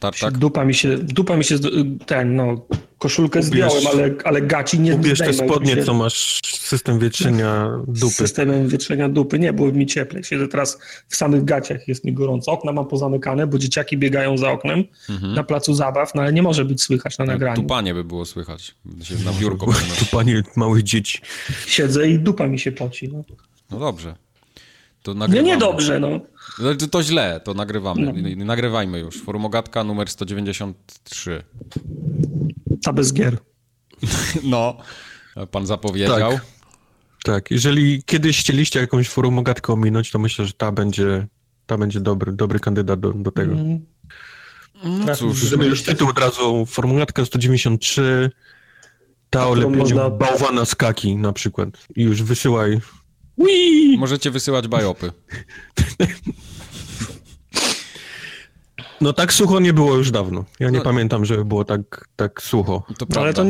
tartak? Dupa mi się, dupa mi się, ten, no, koszulkę zdjąłem, ale, ale gaci nie Ubierz te zdejmę, spodnie, mi się co masz system wietrzenia dupy. systemem wietrzenia dupy. Nie, było mi cieplej. Siedzę teraz w samych gaciach, jest mi gorąco. Okna mam pozamykane, bo dzieciaki biegają za oknem na placu zabaw, no ale nie może być słychać na nagraniu. Tupanie by było słychać. Się na biurko powinno. Tu panie małych dzieci. Siedzę i dupa mi się poci. No, No dobrze. To nie, nagrywamy. nie dobrze, no. No, To, to źle, to nagrywamy. Nagrywajmy już. Forumogatka numer 193. Ta bez gier. No, pan zapowiedział. Tak. Tak, jeżeli kiedyś chcieliście jakąś forumogatkę ominąć, to myślę, że ta będzie, ta będzie dobry, dobry kandydat do, do tego. Mm. No cóż, Żeby już tytuł od razu, formułatka 193, ta lepieniu można- bałwana z kaki na przykład. I już wysyłaj. Wii! możecie wysyłać bajopy. No tak sucho nie było już dawno. Ja nie No. pamiętam, żeby było tak, tak sucho. To No, ale to,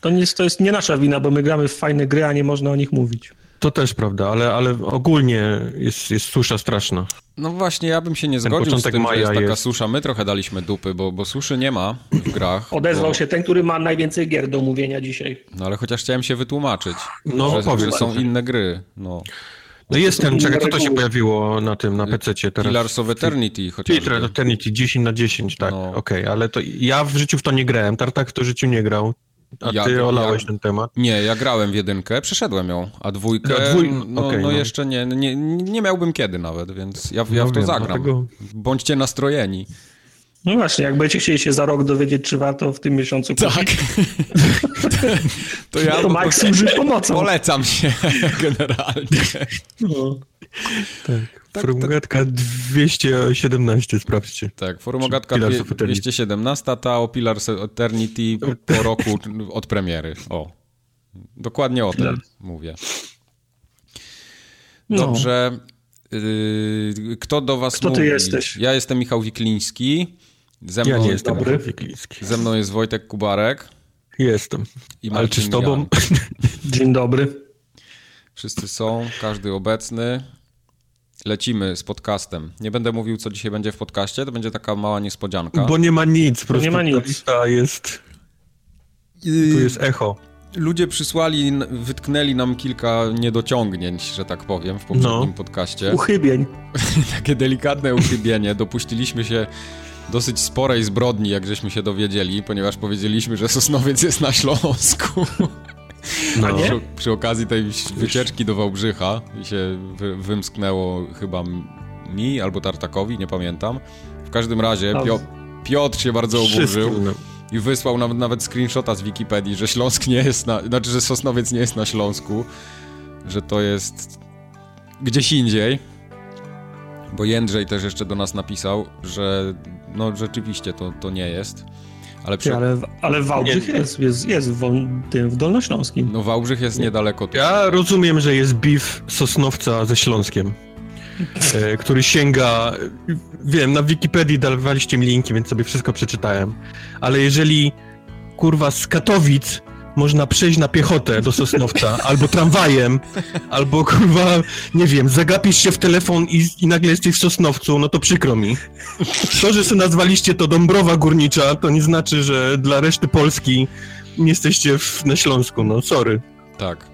to, nie, to jest nie nasza wina, bo my gramy w fajne gry, a nie można o nich mówić. To też prawda, ale, ale ogólnie jest, jest susza straszna. No właśnie, ja bym się nie zgodził z tym, że jest taka jest. susza. My trochę daliśmy dupy, bo, bo suszy nie ma w grach. Odezwał bo, się ten, który ma najwięcej gier do mówienia dzisiaj. No ale chociaż chciałem się wytłumaczyć, No, że, powiedz. że są inne gry. No. No jest ten, czekaj, co to się pojawiło na tym, na PC teraz? Pillars of Eternity chociażby. Pillars of Eternity 10 na 10, tak, No. okej, ale to ja w życiu w to nie grałem, Tartak w to w życiu nie grał, a Ja- ty ja- olałeś ten temat. Nie, ja grałem w jedynkę, przeszedłem ją, a dwójkę, A dwój- no, okej, no no. jeszcze nie, nie, nie miałbym kiedy nawet, więc ja, ja No w to wiem, zagram. dlatego- Bądźcie nastrojeni. No właśnie, jak będziecie chcieli się za rok dowiedzieć, czy warto w tym miesiącu kupić, to ja to Mike służy pomocą. polecam się generalnie. No. Tak, Formułatka 217, sprawdźcie. Tak, Forumogatka Pillars dwie- of Eternity. 217, ta o Pillars Eternity po roku od premiery. O, dokładnie o tym Pillars. mówię. No. Dobrze. Yy, kto do was Kto ty mówi? jesteś? Ja jestem Michał Wikliński. Ze mną, Ja nie jestem dobry. Wikliński. Ze mną jest Wojtek Kubarek. Jestem. I Ale czy z tobą? Jan. Dzień dobry. Wszyscy są, każdy obecny. Lecimy z podcastem. Nie będę mówił, co dzisiaj będzie w podcaście, to będzie taka mała niespodzianka. Bo nie ma nic, po prostu nie ma nic. lista jest, tu jest echo. Ludzie przysłali, wytknęli nam kilka niedociągnięć, że tak powiem, w poprzednim No. podcaście. Uchybień. Takie delikatne uchybienie. Dopuściliśmy się dosyć sporej zbrodni, jak żeśmy się dowiedzieli, ponieważ powiedzieliśmy, że Sosnowiec jest na Śląsku. No. nie? Przy, przy okazji tej wycieczki do Wałbrzycha się wy, wymsknęło chyba mi albo Tartakowi, nie pamiętam. W każdym razie No. Pio, Piotr się bardzo oburzył no. i wysłał nam nawet screenshota z Wikipedii, że Śląsk nie jest na... Znaczy, że Sosnowiec nie jest na Śląsku, że to jest gdzieś indziej. Bo Jędrzej też jeszcze do nas napisał, że no rzeczywiście to, to nie jest. Ale przy... Ty, ale, ale Wałbrzych Nie. jest, jest, jest w, tym, w Dolnośląskim. No Wałbrzych jest niedaleko tu. Ja rozumiem, że jest beef Sosnowca ze Śląskiem, e, który sięga, wiem, na Wikipedii dawaliście mi linki, więc sobie wszystko przeczytałem, ale jeżeli, kurwa, z Katowic można przejść na piechotę do Sosnowca, albo tramwajem, albo, kurwa, nie wiem, zagapisz się w telefon i, i nagle jesteś w Sosnowcu, no to przykro mi. To, że sobie nazwaliście to Dąbrowa Górnicza, to nie znaczy, że dla reszty Polski nie jesteście w, na Śląsku, no sorry. Tak.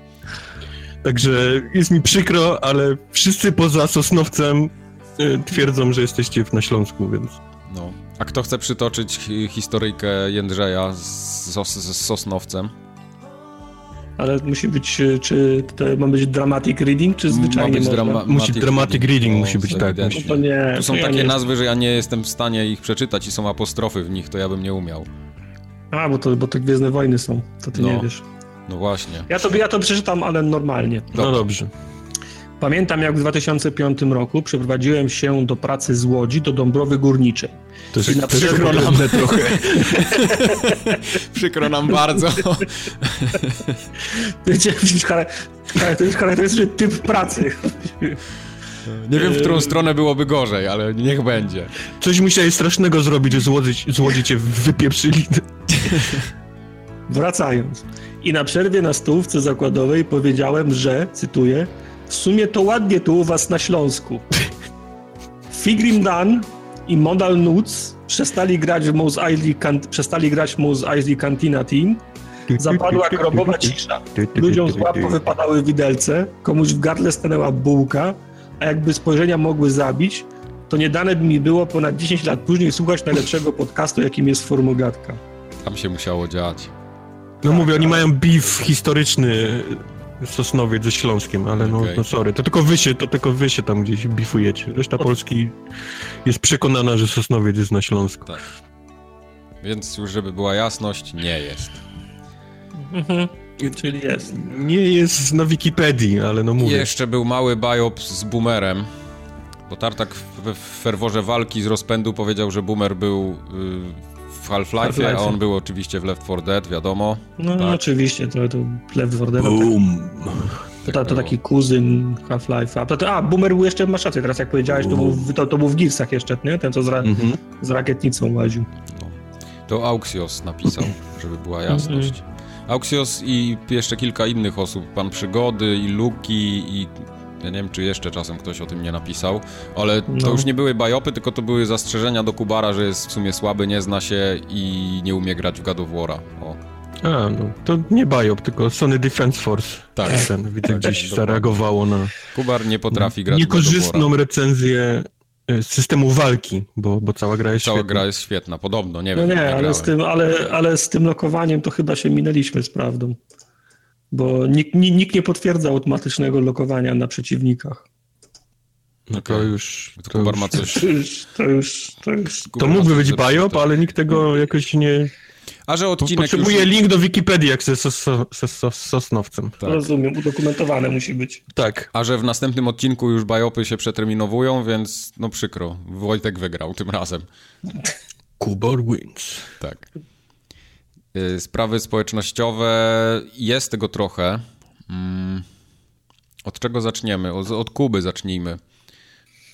Także jest mi przykro, ale wszyscy poza Sosnowcem y, twierdzą, że jesteście na Śląsku, więc... No. A kto chce przytoczyć hi- historyjkę Jędrzeja z, Sos z Sosnowcem? Ale musi być, e, czy to ma być dramatic reading, czy zwyczajnie być można? drama- Musi dramatic reading No, musi być, tak, musi. To nie, Tu są to ja takie nie nazwy, że ja nie jestem w stanie ich przeczytać i są apostrofy w nich, to ja bym nie umiał. A, bo to, bo to Gwiezdne Wojny są, to ty No. nie wiesz. No właśnie. Ja to, ja to przeczytam, ale normalnie. No dobrze. Pamiętam, jak w 2005 roku przeprowadziłem się do pracy z Łodzi do Dąbrowy Górniczej. To I na jest przykład- przekonane trochę. Przykro nam bardzo. To jest charakterystyczny typ pracy. Nie wiem, w Yy. którą stronę byłoby gorzej, ale niech będzie. Coś musiałeś strasznego zrobić, że z Łodzi, z Łodzi cię wypieprzyli. Wracając. I na przerwie na stołówce zakładowej powiedziałem, że, cytuję, w sumie to ładnie tu u was na Śląsku. Figrim Dan i Modal Nuts przestali grać w Mos Eisley, przestali grać w Mos Eisley Cantina Team. Zapadła grobowa cisza. Ludziom z łap wypadały widelce, komuś w gardle stanęła bułka, a jakby spojrzenia mogły zabić, to nie dane by mi było ponad 10 lat później słuchać najlepszego podcastu, jakim jest Formogatka. Tam się musiało dziać. No mówię, oni mają beef historyczny Sosnowiec ze Śląskiem, ale no, okay. no sorry, to tylko wy się, to tylko wy się tam gdzieś bifujecie. Reszta Polski jest przekonana, że Sosnowiec jest na Śląsku. Tak. Więc już żeby była jasność, nie jest. Mhm. Czyli jest. Nie jest na Wikipedii, ale no mówię. Jeszcze był mały biop z Boomerem, bo Tartak w, w ferworze walki z rozpędu powiedział, że Boomer był y, w Half-Life, Half a on był oczywiście w Left 4 Dead, wiadomo. No tak. oczywiście, to, to Left 4 Dead. Boom. Tak, to, to taki kuzyn Half-Life'a. A, Boomer był jeszcze, masz rację, teraz jak powiedziałeś, to był, to, to był w Gearsach jeszcze, nie? Ten, co z, ra mm-hmm. z rakietnicą łaził. No. To Auxios napisał, żeby była jasność. Mm-hmm. Auxios i jeszcze kilka innych osób, Pan Przygody i Luki i ja nie wiem, czy jeszcze czasem ktoś o tym nie napisał, ale to no. już nie były bajopy, tylko to były zastrzeżenia do Kubara, że jest w sumie słaby, nie zna się i nie umie grać w God of War'a. O. A, no to nie bajop, tylko Sony Defense Force. Tak. Ten, widzę, tak, gdzieś zareagowało na... Kubar nie potrafi grać Niekorzystną recenzję e, systemu walki, bo, bo cała gra jest cała świetna. gra jest świetna, podobno, nie no wiem. Nie, nie ale, z tym, ale, ale z tym lokowaniem to chyba się minęliśmy z prawdą bo nikt, nikt nie potwierdza automatycznego lokowania na przeciwnikach. No to już... To, już, ma coś... to już... To, już, to, już, to mógłby być biop, ale nikt tego jakoś nie... A że odcinek Potrzebuję już... link do Wikipedii, jak ze, sos, Sosnowcem. Tak. Rozumiem, udokumentowane musi być. Tak. A że w następnym odcinku już bajopy się przeterminowują, więc no przykro. Wojtek wygrał tym razem. Kubor wins. Tak. Y, sprawy społecznościowe, jest tego trochę. Mm. Od czego zaczniemy? Od, od Kuby zacznijmy.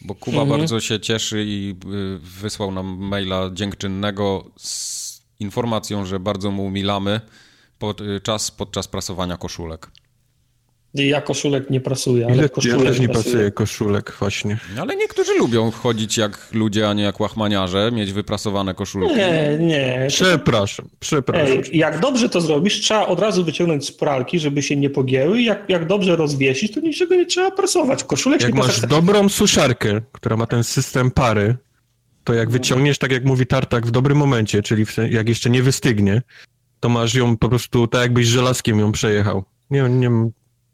Bo Kuba mhm. bardzo się cieszy i y, wysłał nam maila dziękczynnego z informacją, że bardzo mu umilamy pod, y, czas podczas prasowania koszulek. Ja koszulek nie prasuję, ale ja, koszulek Ja też nie prasuję koszulek właśnie. Ale niektórzy lubią chodzić jak ludzie, a nie jak łachmaniarze, mieć wyprasowane koszulki. Nie, nie. Przepraszam, przepraszam. Ej, jak dobrze to zrobisz, trzeba od razu wyciągnąć z pralki, żeby się nie pogięły. Jak, jak dobrze rozwiesić, to niczego nie trzeba prasować. Koszulek jak masz dobrą suszarkę, która ma ten system pary, to jak wyciągniesz, tak jak mówi Tartak, w dobrym momencie, czyli jak jeszcze nie wystygnie, to masz ją po prostu tak jakbyś żelazkiem ją przejechał. Nie, nie,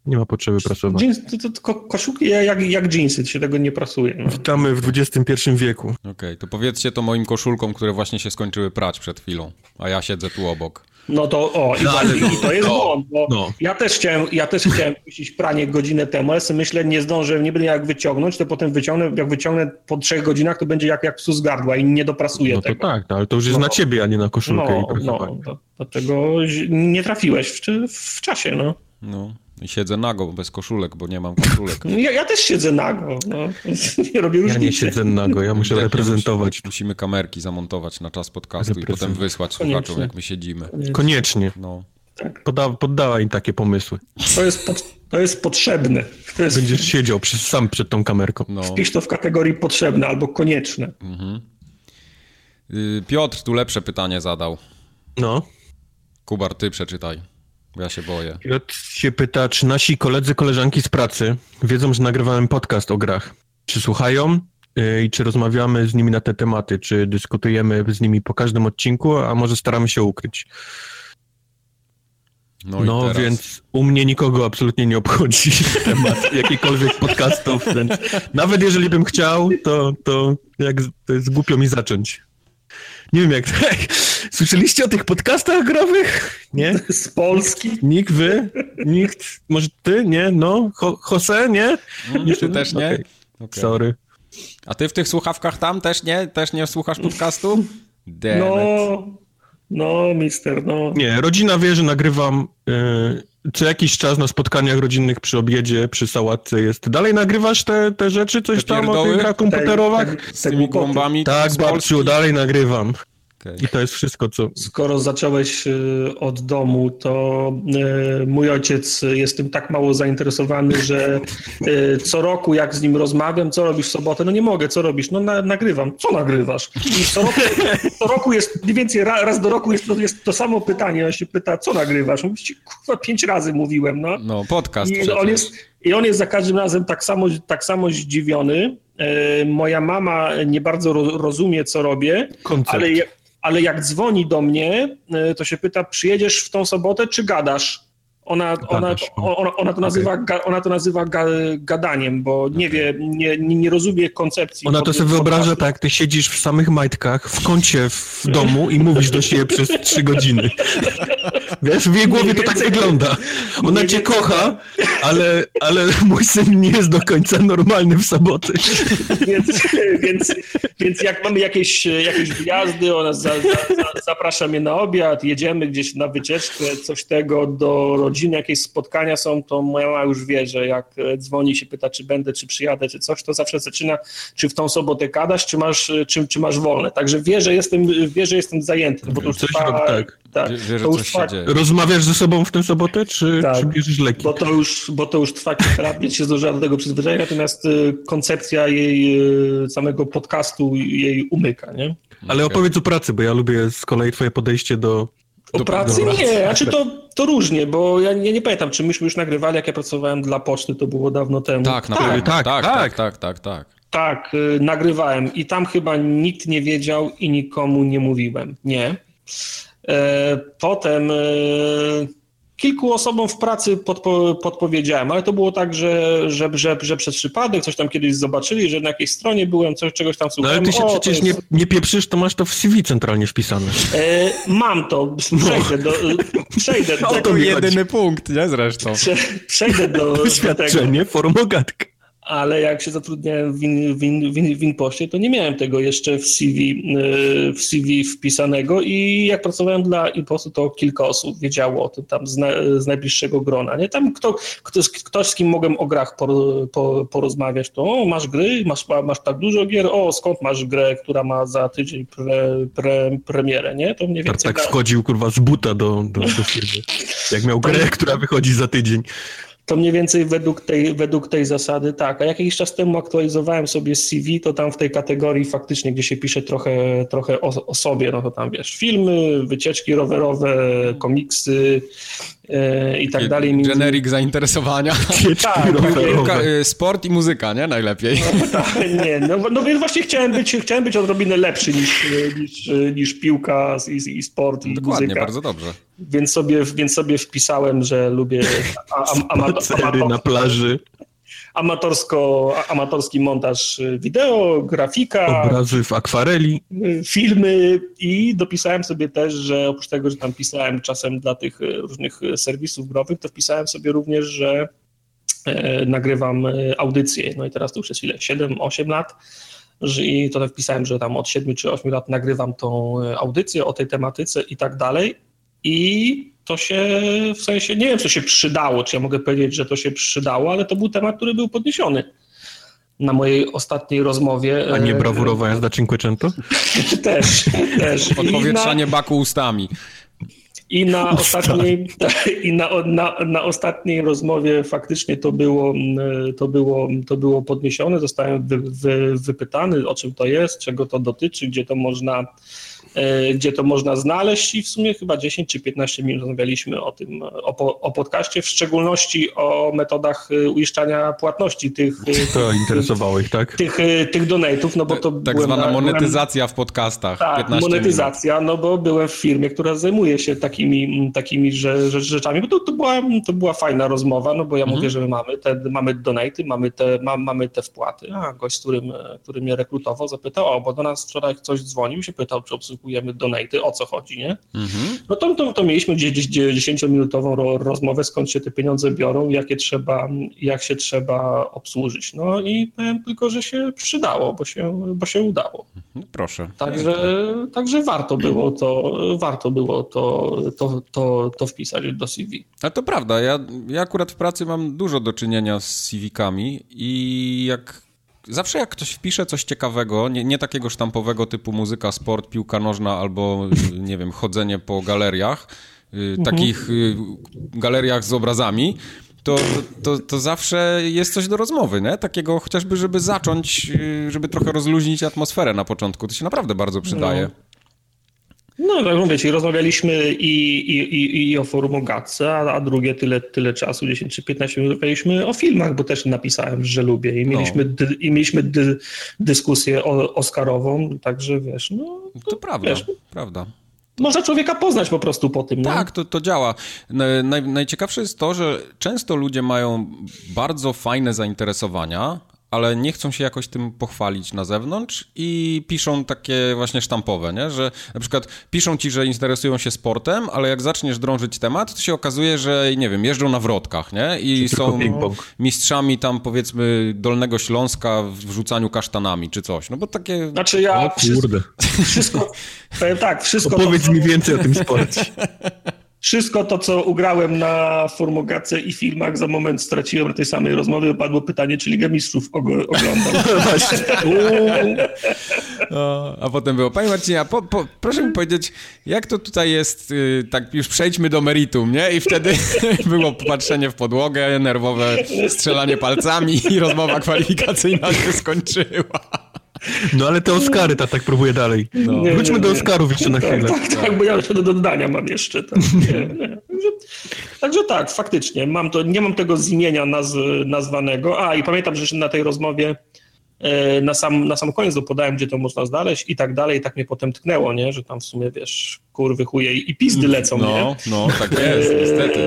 nie ma potrzeby prasować. Jeans, to, to, to koszulki jak, jak jeansy, się tego nie prasuje. No. Witamy w XXI wieku. Okej, okay, to powiedzcie to moim koszulkom, które właśnie się skończyły prać przed chwilą, a ja siedzę tu obok. No to o, i, no, i to jest no, błąd, bo no. ja też chciałem, ja też chciałem puścić pranie godzinę temu, ale sobie myślę, nie zdążę, nie będę jak wyciągnąć, to potem wyciągnę, jak wyciągnę po trzech godzinach, to będzie jak, jak psu z gardła i nie doprasuję no tego. No to tak, no, ale to już jest no, na ciebie, a nie na koszulkę. No, no dlatego nie trafiłeś w, w czasie, no. No. I siedzę nago, bez koszulek, bo nie mam koszulek. Ja, ja też siedzę nago. No. Nie robię różnicy. Ja nie siedzę nago, ja muszę reprezentować. Musimy, musimy kamerki zamontować na czas podcastu i potem wysłać słuchaczom, jak my siedzimy. Koniecznie. No. Tak. Poda, poddała im takie pomysły. To jest, pod, to jest potrzebne. To jest... Będziesz siedział przy, sam przed tą kamerką. No. Wpisz to w kategorii potrzebne albo konieczne. Mhm. Y, Piotr tu lepsze pytanie zadał. No. Kubar, ty przeczytaj. Ja się boję. Piotr się pyta, czy nasi koledzy, koleżanki z pracy wiedzą, że nagrywałem podcast o grach. Czy słuchają y, i czy rozmawiamy z nimi na te tematy, czy dyskutujemy z nimi po każdym odcinku, a może staramy się ukryć. No, no więc u mnie nikogo absolutnie nie obchodzi temat jakichkolwiek podcastów, więc nawet jeżeli bym chciał, to, to, jak, to jest głupio mi zacząć. Nie wiem jak... Słyszeliście o tych podcastach growych? Nie? Z Polski? Nikt wy? Nikt? Może ty? Nie? No? Ho Jose? Nie? Mm, ty też nie? Okay. Okay. Sorry. A ty w tych słuchawkach tam też nie? Też nie słuchasz podcastu? Damn no, no, mister, no. Nie, rodzina wie, że nagrywam yy, co jakiś czas na spotkaniach rodzinnych przy obiedzie, przy sałatce jest. Dalej nagrywasz te, te rzeczy, coś te tam o tych grach komputerowych? z tymi bombami Tak, babciu, dalej nagrywam. Okay. I to jest wszystko, co... Skoro zacząłeś y, od domu, to y, mój ojciec jest tym tak mało zainteresowany, że y, co roku jak z nim rozmawiam, co robisz w sobotę? No nie mogę, co robisz? No na, nagrywam. Co nagrywasz? I co roku, co roku jest, mniej więcej raz do roku jest to, jest to samo pytanie. On się pyta, co nagrywasz? Mówię, kurwa, pięć razy mówiłem, no. No, podcast I on, jest, I on jest za każdym razem tak samo, tak samo zdziwiony. Moja mama nie bardzo rozumie, co robię, Koncept. ale ale jak dzwoni do mnie, e, to się pyta, przyjedziesz w tą sobotę, czy gadasz? Ona, ona, ona, ona, to nazywa, okay. ona to nazywa gadaniem, bo nie wie, nie, nie rozumie koncepcji. Ona to sobie wyobraża tak, ty siedzisz w samych majtkach, w kącie w domu i mówisz do siebie przez trzy godziny. Wiesz, w jej głowie to tak wygląda. Ona cię kocha, ale, ale mój syn nie jest do końca normalny w soboty. Więc, więc, więc jak mamy jakieś, jakieś wjazdy, ona za, za, zaprasza mnie na obiad, jedziemy gdzieś na wycieczkę, coś tego do rodziny, jakieś spotkania są, to moja mama już wie, że jak dzwoni się pyta, czy będę, czy przyjadę, czy coś, to zawsze zaczyna, czy w tą sobotę gadasz, czy masz, czy, czy masz wolne. Także wie, że jestem, wie, że jestem zajęty, bo to już trwa, tak tak. To już trwa... Rozmawiasz ze sobą w tę sobotę, czy, tak, czy bierzesz leki? Bo to już, bo to już trwa kilka lat, się zdążyłem do tego przyzwyczaić, natomiast y, koncepcja jej y, samego podcastu jej umyka, nie? Ale okay. opowiedz o pracy, bo ja lubię z kolei twoje podejście do... O do, pracy nie, znaczy to, to różnie, bo ja nie, nie pamiętam, czy myśmy już nagrywali, jak ja pracowałem dla poczty, to było dawno temu. Tak, na tak, tak, tak, tak, tak, tak, tak. Tak, tak y, nagrywałem i tam chyba nikt nie wiedział i nikomu nie mówiłem. Nie. E, potem e, kilku osobom w pracy podpo, podpowiedziałem, ale to było tak, że, że, że, że przez przypadek coś tam kiedyś zobaczyli, że na jakiejś stronie byłem, coś, czegoś tam słuchałem. No ale ty się o, przecież jest... nie, nie pieprzysz, to masz to w CV centralnie wpisane. E, mam to, przejdę do... Przejdę do... to jedyny punkt, nie zresztą. Prze, przejdę do... Doświadczenie, formogatka ale jak się zatrudniałem w, in, w, in, w, in, w Inpoście, to nie miałem tego jeszcze w CV, y, w CV wpisanego i jak pracowałem dla Inpostu, to kilka osób wiedziało o tym tam z, na, z najbliższego grona. Nie? Tam kto, kto, ktoś, z kim mogłem o grach por, por, porozmawiać, to o, masz gry, masz, masz tak dużo gier, o, skąd masz grę, która ma za tydzień pre, pre, premierę, nie? To mniej więcej... Tak, tak wchodził, kurwa, z buta do, do, do firmy. Jak miał grę, która wychodzi za tydzień. To mniej więcej według tej, według tej zasady tak. A jakiś czas temu aktualizowałem sobie CV, to tam w tej kategorii faktycznie, gdzie się pisze trochę, trochę o, o sobie, no to tam wiesz, filmy, wycieczki rowerowe, komiksy, i tak dalej. Generic zainteresowania. Tak, tak sport i muzyka, nie? Najlepiej. No, tak, nie, no, no więc właśnie chciałem być, chciałem być odrobinę lepszy niż, niż, niż piłka i, i sport i Dokładnie, muzyka. bardzo dobrze. Więc sobie, więc sobie wpisałem, że lubię amator, na plaży. Amatorsko, amatorski montaż wideo, grafika. Obrazy w akwareli. Filmy i dopisałem sobie też, że oprócz tego, że tam pisałem czasem dla tych różnych serwisów growych, to wpisałem sobie również, że e, nagrywam audycje. No i teraz to już jest ile? 7-8 lat i to wpisałem, że tam od 7 czy 8 lat nagrywam tą audycję o tej tematyce i tak dalej. I to się w sensie, nie wiem, co się przydało, czy ja mogę powiedzieć, że to się przydało, ale to był temat, który był podniesiony na mojej ostatniej rozmowie. A nie e, brawurowa jazda Cinquecento? też, też. Odpowietrzanie na... baku ustami. I na ostatniej, i na, na, na ostatniej rozmowie faktycznie to było, to było, to było podniesione. Zostałem wy, wy, wypytany, o czym to jest, czego to dotyczy, gdzie to można gdzie to można znaleźć i w sumie chyba 10 czy 15 minut rozmawialiśmy o tym, o, o podcaście, w szczególności o metodach e, uiszczania płatności tych... E, to interesowało ich, tak? Tych, tych donate'ów, no bo to... Tak zwana na, monetyzacja w podcastach. Tak, monetyzacja, minut. no bo byłem w firmie, która zajmuje się takimi, takimi rzeczami, bo to, to, była, to była fajna rozmowa, no bo ja mhm. mówię, że my mamy te, mamy donaty, mamy te, ma, mamy te wpłaty, a gość, którym, który mnie rekrutował, zapytał, o, bo do nas wczoraj ktoś dzwonił, się pytał, czy obsługuje obsługujemy donaty, o co chodzi, nie? Mhm. No to, to, to mieliśmy gdzieś 10-minutową rozmowę, skąd się te pieniądze biorą, jakie trzeba, jak się trzeba obsłużyć. No i powiem tylko, że się przydało, bo się, bo się udało. No proszę. Także, także warto było to, warto było to, to, to, to wpisać do CV. A to prawda, ja, ja akurat w pracy mam dużo do czynienia z CV-kami i jak zawsze jak ktoś wpisze coś ciekawego, nie, nie takiego sztampowego typu muzyka, sport, piłka nożna albo, nie wiem, chodzenie po galeriach, mhm. takich y, galeriach z obrazami, to, to, to zawsze jest coś do rozmowy, nie? Takiego chociażby, żeby zacząć, y, żeby trochę rozluźnić atmosferę na początku. To się naprawdę bardzo przydaje. No. No, tak mówię ci, rozmawialiśmy i, i, i, i o forum o Gatce, a, a, drugie tyle, tyle czasu, 10 czy 15 minut, rozmawialiśmy o filmach, bo też napisałem, że lubię i mieliśmy, no. dy, i mieliśmy dy, dyskusję o, oscarową, także wiesz, no... To, to prawda, wiesz, prawda. Można człowieka poznać po prostu po tym. Tak, to, to działa. Naj, najciekawsze jest to, że często ludzie mają bardzo fajne zainteresowania, ale nie chcą się jakoś tym pochwalić na zewnątrz i piszą takie właśnie sztampowe, nie? że na przykład piszą ci, że interesują się sportem, ale jak zaczniesz drążyć temat, to się okazuje, że nie wiem, jeżdżą na wrotkach, nie? I są mistrzami tam powiedzmy Dolnego Śląska w rzucaniu kasztanami czy coś, no bo takie... Znaczy ja... O kurde. Wszystko, powiem tak, wszystko... Opowiedz to, mi więcej o tym sporcie. Wszystko to, co ugrałem na formogace i filmach, za moment straciłem na tej samej rozmowie. Padło pytanie, czy Ligę Mistrzów oglądam. No, a potem było, panie Marcinie, po, po, proszę mi powiedzieć, jak to tutaj jest, yy, tak już przejdźmy do meritum, nie? I wtedy było patrzenie w podłogę, nerwowe strzelanie palcami i rozmowa kwalifikacyjna się skończyła. No ale te Oscary, ta tak próbuje dalej. No. Nie, Wróćmy nie, do Oscarów jeszcze na tak, chwilę. Tak, tak, tak, bo ja jeszcze do dodania mam jeszcze. Tak. Także, tak, faktycznie, mam to, nie mam tego z imienia naz, nazwanego. A, i pamiętam, że na tej rozmowie e, na sam, na sam koniec podałem, gdzie to można znaleźć i tak dalej, i tak mnie potem tknęło, nie? że tam w sumie, wiesz, kurwy, chuje i pizdy lecą, no, nie? No, tak jest, niestety.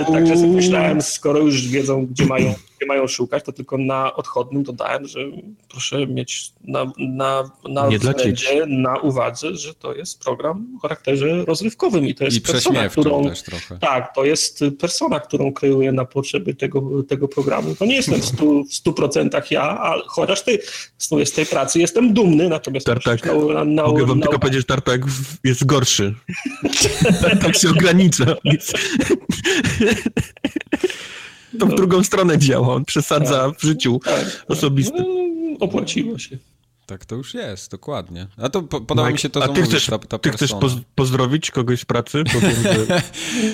E, także sobie myślałem, skoro już wiedzą, gdzie mają gdzie mają szukać, to tylko na odchodnym dodałem, że proszę mieć na, na, na względzie, na uwadze, że to jest program o charakterze rozrywkowym i to jest I persona, którą, też trochę. Tak, to jest persona, którą kreuję na potrzeby tego, tego programu. To nie jestem w stu, w stu procentach ja, a chociaż ty, z tej pracy jestem dumny, natomiast Tartak, na, na, mogę wam na, tylko powiedzieć, że Tartak jest gorszy. Tak się ogranicza. to w drugą stronę działa. On przesadza tak. w życiu tak, tak. osobistym. No, opłaciło się. Tak to już jest, dokładnie. A to po, podoba Mike, mi się to, co ty mówisz, chcesz, ta, ta Ty chcesz poz pozdrowić kogoś z pracy?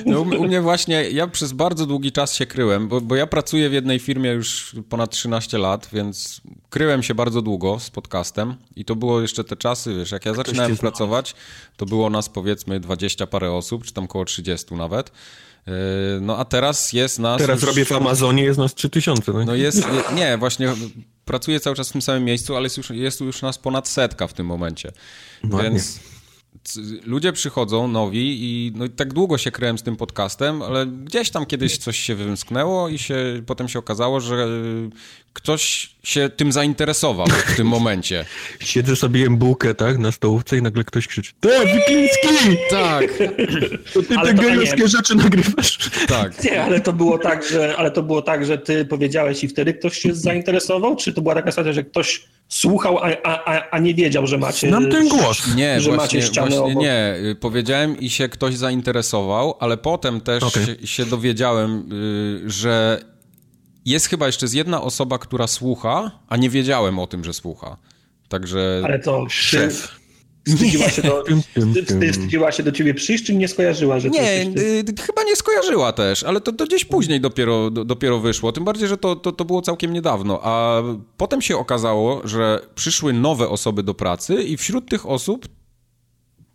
No, u, u, mnie właśnie, ja przez bardzo długi czas się kryłem, bo, bo ja pracuję w jednej firmie już ponad 13 lat, więc kryłem się bardzo długo z podcastem i to było jeszcze te czasy, wiesz, jak ja zaczynałem pracować, to było nas powiedzmy 20 parę osób, czy tam około 30 nawet. Yy, no a teraz jest nas... Teraz już... robię w Amazonie, jest nas 3000. No, no jest, nie, właśnie pracuję cały czas w tym samym miejscu, ale jest już, jest już nas ponad setka w tym momencie. No Więc ludzie przychodzą nowi i no, tak długo się kryłem z tym podcastem, ale gdzieś tam kiedyś coś się wymsknęło i się, potem się okazało, że ktoś się tym zainteresował w tym momencie. Siedzę sobie jem bułkę, tak, na stołówce i nagle ktoś krzyczy Te, Wikliński! Tak. To ty ale te gejowskie rzeczy nagrywasz. Tak. Nie, ale to było tak, że, ale to było tak, że ty powiedziałeś i wtedy ktoś się zainteresował, czy to była taka sytuacja, że ktoś słuchał, a, a, a nie wiedział, że macie... Znam ten głos. Nie, że właśnie, macie ścianę właśnie obok. nie. Powiedziałem i się ktoś zainteresował, ale potem też okay. się, się dowiedziałem, y, że jest chyba jeszcze jedna osoba, która słucha, a nie wiedziałem o tym, że słucha. Także... Ale to szef. Wstydziła się, do, wstydziła się do ciebie przyjść, czy nie skojarzyła, że Nie, y, chyba nie skojarzyła też, ale to, to gdzieś później dopiero, do, dopiero wyszło. Tym bardziej, że to, to, to było całkiem niedawno. A potem się okazało, że przyszły nowe osoby do pracy i wśród tych osób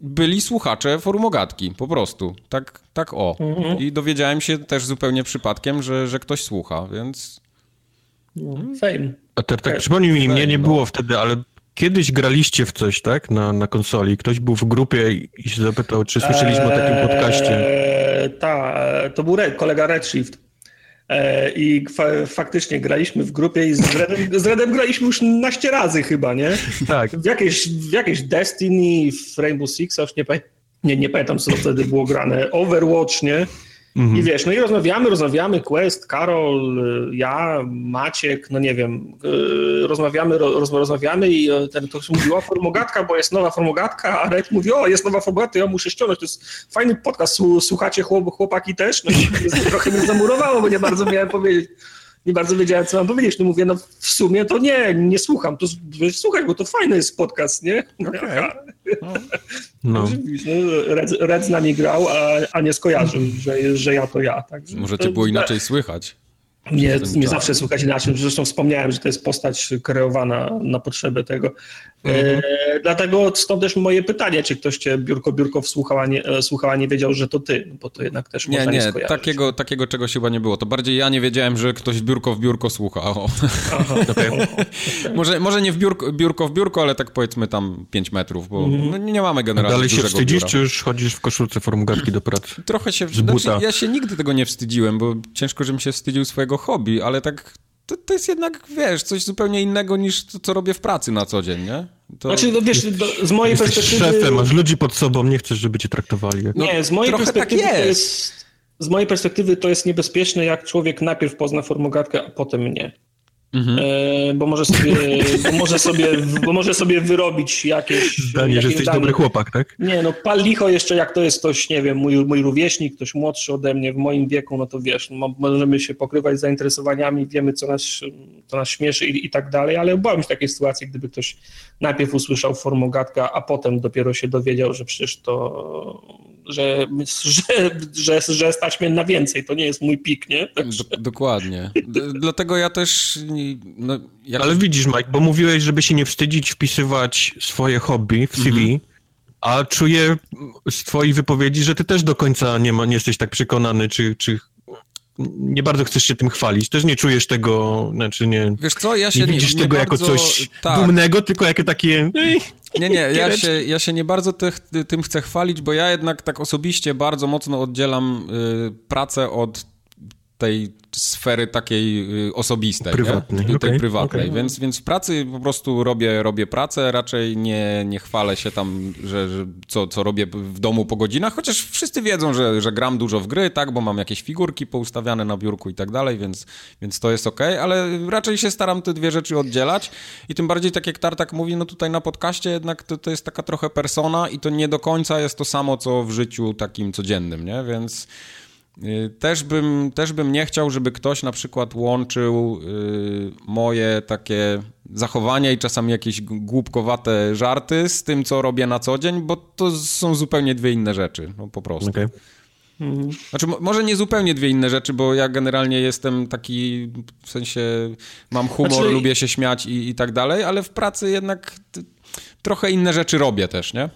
byli słuchacze Forumogatki, po prostu. Tak, tak o. Mhm. I dowiedziałem się też zupełnie przypadkiem, że, że ktoś słucha, więc... Fame. A tak, tak przypomnij mi, mnie nie no. było wtedy, ale kiedyś graliście w coś, tak? Na, na konsoli. Ktoś był w grupie i się zapytał, czy słyszeliśmy eee, o takim podcaście. Tak, to był kolega Redshift. E, I fa faktycznie graliśmy w grupie i z Redem, z Redem graliśmy już naście razy chyba, nie? Tak. W jakieś, w jakieś Destiny, w Rainbow Six, już nie, nie, nie pamiętam, co wtedy było grane. Overwatch, nie? Mhm. I wiesz, no i rozmawiamy, rozmawiamy, Quest, Karol, ja, Maciek, no nie wiem, yy, rozmawiamy, roz, rozmawiamy i e, ten ktoś mówi, o, formogatka, bo jest nowa formogatka, a Red mówi, o, jest nowa formogatka, ja muszę ściągnąć, to jest fajny podcast, słuchacie chłop, chłopaki też? No i trochę mnie zamurowało, bo nie bardzo miałem powiedzieć. Nie bardzo wiedziałem, co mam powiedzieć. No mówię, no w sumie to nie, nie słucham. To słuchaj, bo to fajny jest podcast, nie? Okay. No. no. Red, Red z nami grał, a, a nie skojarzył, że, że ja to ja. Także Może cię było inaczej słychać. Nie, nie zawsze słuchać inaczej. Zresztą wspomniałem, że to jest postać kreowana na potrzeby tego. Mhm. E, dlatego stąd też moje pytanie, czy ktoś cię biurko biurko wsłuchał, a nie, e, słuchał, a nie wiedział, że to ty, bo to jednak też nie, można nie, nie takiego, takiego czegoś chyba nie było. To bardziej ja nie wiedziałem, że ktoś biurko w biurko słucha. Aha, okay. może, może nie w biurko, biurko w biurko, ale tak powiedzmy tam 5 metrów, bo mhm. no, nie mamy generalnie Dalej się wstydzisz, biura. czy już chodzisz w koszulce formugatki do pracy? Trochę się... Znaczy, ja się nigdy tego nie wstydziłem, bo ciężko, żebym się wstydził swojego hobby, ale tak to, to jest jednak, wiesz, coś zupełnie innego niż to, co robię w pracy na co dzień, nie? To... Znaczy, no wiesz, do, z mojej Jesteś perspektywy... szefem, masz ludzi pod sobą, nie chcesz, żeby cię traktowali. Jak... Nie, z mojej tak perspektywy tak jest. to jest... Z mojej perspektywy to jest niebezpieczne, jak człowiek najpierw pozna formogatkę, a potem nie. Mhm. E, bo, może sobie, bo, może sobie, bo może sobie wyrobić jakieś... Zdanie, że jesteś dane. dobry chłopak, tak? Nie, no pal licho jeszcze, jak to jest ktoś, nie wiem, mój, mój rówieśnik, ktoś młodszy ode mnie, w moim wieku, no to wiesz, no, możemy się pokrywać zainteresowaniami, wiemy, co nas, co nas śmieszy i, i tak dalej, ale bałem się takiej sytuacji, gdyby ktoś najpierw usłyszał formogatka, a potem dopiero się dowiedział, że przecież to że, że, że, że stać mnie na więcej, to nie jest mój pik, nie? Do, dokładnie. D dlatego ja też... No, jak... Ale widzisz, Mike, bo mówiłeś, żeby się nie wstydzić wpisywać swoje hobby w CV, mhm. a czuję z twojej wypowiedzi, że ty też do końca nie, ma, nie jesteś tak przekonany, czy, czy nie bardzo chcesz się tym chwalić. Też nie czujesz tego, znaczy nie. Wiesz co, ja się nie widzisz nie, tego jako coś tak. dumnego, tylko jako takie. Nie, nie, ja się, ja się nie bardzo tym chcę chwalić, bo ja jednak tak osobiście bardzo mocno oddzielam y, pracę od tej sfery takiej y, osobistej, prywatnej, tej okay, prywatnej. Okay. Więc, więc w pracy po prostu robię, robię pracę, raczej nie, nie chwalę się tam, że, że co, co robię w domu po godzinach, chociaż wszyscy wiedzą, że, że gram dużo w gry, tak, bo mam jakieś figurki poustawiane na biurku i tak dalej, więc, więc to jest ok, ale raczej się staram te dwie rzeczy oddzielać i tym bardziej tak jak Tartak mówi, no tutaj na podcaście jednak to, to jest taka trochę persona i to nie do końca jest to samo, co w życiu takim codziennym, nie, więc też bym, też bym nie chciał, żeby ktoś na przykład łączył y, moje takie zachowania i czasami jakieś głupkowate żarty z tym, co robię na co dzień, bo to są zupełnie dwie inne rzeczy, no po prostu. Okay. Znaczy, może nie zupełnie dwie inne rzeczy, bo ja generalnie jestem taki, w sensie mam humor, znaczy... lubię się śmiać i, i tak dalej, ale w pracy jednak trochę inne rzeczy robię też, nie?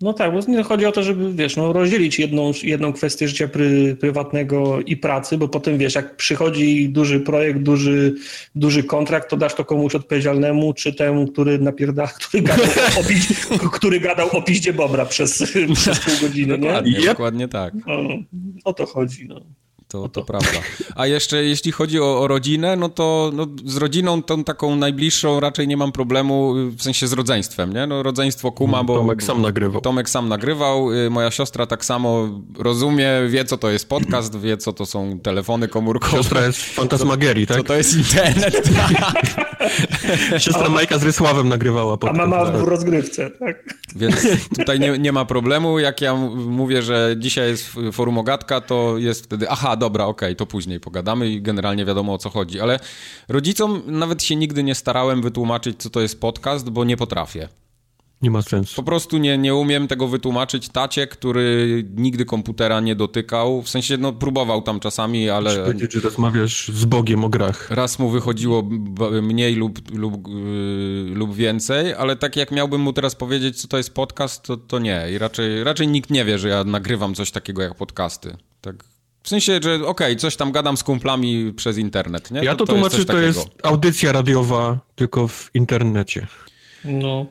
No tak, bo chodzi o to, żeby, wiesz, no, rozdzielić jedną, jedną kwestię życia pry, prywatnego i pracy, bo potem, wiesz, jak przychodzi duży projekt, duży, duży kontrakt, to dasz to komuś odpowiedzialnemu, czy temu, który napierda, który gadał o, piź, który gadał o piździe bobra przez, przez pół godziny, nie? Dokładnie, dokładnie tak. No, o to chodzi, no. To, to prawda. A jeszcze jeśli chodzi o, o rodzinę, no to no, z rodziną tą taką najbliższą raczej nie mam problemu, w sensie z rodzeństwem, nie? No rodzeństwo kuma, bo... Tomek sam nagrywał. Tomek sam nagrywał, y, moja siostra tak samo rozumie, wie co to jest podcast, wie co to są telefony komórkowe. Siostra jest fantasmagierii, tak? Co to jest internet, tak. Siostra Majka z Rysławem nagrywała podcast. A mama w rozgrywce, tak? Więc tutaj nie, nie ma problemu. Jak ja mówię, że dzisiaj jest forum Ogatka, to jest wtedy, aha, dobra, okej, okay, to później pogadamy i generalnie wiadomo o co chodzi. Ale rodzicom nawet się nigdy nie starałem wytłumaczyć, co to jest podcast, bo nie potrafię. Nie ma sensu. Po prostu nie, nie umiem tego wytłumaczyć tacie, który nigdy komputera nie dotykał. W sensie, no próbował tam czasami, ale... Muszę powiedzieć, że rozmawiasz z Bogiem o grach. Raz mu wychodziło mniej lub, lub, yy, lub więcej, ale tak jak miałbym mu teraz powiedzieć, co to jest podcast, to, to nie. I raczej, raczej nikt nie wie, że ja nagrywam coś takiego jak podcasty. Tak w sensie, że okej, okay, coś tam gadam z kumplami przez internet, nie? Ja to, to tłumaczę, to jest audycja radiowa, tylko w internecie. No.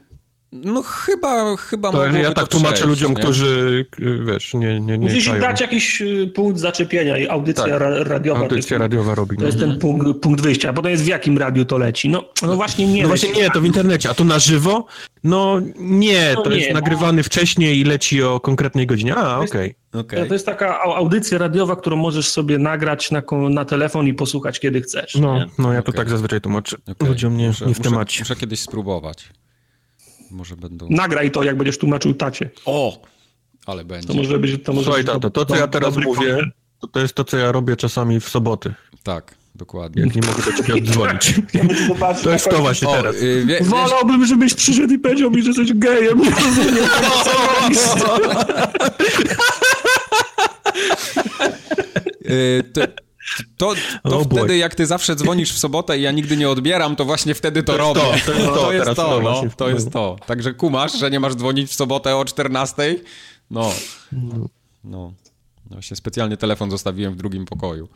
No chyba, chyba to Ja tak to tłumaczę ludziom, nie? którzy, wiesz, nie, nie, nie Musisz dać jakiś y, punkt zaczepienia i audycja tak. radiowa. Audycja radiowa robi. To no. jest ten punkt, punkt wyjścia, a potem jest w jakim radiu to leci. No, no właśnie nie. No właśnie nie, to w internecie, a to na żywo? No nie, no to nie, jest no. nagrywany wcześniej i leci o konkretnej godzinie. A, okej. Okay. Okay. To jest taka audycja radiowa, którą możesz sobie nagrać na, na telefon i posłuchać, kiedy chcesz. No, no ja to tak zazwyczaj tłumaczę. Ludziom nie, muszę, nie w temacie. Muszę, muszę kiedyś spróbować. Może będą... Nagraj to, jak będziesz tłumaczył tacie. O! Ale będzie. To może być... To może Słuchaj, tato, to, co ja teraz mówię, to, to jest to, co ja robię czasami w soboty. Tak. dokładnie. Jak nie mogę do ciebie oddzwonić. To jest to właśnie O, teraz. y, wie, wiesz, Wolałbym, żebyś przyszedł i powiedział mi, że jesteś gejem. Nie rozumiem. y, to, to, to Oh wtedy, jak ty zawsze dzwonisz w sobotę i ja nigdy nie odbieram, to właśnie wtedy to, To robię. to, to jest to, jest to, to no, to jest to. Także kumasz, że nie masz dzwonić w sobotę o 14? No. No. No się specjalnie telefon zostawiłem w drugim pokoju.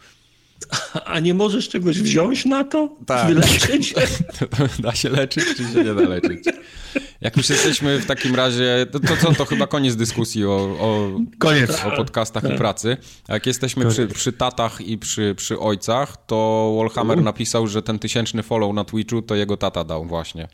A nie możesz czegoś wziąć na to? Tak. Wyleczyć? da się leczyć, czy się nie da leczyć? Jak już jesteśmy w takim razie, to, to co, to chyba koniec dyskusji o, o, Koniec. o podcastach i pracy. A jak jesteśmy przy, przy tatach i przy, przy ojcach, to Wallhammer napisał, że ten tysięczny follow na Twitchu to jego tata dał właśnie.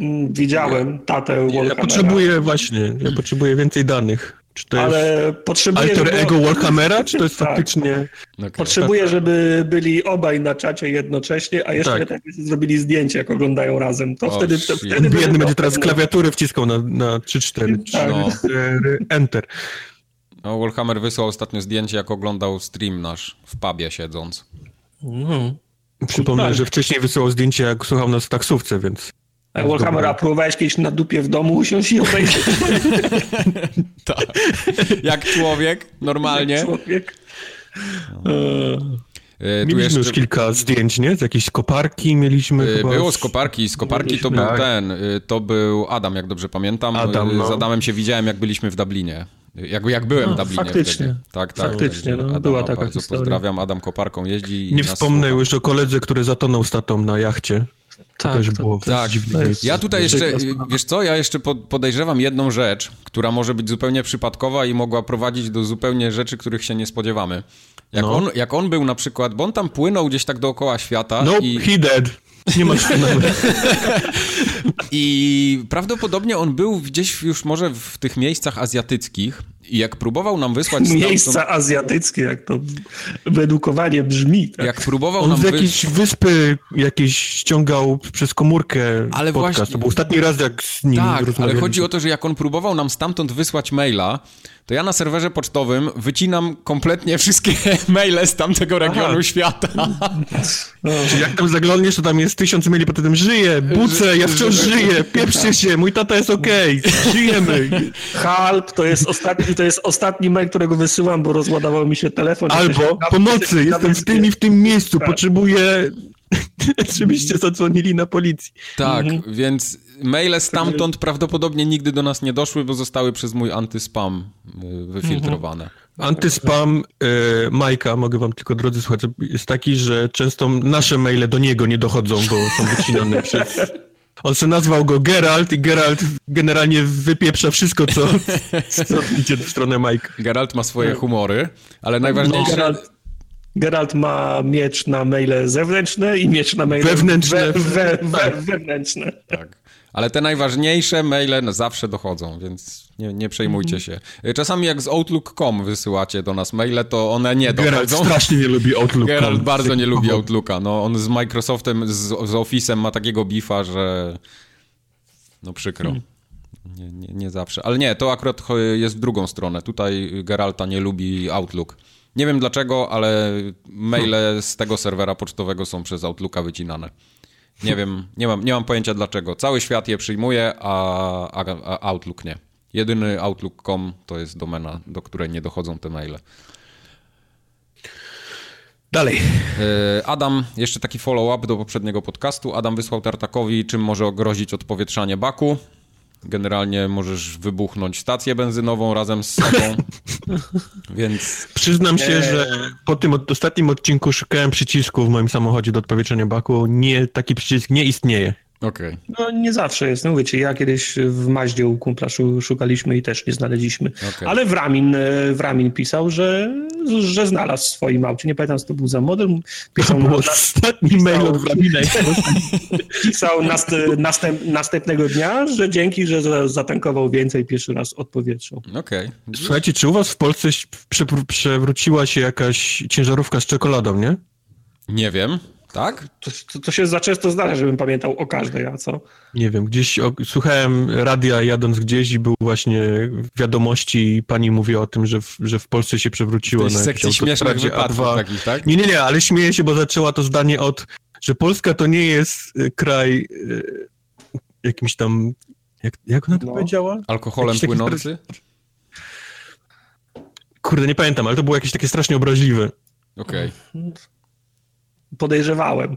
Mm, Widziałem tatę Ja Wallhammera, potrzebuję właśnie, ja potrzebuję więcej danych. Czy to jest ale potrzebuję, alter żeby- ego Warhammera, czy to jest Tak. faktycznie... Okay. Potrzebuję, żeby byli obaj na czacie jednocześnie, a jeszcze Tak. tak. zrobili zdjęcie, jak oglądają razem. To O, wtedy, to, wtedy Biedny będzie teraz klawiaturę. klawiaturę wciskał na, na 3-4. Tak. No. 4, Enter. No, Wallhammer wysłał ostatnio zdjęcie, jak oglądał stream nasz w pubie siedząc. Mhm. Przypomnę, Tak. że wcześniej wysyłał zdjęcie, jak słuchał nas w taksówce, więc... A Warhammer, a próbowałeś kiedyś na dupie w domu usiąść i obejrzeć Tak. Jak człowiek, normalnie. człowiek? E, E, Tu Mieliśmy jeszcze... już kilka zdjęć, nie? Z jakiejś koparki mieliśmy chyba. Było z koparki, z koparki to był Tak. ten, y, to był Adam, jak dobrze pamiętam. Adam, Y, no. Z Adamem się widziałem, jak byliśmy w Dublinie. Jak, jak byłem No, w Dublinie faktycznie. wtedy. Tak, tak. Faktycznie, no, Adama była taka bardzo historia. pozdrawiam, Adam koparką jeździ Nie wspomnę już o koledze, który zatonął statą na jachcie. Tak, to- było Tak, dziwne miejsce. ja tutaj jeszcze, wiesz co, ja jeszcze po- podejrzewam jedną rzecz, która może być zupełnie przypadkowa i mogła prowadzić do zupełnie rzeczy, których się nie spodziewamy. Jak, No. on, jak on był na przykład, bo on tam płynął gdzieś tak dookoła świata Nope, i... he dead. Nie masz finału. I prawdopodobnie on był gdzieś już może w tych miejscach azjatyckich i jak próbował nam wysłać stamtąd- Miejsca azjatyckie, jak to wyedukowanie brzmi. Tak? jak próbował On nam z jakiejś wyspy jakieś ściągał przez komórkę Ale podcast. właśnie- To był ostatni raz, jak z nim Tak, ale chodzi o to, że jak on próbował nam stamtąd wysłać maila, to ja na serwerze pocztowym wycinam kompletnie wszystkie maile z tamtego regionu świata. Czyli jak tam zaglądniesz, to tam jest tysiąc maili, potem żyję, bucę, ja wciąż żyję, pieprzcie się, mój tata jest okej, żyjemy. Halp to jest ostatni, to jest ostatni mail, którego wysyłam, bo rozładował mi się telefon. Albo pomocy, jestem w tym i w tym miejscu, Tak. potrzebuję, żebyście zadzwonili na policję. Tak, Mhm. więc maile stamtąd prawdopodobnie nigdy do nas nie doszły, bo zostały przez mój antyspam y, wyfiltrowane. Antyspam e, Majka, mogę wam tylko drodzy słuchacze, jest taki, że często nasze maile do niego nie dochodzą, bo są wycinane przez... On se nazwał go Geralt i Geralt generalnie wypieprza wszystko, co, co idzie w stronę Majka. Geralt ma swoje humory, ale najważniejsze... No, Geralt, Geralt ma miecz na maile zewnętrzne i miecz na maile Wewnętrzne. We, we, we, wewnętrzne. Tak. Ale te najważniejsze maile no, zawsze dochodzą, więc nie, nie przejmujcie się. Y, Czasami jak z Outlook.com wysyłacie do nas maile, to one nie Geralt dochodzą. strasznie nie lubi Outlook. Geralt bardzo nie lubi Outlooka. No, on z Microsoftem, z, z Office'em ma takiego bifa, że no przykro. Nie, nie, nie zawsze. Ale nie, to akurat jest w drugą stronę. Tutaj Geralta nie lubi Outlook. Nie wiem dlaczego, ale maile z tego serwera pocztowego są przez Outlooka wycinane. Nie wiem, nie mam, nie mam pojęcia dlaczego. Cały świat je przyjmuje, a, a, a Outlook nie. Jedyny Outlook.com to jest domena, do której nie dochodzą te maile. Dalej. E, Adam, jeszcze taki follow-up do poprzedniego podcastu. Adam wysłał Tartakowi, czym może grozić odpowietrzanie baku. Generalnie możesz wybuchnąć stację benzynową razem z sobą. Więc Przyznam się, że po tym od, ostatnim odcinku szukałem przycisku w moim samochodzie do odpowietrzenia baku. Nie, taki przycisk nie istnieje. Okej. No nie zawsze jest. No wiecie, ja kiedyś w Maździe u kumpla szu- szukaliśmy i też nie znaleźliśmy. Okej. Ale w Ramin, e, w Ramin pisał, że, że znalazł w swoim aucie. Nie pamiętam, co to był za model. To Pisał, był na, ostatni mail od Wrabina. pisał nast, następ, następnego dnia, że dzięki, że za- zatankował więcej, pierwszy raz odpowietrzył. Okej. Słuchajcie, czy u was w Polsce prze, przewróciła się jakaś ciężarówka z czekoladą, nie? Nie wiem. Tak? To, to, to, się za często zdarza, żebym pamiętał o każdej, a co? Nie wiem, gdzieś o, słuchałem radia jadąc gdzieś i był właśnie wiadomości i pani mówi o tym, że w, że w Polsce się przewróciło na sekcji śmiesznych wypadków A2. takich, tak? Nie, nie, nie, ale śmieję się, bo zaczęła to zdanie od, że Polska to nie jest y, kraj y, jakimś tam, jak, jak ona to no. powiedziała? Alkoholem płynący? Kurde, nie pamiętam, ale to było jakieś takie strasznie obraźliwe. Okej. Okay. Podejrzewałem.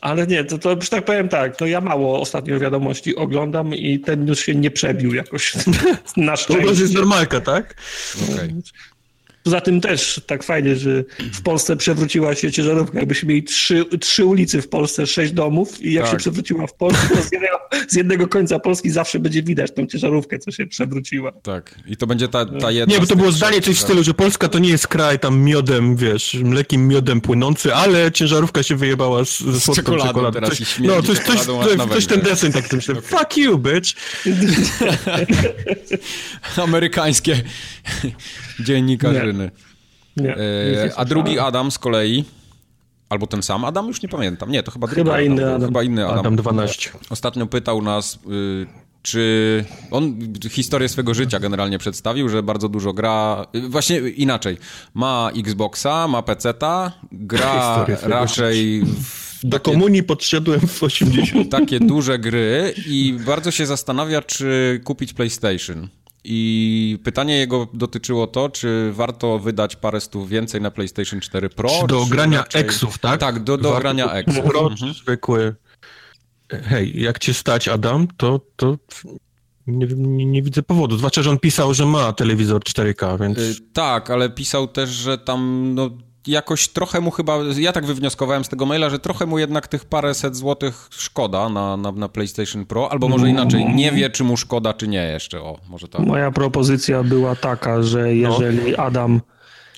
Ale nie, to, to już tak powiem tak, to ja mało ostatnio wiadomości oglądam i ten news się nie przebił jakoś na szczęście. To jest normalka, tak? Okej. Okay. Poza tym też tak fajnie, że w Polsce przewróciła się ciężarówka. Jakbyśmy mieli trzy, trzy ulicy w Polsce, sześć domów i jak tak. się przewróciła w Polsce, to z jednego, z jednego, końca Polski zawsze będzie widać tą ciężarówkę, co się przewróciła. Tak. I to będzie ta, ta jedna... Nie, bo to było zdanie coś w stylu, że Polska to nie jest kraj tam miodem, wiesz, mlekim miodem płynący, ale ciężarówka się wyjebała z, ze słodką czekoladą. czekoladą. Teraz coś, no, coś, coś, coś, coś ten deseń tak tym okay. Fuck you, bitch! Amerykańskie dziennikarzyny. Nie. nie, e, a drugi Adam z kolei, albo ten sam Adam, już nie pamiętam. Nie, to chyba, chyba drugi inny Adam. Adam. Chyba inny Adam. Adam 12. Ostatnio pytał nas, y, czy on historię swojego życia generalnie przedstawił, że bardzo dużo gra, y, właśnie inaczej, ma Xboxa, ma PC-ta, gra raczej w do takie, komunii podszedłem w 80. Takie duże gry i bardzo się zastanawia, czy kupić PlayStation. I pytanie jego dotyczyło to, czy warto wydać parę stów więcej na PlayStation 4 Pro. Czy do grania raczej... Exów, tak? Tak, do, do grania Exów. Pro mhm. zwykły. Hej, jak cię stać, Adam, to, to nie, nie, nie, widzę powodu. Zwłaszcza, że on pisał, że ma telewizor 4K, więc... Yy, tak, ale pisał też, że tam no, jakoś trochę mu chyba, ja tak wywnioskowałem z tego maila, że trochę mu jednak tych paręset złotych szkoda na, na, na PlayStation Pro, albo może inaczej, nie wie, czy mu szkoda, czy nie jeszcze, o, może tak. Moja propozycja była taka, że jeżeli no. Adam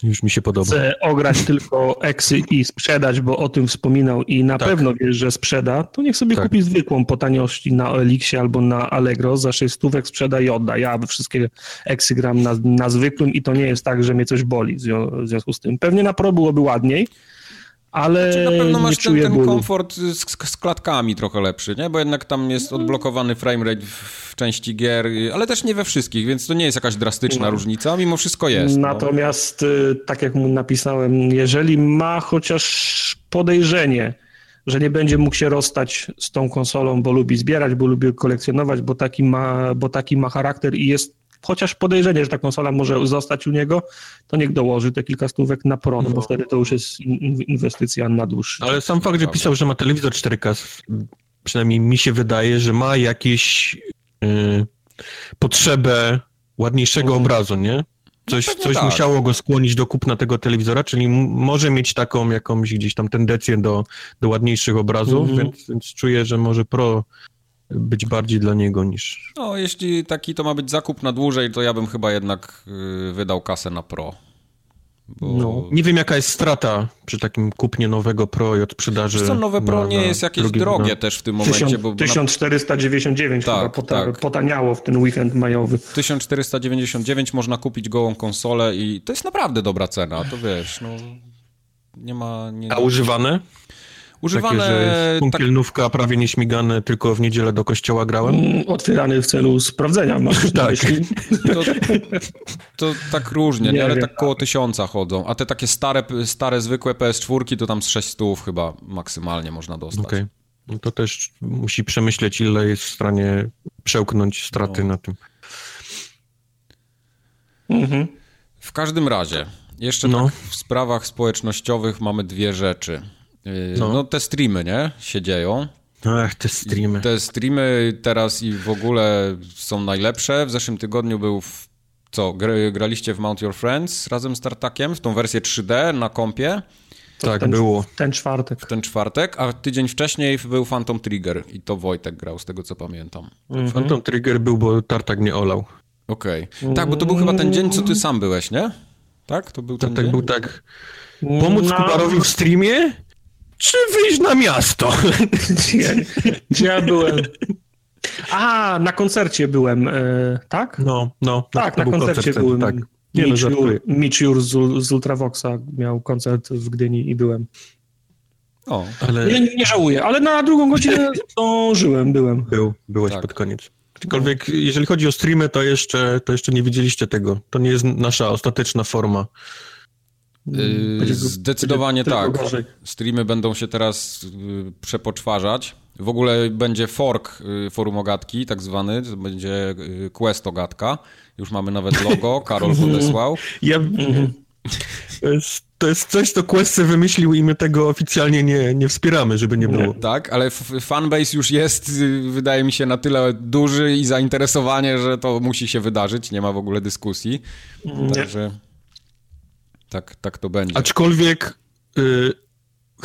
już mi się podoba. Chcę ograć tylko eksy i sprzedać, bo o tym wspominał i na tak. pewno wiesz, że sprzeda, to niech sobie tak. kupi zwykłą po taniości na Elixie albo na Allegro, za 6 stówek sprzeda i odda. Ja wszystkie eksy gram na, na zwykłym i to nie jest tak, że mnie coś boli w związku z tym. Pewnie na Pro byłoby ładniej, ale znaczy, na pewno masz ten, ten komfort z, z, klatkami trochę lepszy, nie? Bo jednak tam jest odblokowany framerate w części gier, ale też nie we wszystkich, więc to nie jest jakaś drastyczna no. różnica, mimo wszystko jest. No. Natomiast, no. tak jak mu napisałem, jeżeli ma chociaż podejrzenie, że nie będzie mógł się rozstać z tą konsolą, bo lubi zbierać, bo lubi kolekcjonować, bo taki ma, bo taki ma charakter i jest chociaż podejrzenie, że ta konsola może zostać u niego, to niech dołoży te kilka stówek na Pro, no bo no. wtedy to już jest inwestycja na dłuższy. Ale sam fakt, że pisał, że ma telewizor 4K, przynajmniej mi się wydaje, że ma jakieś yy, potrzebę ładniejszego mm. obrazu, nie? Coś, no coś tak. musiało go skłonić do kupna tego telewizora, czyli może mieć taką jakąś gdzieś tam tendencję do, do ładniejszych obrazów, mm -hmm. więc, więc czuję, że może Pro być bardziej dla niego niż... No, jeśli taki to ma być zakup na dłużej, to ja bym chyba jednak y, wydał kasę na Pro. Bo... No, nie wiem jaka jest strata przy takim kupnie nowego Pro i sprzedaży. Co nowe Pro na, nie jest jakieś drogie też w tym momencie. 1000, bo 1499 tak, chyba pota, tak. potaniało w ten weekend majowy. 1499 można kupić gołą konsolę i to jest naprawdę dobra cena, to wiesz, no nie ma... Nie... A używane? Używane... Takie, że punkielnówka tak... prawie nieśmigane, tylko w niedzielę do kościoła grałem? Mm, otwierany w celu sprawdzenia, masz tak. To, to, tak różnie, nie, ale wiem. tak koło tysiąca chodzą. A te takie stare, stare zwykłe PS4 to tam z 600 chyba maksymalnie można dostać. Okay. No to też musi przemyśleć, ile jest w stanie przełknąć straty no. na tym. Mhm. W każdym razie, jeszcze no. tak w sprawach społecznościowych mamy dwie rzeczy. Yy, no. no. te streamy, nie? Się dzieją. Ach, te streamy. te streamy teraz i w ogóle są najlepsze. W zeszłym tygodniu był w, co, graliście w Mount Your Friends razem z Tartakiem, w tą wersję 3D na kompie. tak, ten, było. Ten czwartek. W ten czwartek, a tydzień wcześniej był Phantom Trigger i to Wojtek grał, z tego co pamiętam. Mhm. Phantom Trigger był, bo Tartak nie olał. Okej. Okay. Tak, bo to był chyba ten dzień, co ty sam byłeś, nie? Tak? To był ten Tartak dzień? był tak. Pomóc no. Kubarowi w streamie czy wyjść na miasto? Gdzie, gdzie ja byłem? A, na koncercie byłem, e, tak? No, no. Tak, na koncercie koncert, byłem. Tak. Nie, Mitch, no, Mitch Jur z, z Ultravoxa miał koncert w Gdyni i byłem. O, ale... Nie, nie żałuję, ale na drugą godzinę żyłem, byłem. Był, byłeś tak. pod koniec. Aczkolwiek, jeżeli chodzi o streamy, to jeszcze, to jeszcze nie widzieliście tego. To nie jest nasza ostateczna forma. Yy, zdecydowanie tak. Streamy będą się teraz yy, przepoczwarzać. W ogóle będzie fork yy, forum ogatki, tak zwany. To będzie quest ogatka. Już mamy nawet logo, Karol podesłał. Ja... To jest, coś, co Questy wymyślił i my tego oficjalnie nie, nie wspieramy, żeby nie było. Tak, ale fanbase już jest, wydaje mi się, na tyle duży i zainteresowanie, że to musi się wydarzyć. Nie ma w ogóle dyskusji. Nie. Także tak, tak to będzie. Aczkolwiek y,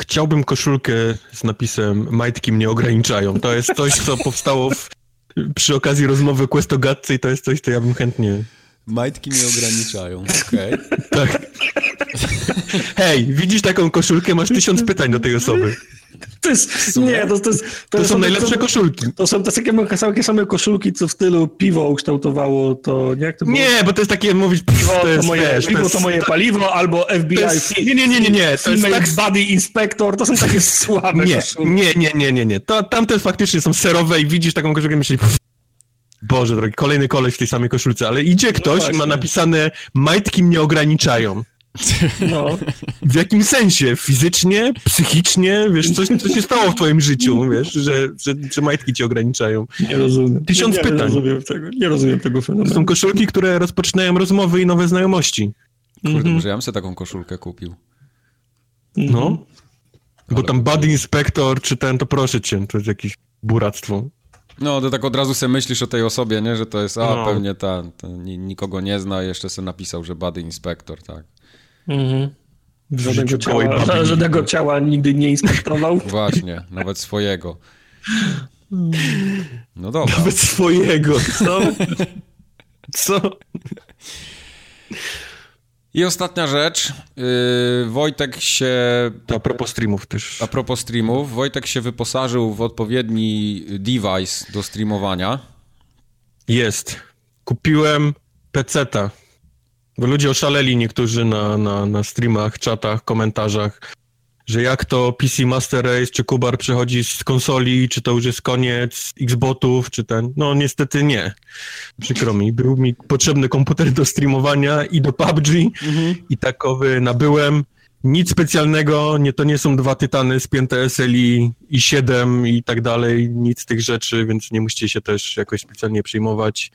chciałbym koszulkę z napisem Majtki mnie ograniczają. To jest coś, co powstało w, przy okazji rozmowy Questogatcy i to jest coś, co ja bym chętnie Majtki mnie ograniczają, okej. Okay. Tak. Hej, widzisz taką koszulkę, masz tysiąc pytań do tej osoby. To jest, nie, to, to, jest, to, to są najlepsze to, koszulki. To są takie, takie same koszulki, co w stylu piwo ukształtowało to, nie? Jak to było? Nie, bo to jest takie, mówić, piwo to, jest, moje, wiesz, piwo to, jest, to moje paliwo, albo FBI, jest, nie, nie, nie, nie, nie, to jest tak... Body Inspector, to są takie słabe nie, koszulki. Nie, nie, nie, nie, nie, to, tamte faktycznie są serowe i widzisz taką koszulkę i myślisz, Boże drogi, kolejny koleś w tej samej koszulce, ale idzie no ktoś no i ma napisane majtki mnie ograniczają. No. W jakim sensie? Fizycznie? Psychicznie? Wiesz, coś, co się stało w twoim życiu, wiesz, że, że, że majtki cię ograniczają. Nie rozumiem. Tysiąc nie, pytań. Nie rozumiem tego, nie rozumiem tego fenomenu. To są koszulki, które rozpoczynają rozmowy i nowe znajomości. Kurde, -hmm. może ja bym sobie taką koszulkę kupił. No. Bo tam Body Inspector czy ten, to proszę cię, to jest jakieś buractwo. No, to tak od razu sobie myślisz o tej osobie, nie? Że to jest, a no. pewnie ta, nikogo nie zna, jeszcze sobie napisał, że Body Inspector, tak. Mhm. Żadnego ciała, żadnego ciała nigdy nie inspektował. Właśnie, nawet swojego. No dobra. Nawet swojego, co? co? I ostatnia rzecz. Yy, Wojtek się. A propos streamów też. A propos streamów. Wojtek się wyposażył w odpowiedni device do streamowania. Jest. Kupiłem PC-ta. Bo ludzie oszaleli niektórzy na, na, na streamach, czatach, komentarzach że jak to PC Master Race czy Kubar przechodzi z konsoli, czy to już jest koniec Xbotów, czy ten. No niestety nie. Przykro mi. Był mi potrzebny komputer do streamowania i do PUBG mhm. i takowy nabyłem. Nic specjalnego, nie, to nie są dwa tytany spięte SLI i 7 i tak dalej, nic z tych rzeczy, więc nie musicie się też jakoś specjalnie przejmować.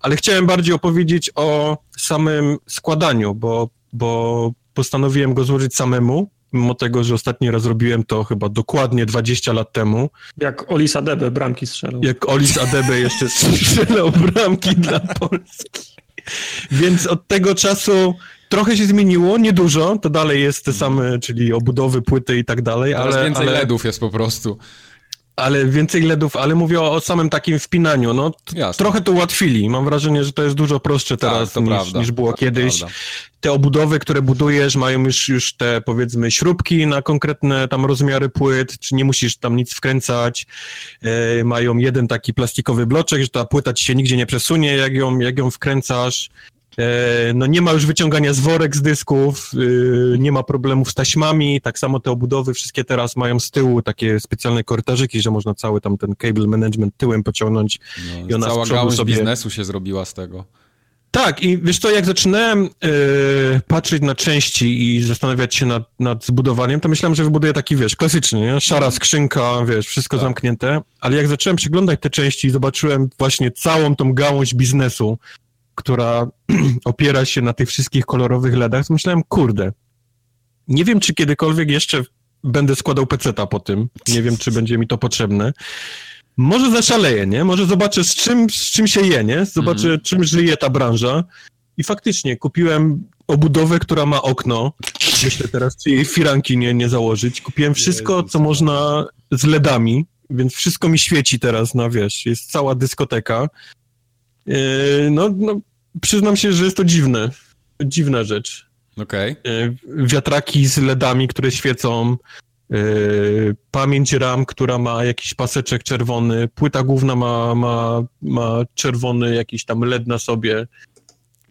Ale chciałem bardziej opowiedzieć o samym składaniu, bo, bo postanowiłem go złożyć samemu mimo tego, że ostatni raz robiłem to chyba dokładnie 20 lat temu. Jak Olis Adebe bramki strzelał. Jak Olis Adebe jeszcze strzelał bramki dla Polski. Więc od tego czasu trochę się zmieniło, niedużo, to dalej jest te same, czyli obudowy, płyty i tak dalej, ale... Teraz więcej ale... LEDów jest po prostu. Ale więcej LEDów, ale mówię o, o samym takim wpinaniu. No, trochę to ułatwili. Mam wrażenie, że to jest dużo prostsze tak, teraz tak, niż, niż, było kiedyś. Te obudowy, które budujesz, mają już, już te powiedzmy śrubki na konkretne tam rozmiary płyt, czy nie musisz tam nic wkręcać. E, mają jeden taki plastikowy bloczek, że ta płyta ci się nigdzie nie przesunie, jak ją, jak ją wkręcasz. E, no nie ma już wyciągania z worek z dysków, e, nie ma problemów z taśmami, tak samo te obudowy wszystkie teraz mają z tyłu takie specjalne korytarzyki, że można cały tam ten cable management tyłem pociągnąć no, i ona cała gałąź sobie... biznesu się zrobiła z tego. Tak, i wiesz co, jak zaczynałem yy, patrzeć na części i zastanawiać się nad, nad zbudowaniem, to myślałem, że wybuduję taki, wiesz, klasyczny, nie? szara skrzynka, wiesz, wszystko tak. zamknięte, ale jak zacząłem przeglądać te części i zobaczyłem właśnie całą tą gałąź biznesu, która opiera się na tych wszystkich kolorowych LEDach, to myślałem, kurde, nie wiem, czy kiedykolwiek jeszcze będę składał peceta po tym. Nie wiem, czy będzie mi to potrzebne. Może zaszaleję, nie? Może zobaczę, z czym, z czym się je, nie? Zobaczę, mm. czym żyje ta branża. I faktycznie kupiłem obudowę, która ma okno. Myślę teraz, czy jej firanki nie, nie założyć. Kupiłem wszystko, co można z LEDami, więc wszystko mi świeci teraz na, wiesz, jest cała dyskoteka. E, no, no, przyznam się, że jest to dziwne. Dziwna rzecz. Okej. Okay. Wiatraki z LEDami, które świecą, e, pamięć RAM, która ma jakiś paseczek czerwony, płyta główna ma, ma, ma czerwony jakiś tam LED na sobie.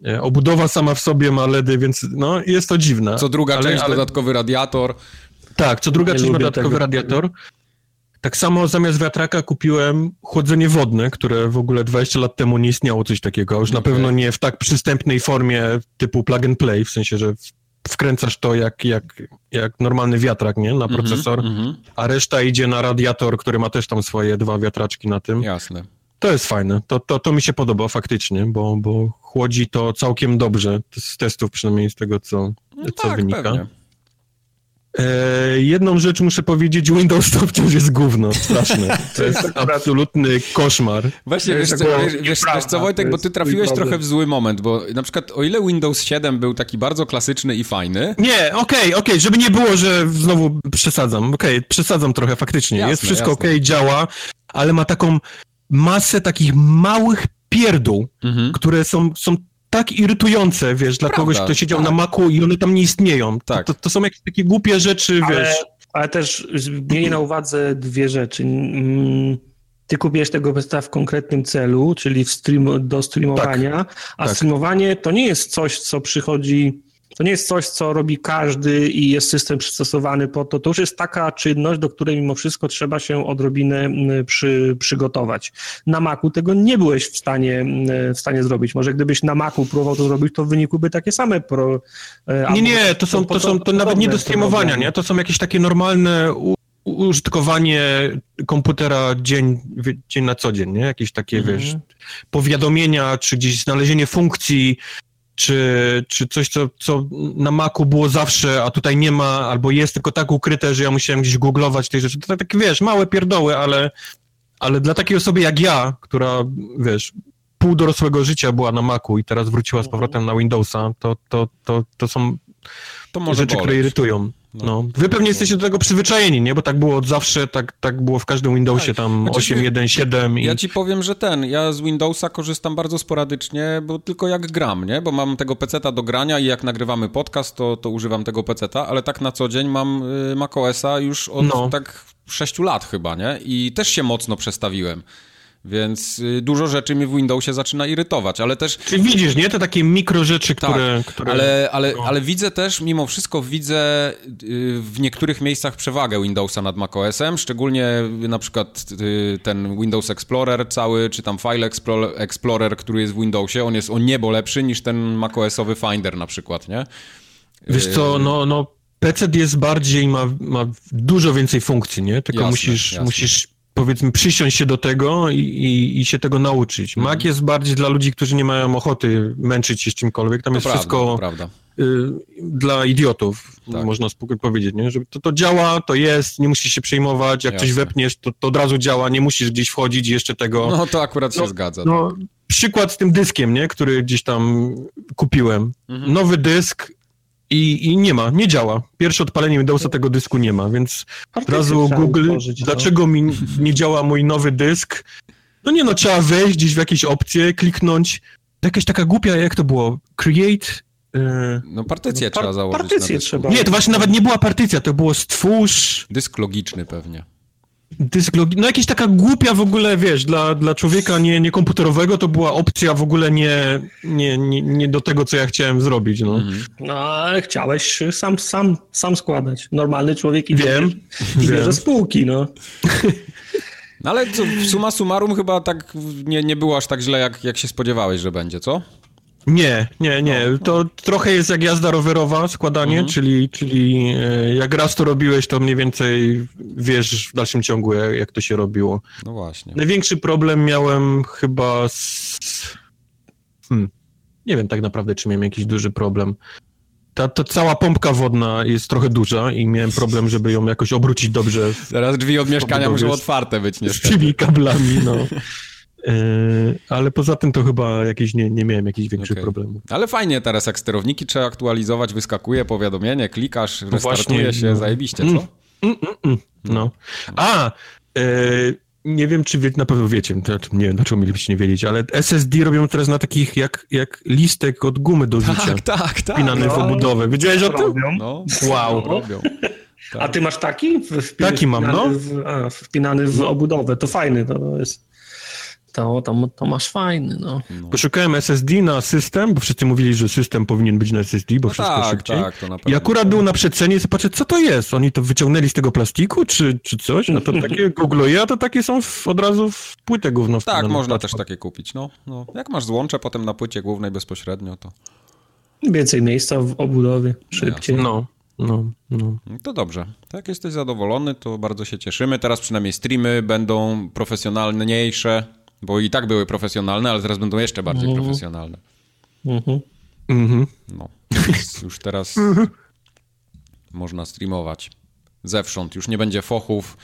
E, obudowa sama w sobie ma LEDy, więc no jest to dziwne. Co druga ale, część, ale... dodatkowy radiator. Tak, co druga część ma dodatkowy tego. radiator. Tak samo zamiast wiatraka kupiłem chłodzenie wodne, które w ogóle 20 lat temu nie istniało coś takiego. Już okay. na pewno nie w tak przystępnej formie typu plug and play, w sensie, że wkręcasz to jak, jak, jak normalny wiatrak, nie? Na mhm, procesor, mm -hmm. a reszta idzie na radiator, który ma też tam swoje dwa wiatraczki na tym. Jasne. To jest fajne. To, to, to mi się podoba faktycznie, bo, bo chłodzi to całkiem dobrze, z testów przynajmniej z tego, co, no co tak, wynika. Pewnie. E, jedną rzecz muszę powiedzieć, Windows to wciąż jest gówno, straszne. To jest absolutny koszmar. Właśnie, wiesz, co, wiesz, wiesz, wiesz co Wojtek, bo ty trafiłeś trochę w zły moment, bo na przykład o ile Windows 7 był taki bardzo klasyczny i fajny... Nie, okej, okay, okej, okay, żeby nie było, że znowu przesadzam, okej, okay, przesadzam trochę faktycznie, jasne, jest wszystko okej, okay, działa, ale ma taką masę takich małych pierdół, mhm. które są, są tak irytujące, wiesz, dla Prawda, kogoś, kto siedział tak. na maku i one tam nie istnieją. Tak. To, to, są jakieś takie głupie rzeczy, ale, wiesz. Ale też miej na uwadze dwie rzeczy. Mm, ty kupiłeś tego besta w konkretnym celu, czyli stream, do streamowania, tak, a tak. streamowanie to nie jest coś, co przychodzi to nie jest coś, co robi każdy i jest system przystosowany po to. To już jest taka czynność, do której mimo wszystko trzeba się odrobinę przy, przygotować. Na Macu tego nie byłeś w stanie, w stanie zrobić. Może gdybyś na Macu próbował to zrobić, to w wyniku by takie same pro... E, nie, nie, to są, to, są, to nawet nie do streamowania, nie? To są jakieś takie normalne użytkowanie komputera dzień, dzień na co dzień, nie? Jakieś takie, mhm. wiesz, powiadomienia, czy gdzieś znalezienie funkcji, czy, czy coś, co, co na Macu było zawsze, a tutaj nie ma, albo jest tylko tak ukryte, że ja musiałem gdzieś googlować tej rzeczy. To tak, tak wiesz, małe pierdoły, ale, ale dla takiej osoby jak ja, która, wiesz, pół dorosłego życia była na Macu i teraz wróciła z powrotem na Windowsa, to, to, to, to są to rzeczy, boleć. które irytują. No, no. Wy pewnie jesteście do tego przyzwyczajeni, nie? Bo tak było od zawsze, tak, tak było w każdym Windowsie, tak. tam znaczy, 8.1.7 i... Ja ci powiem, że ten, ja z Windowsa korzystam bardzo sporadycznie, bo tylko jak gram, nie? Bo mam tego peceta do grania i jak nagrywamy podcast, to, to używam tego peceta, ale tak na co dzień mam y, macOSa już od no. tak 6 lat chyba, nie? I też się mocno przestawiłem. Więc y, dużo rzeczy mnie w Windowsie zaczyna irytować, ale też... Czy widzisz, nie? Te takie mikro rzeczy, tak, które... które... Ale, ale, no. ale widzę też, mimo wszystko widzę y, w niektórych miejscach przewagę Windowsa nad macOSem, szczególnie na przykład y, ten Windows Explorer cały, czy tam File Explorer, który jest w Windowsie, on jest o niebo lepszy niż ten macOSowy Finder na przykład, nie? Wiesz co, no, no PC jest bardziej, ma, ma dużo więcej funkcji, nie? Tylko jasne, musisz, jasne. musisz powiedzmy przysiąść się do tego i, i, i się tego nauczyć. Mhm. Mac jest bardziej dla ludzi, którzy nie mają ochoty męczyć się z czymkolwiek. Tam to jest prawda, wszystko y, dla idiotów, tak. można powiedzieć, nie? że to, to działa, to jest, nie musisz się przejmować, jak Jasne. coś wepniesz, to, to od razu działa, nie musisz gdzieś wchodzić jeszcze tego. No to akurat no, się zgadza. No, tak. Przykład z tym dyskiem, nie? który gdzieś tam kupiłem. Mhm. Nowy dysk, i, I, nie ma, nie działa. Pierwsze odpalenie Windowsa tego dysku nie ma, więc od razu Google, no. dlaczego mi nie działa mój nowy dysk? No nie no, trzeba wejść gdzieś w jakieś opcje, kliknąć. Jakaś taka głupia, jak to było? Create... Yy... No partycję no, par trzeba założyć. Partycję trzeba. Nie, to właśnie nawet nie była partycja, to było stwórz... Dysk logiczny pewnie dysk no jakaś taka głupia w ogóle, wiesz, dla, dla człowieka nie, nie komputerowego to była opcja w ogóle nie, nie, nie, nie do tego, co ja chciałem zrobić, no. Mhm. No, ale chciałeś sam, sam, sam składać. Normalny człowiek i wiem, i bierze spółki, no. No ale co, suma summarum chyba tak nie, nie było aż tak źle, jak, jak się spodziewałeś, że będzie, co? Nie, nie, nie. No, to trochę jest jak jazda rowerowa, składanie, mhm. czyli, czyli e, jak raz to robiłeś, to mniej więcej wiesz w dalszym ciągu, jak, jak to się robiło. No właśnie. Największy problem miałem chyba z... Hmm. Nie wiem tak naprawdę, czy miałem jakiś duży problem. Ta, ta cała pompka wodna jest trochę duża i miałem problem, żeby ją jakoś obrócić dobrze. Teraz drzwi od mieszkania muszą otwarte być, niestety. Z tymi kablami, no. E, ale poza tym to chyba jakieś nie, nie miałem jakichś większych okay. problemów. Ale fajnie teraz, jak sterowniki trzeba aktualizować, wyskakuje powiadomienie, klikasz, no restartuje no się, no. zajebiście, co? Mm, mm, mm, mm. no. A, e, nie wiem, czy wie, na pewno wiecie, to, nie wiem, dlaczego mielibyście nie wiedzieć, ale SSD robią teraz na takich jak, jak listek od gumy do życia. Tak, tak, tak. Wpinany no, w obudowę. Wiedziałeś o tym? No, wow. Robią. Tak. A ty masz taki? Wpinany, taki mam, no. W, a, wpinany w obudowę, to fajny, to jest... to, to, to masz fajny, no. no. Poszukałem SSD na system, bo wszyscy mówili, że system powinien być na SSD, bo no wszystko tak, szybciej. Tak, to na I akurat był na przecenie i zobaczę, co to jest? Oni to wyciągnęli z tego plastiku, czy, czy coś? No to takie Google, ja to takie są w, od razu w płytę główną. Tak, można też takie kupić, no, no. Jak masz złącze potem na płycie głównej bezpośrednio, to... Więcej miejsca w obudowie, szybciej. No. No, no. To dobrze. Tak, jesteś zadowolony, to bardzo się cieszymy. Teraz przynajmniej streamy będą profesjonalniejsze, bo i tak były profesjonalne, ale teraz będą jeszcze bardziej mhm. profesjonalne. Mhm. Mhm. No, już teraz można streamować zewsząd. Już nie będzie fochów,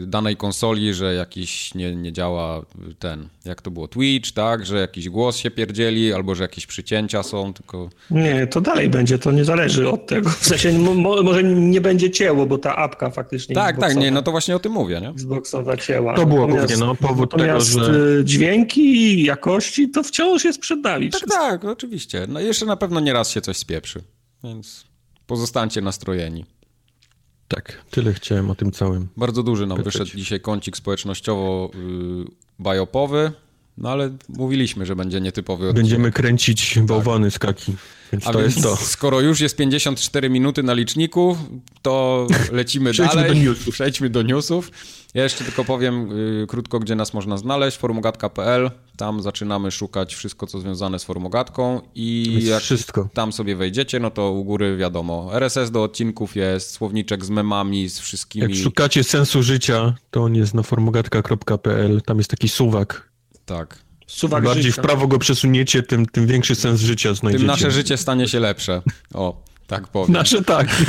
danej konsoli, że jakiś nie, nie działa ten, jak to było, Twitch, tak, że jakiś głos się pierdzieli, albo że jakieś przycięcia są, tylko... Nie, to dalej będzie, to nie zależy od tego, w sensie mo, może nie będzie cięło, bo ta apka faktycznie... Tak, tak, nie, no to właśnie o tym mówię, nie? Xboxowa cięła. To było głównie, no, powód tego, że... Y, dźwięki, jakości, to wciąż jest przed nami. Tak, wszystko. tak, oczywiście. No jeszcze na pewno nieraz się coś spieprzy, więc pozostańcie nastrojeni. Tak, tyle chciałem o tym całym. Bardzo duży nam wyszedł dzisiaj kącik społecznościowo-bajopowy, no ale mówiliśmy, że będzie nietypowy odcinek. Będziemy kręcić bałwany tak. z kaki. Więc A to więc jest to. Skoro już jest 54 minuty na liczniku, to lecimy Przejdźmy dalej. Do newsów. Przejdźmy do newsów. Ja jeszcze tylko powiem y, krótko, gdzie nas można znaleźć. Formogatka.pl. Tam zaczynamy szukać wszystko, co związane z formogatką i jak wszystko. tam sobie wejdziecie, no to u góry wiadomo. RSS do odcinków jest, słowniczek z memami, z wszystkimi. Jak szukacie sensu życia, to on jest na formogatka.pl. Tam jest taki suwak. Tak. Suwak Bardziej życia. w prawo go przesuniecie, tym, tym większy sens życia znajdziecie. Tym nasze życie stanie się lepsze. O, tak powiem. Nasze tak.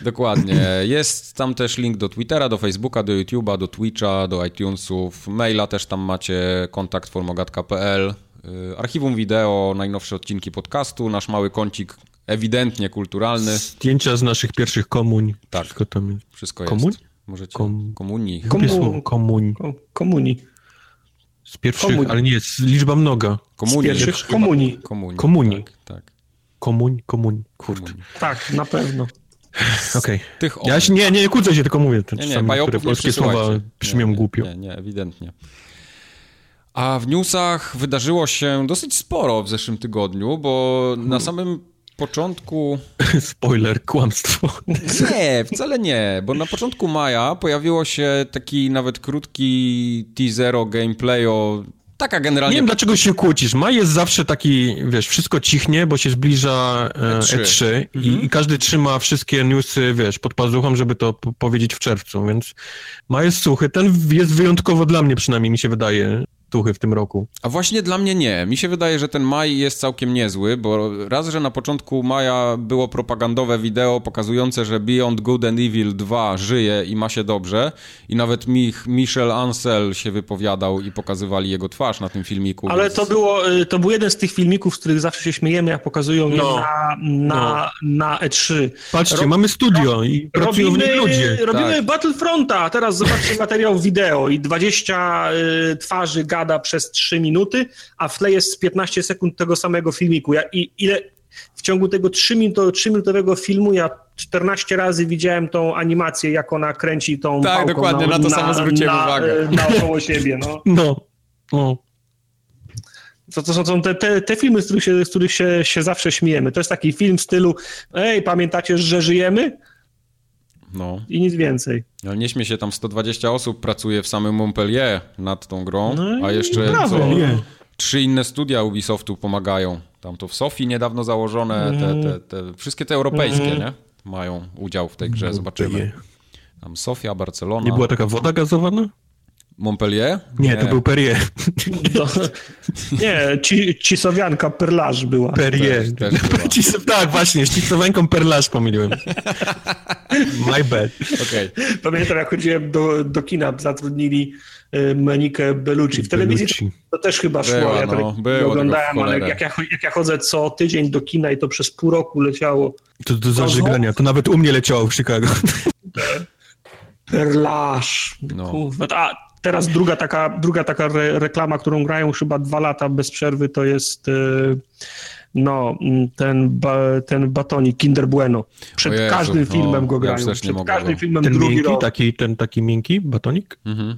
Dokładnie. Jest tam też link do Twittera, do Facebooka, do YouTube'a, do Twitcha, do iTunesów. Maila też tam macie, kontakt formogatka.pl. Y, archiwum wideo, najnowsze odcinki podcastu, nasz mały kącik ewidentnie kulturalny. Zdjęcia z naszych pierwszych komuń. Tak. Wszystko tam jest. Wszystko jest. Komuń? Możecie. Kom... Komunii. Komu... Komuń. Komunii. Z pierwszych, komunii. ale nie, z liczba mnoga. Komunii. Z pierwszych komunii. Komunii. Komunii. Tak, tak. Komuń, komuń, kurde. Tak, na pewno. Okej. Okay. Ja się, nie, nie, nie kłócę się, tylko mówię. Te nie, nie, które polskie słowa brzmią głupio. Nie, nie, ewidentnie. A w newsach wydarzyło się dosyć sporo w zeszłym tygodniu, bo na samym początku... Spoiler, kłamstwo. Nie, wcale nie, bo na początku maja pojawiło się taki nawet krótki teaser o gameplayu Taka generalnie. Nie wiem, dlaczego się kłócisz. Maj jest zawsze taki, wiesz, wszystko cichnie, bo się zbliża E3, E3 mhm. i, i, każdy trzyma wszystkie newsy, wiesz, pod pazuchą, żeby to powiedzieć w czerwcu, więc maj jest suchy. Ten jest wyjątkowo dla mnie przynajmniej, mi się wydaje, tuchy w tym roku. A właśnie dla mnie nie. Mi się wydaje, że ten maj jest całkiem niezły, bo raz, że na początku maja było propagandowe wideo pokazujące, że Beyond Good and Evil 2 żyje i ma się dobrze i nawet Mich, Michel Ansel się wypowiadał i pokazywali jego twarz na tym filmiku. Ale więc... to, było, y, to był jeden z tych filmików, z których zawsze się śmiejemy, jak pokazują no. je na, na, no. na E3. Patrzcie, Ro mamy studio i pracują robimy, ludzie. Robimy tak. Battlefronta, teraz zobaczcie materiał wideo i 20 y, twarzy gada przez 3 minuty, a w tle jest 15 sekund tego samego filmiku. Ja, i, ile w ciągu tego 3-minutowego filmu ja 14 razy widziałem tą animację, jak ona kręci tą Tak, dokładnie, na, na to samo zwróciłem na, uwagę. Naokoło siebie, no. No, no. To, to są te, te, te filmy, z których, się, z których się, się zawsze śmiejemy. To jest taki film w stylu ej, pamiętacie, że żyjemy? No. I nic więcej. Ale nie śmie się, tam 120 osób pracuje w samym Montpellier nad tą grą, no a jeszcze brawo, co, trzy inne studia Ubisoftu pomagają. Tam to w Sofii niedawno założone, te, te, mhm. te, wszystkie te europejskie, mm. nie? Mają udział w tej grze, zobaczymy. Tam Sofia, Barcelona. Nie była taka woda gazowana? Montpellier? Nie, nie, to był Perrier. To, nie, ci, cisowianka Perlarz była. Perrier. Też, też tak, właśnie, z cisowianką Perlarz pomyliłem. My bad. Okay. Pamiętam, jak chodziłem do, do kina, zatrudnili y, Monikę Bellucci. W telewizji to, to też chyba szło. Była, ja no, było oglądałem, ale jak ja, jak ja chodzę co tydzień do kina i to przez pół roku leciało. To do zażygania, to nawet u mnie leciało w Chicago. Perlarz. No. A teraz druga taka, druga taka re reklama, którą grają chyba dwa lata bez przerwy, to jest y, no, ten, ba, ten batonik Kinder Bueno. Przed Jezu, każdym filmem go grają. Ja Przed każdym filmem ten drugi miękki, rok. Taki, ten taki miękki batonik? Mhm.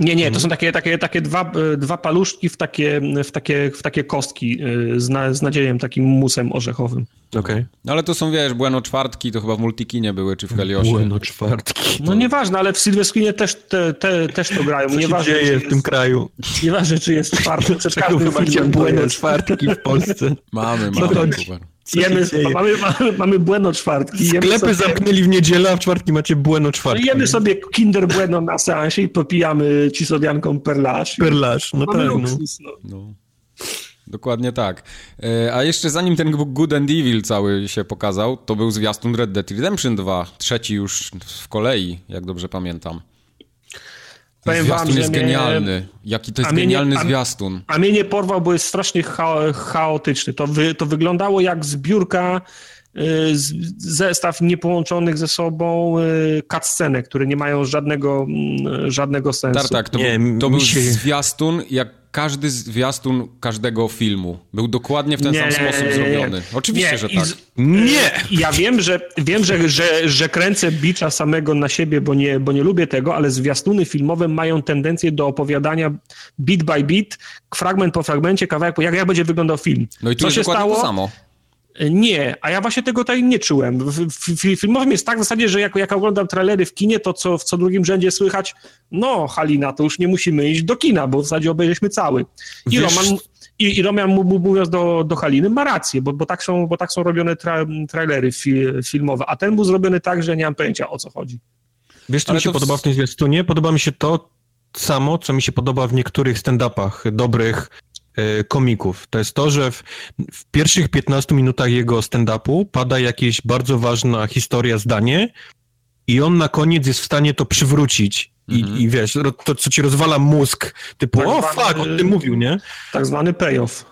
Nie, nie, to mhm. są takie, takie, takie dwa, dwa paluszki w takie, w takie, w takie kostki z, na, z nadziejem takim musem orzechowym. Okej. Okay. No ale to są, wiesz, Bueno czwartki, to chyba w Multikinie były, czy w Heliosie. Bueno czwartki. No nieważne, ale w Sylwestrinie też, te, te, też to grają. Co nieważne, się dzieje w tym kraju? Nieważne, czy jest czwartek, przed każdym chyba Bueno czwartki w Polsce. Mamy, mamy. No Jemy, mamy, mamy, mamy Bueno czwartki. Sklepy sobie... zamknęli w niedzielę, a w czwartki macie Bueno czwartki. Jemy sobie Kinder Bueno na seansie i popijamy cisodianką perlaż. Perlaż, no tak. No. no. no. Dokładnie tak. E, a jeszcze zanim ten Good and Evil cały się pokazał, to był zwiastun Red Dead Redemption 2, trzeci już w kolei, jak dobrze pamiętam. Powiem zwiastun wam, jest mnie... genialny. Jaki to jest genialny nie, zwiastun. A, a mnie nie porwał, bo jest strasznie cha chaotyczny. To, wy, to wyglądało jak zbiórka zestaw niepołączonych ze sobą y, cutscenek, które nie mają żadnego, mm, żadnego sensu. Tak, tak, to, nie, był, to był się... zwiastun jak każdy zwiastun każdego filmu był dokładnie w ten nie, sam sposób zrobiony. Oczywiście, nie, że tak. Nie! Ja wiem, że wiem, że, że, że kręcę bicza samego na siebie, bo nie, bo nie lubię tego, ale zwiastuny filmowe mają tendencję do opowiadania bit by bit, fragment po fragmencie, kawałek po jak, jak będzie wyglądał film. No i tu Co się stało? to samo. Nie, a ja właśnie tego tutaj nie czułem. W, w, filmowym jest tak w zasadzie, że jak, jak oglądam trailery w kinie, to co, w co drugim rzędzie słychać, no Halina, to już nie musimy iść do kina, bo w zasadzie obejrzeliśmy cały. I Wiesz... Roman, i, i Roman mówiąc do, do Haliny ma rację, bo, bo, tak, są, bo tak są robione tra, trailery fi, filmowe, a ten był zrobiony tak, że nie mam pojęcia o co chodzi. Wiesz, co Ale mi się to... podoba w tym zwiastunie? Podoba mi się to samo, co mi się podoba w niektórych stand-upach dobrych, komików. To jest to, że w, w pierwszych 15 minutach jego stand-upu pada jakieś bardzo ważna historia, zdanie i on na koniec jest w stanie to przywrócić. I, mhm. I wiesz, to co ci rozwala mózg, typu, tak o zwany, fuck, on tym mówił, nie? Tak zwany payoff.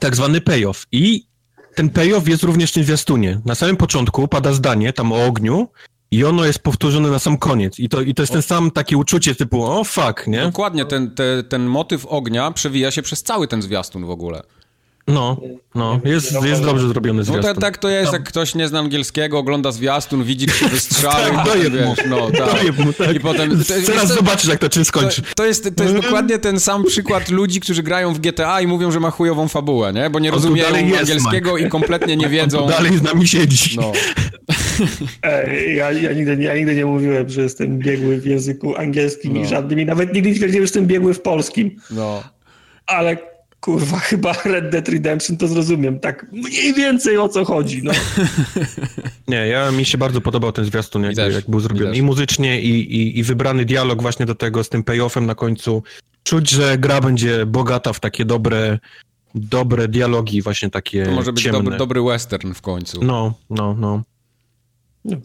Tak zwany payoff. I ten payoff jest również w tym zwiastunie. Na samym początku pada zdanie tam o ogniu i ono jest powtórzone na sam koniec. I to, i to jest ten sam takie uczucie typu, o fuck, nie? Dokładnie, ten, te, ten motyw ognia przewija się przez cały ten zwiastun w ogóle. No, no, jest, jest dobrze zrobiony zwiastun. No tak, tak to jest, jak ktoś nie zna angielskiego, ogląda zwiastun, widzi, gdzie wystrzały. tak, doje wiesz, no, tak. mu, tak. I potem... To, Zaraz zobaczysz, jak to czym skończy. To, to, jest, to jest dokładnie ten sam przykład ludzi, którzy grają w GTA i mówią, że ma chujową fabułę, nie? Bo nie rozumieją angielskiego i kompletnie nie wiedzą. On dalej z nami siedzi. No. Ej, ja, ja, nigdy, ja nigdy nie mówiłem, że jestem biegły w języku angielskim no. i żadnym, i nawet nigdy nie twierdziłem, że jestem biegły w polskim. No. Ale kurwa, chyba Red Dead Redemption to zrozumiem. Tak mniej więcej o co chodzi, no. Nie, ja mi się bardzo podobał ten zwiastun, jak, jak był zrobiony. I muzycznie, i, i, i wybrany dialog właśnie do tego z tym payoffem na końcu. Czuć, że gra będzie bogata w takie dobre, dobre dialogi, właśnie takie To może być ciemne. dobry, dobry western w końcu. No, no, no. No,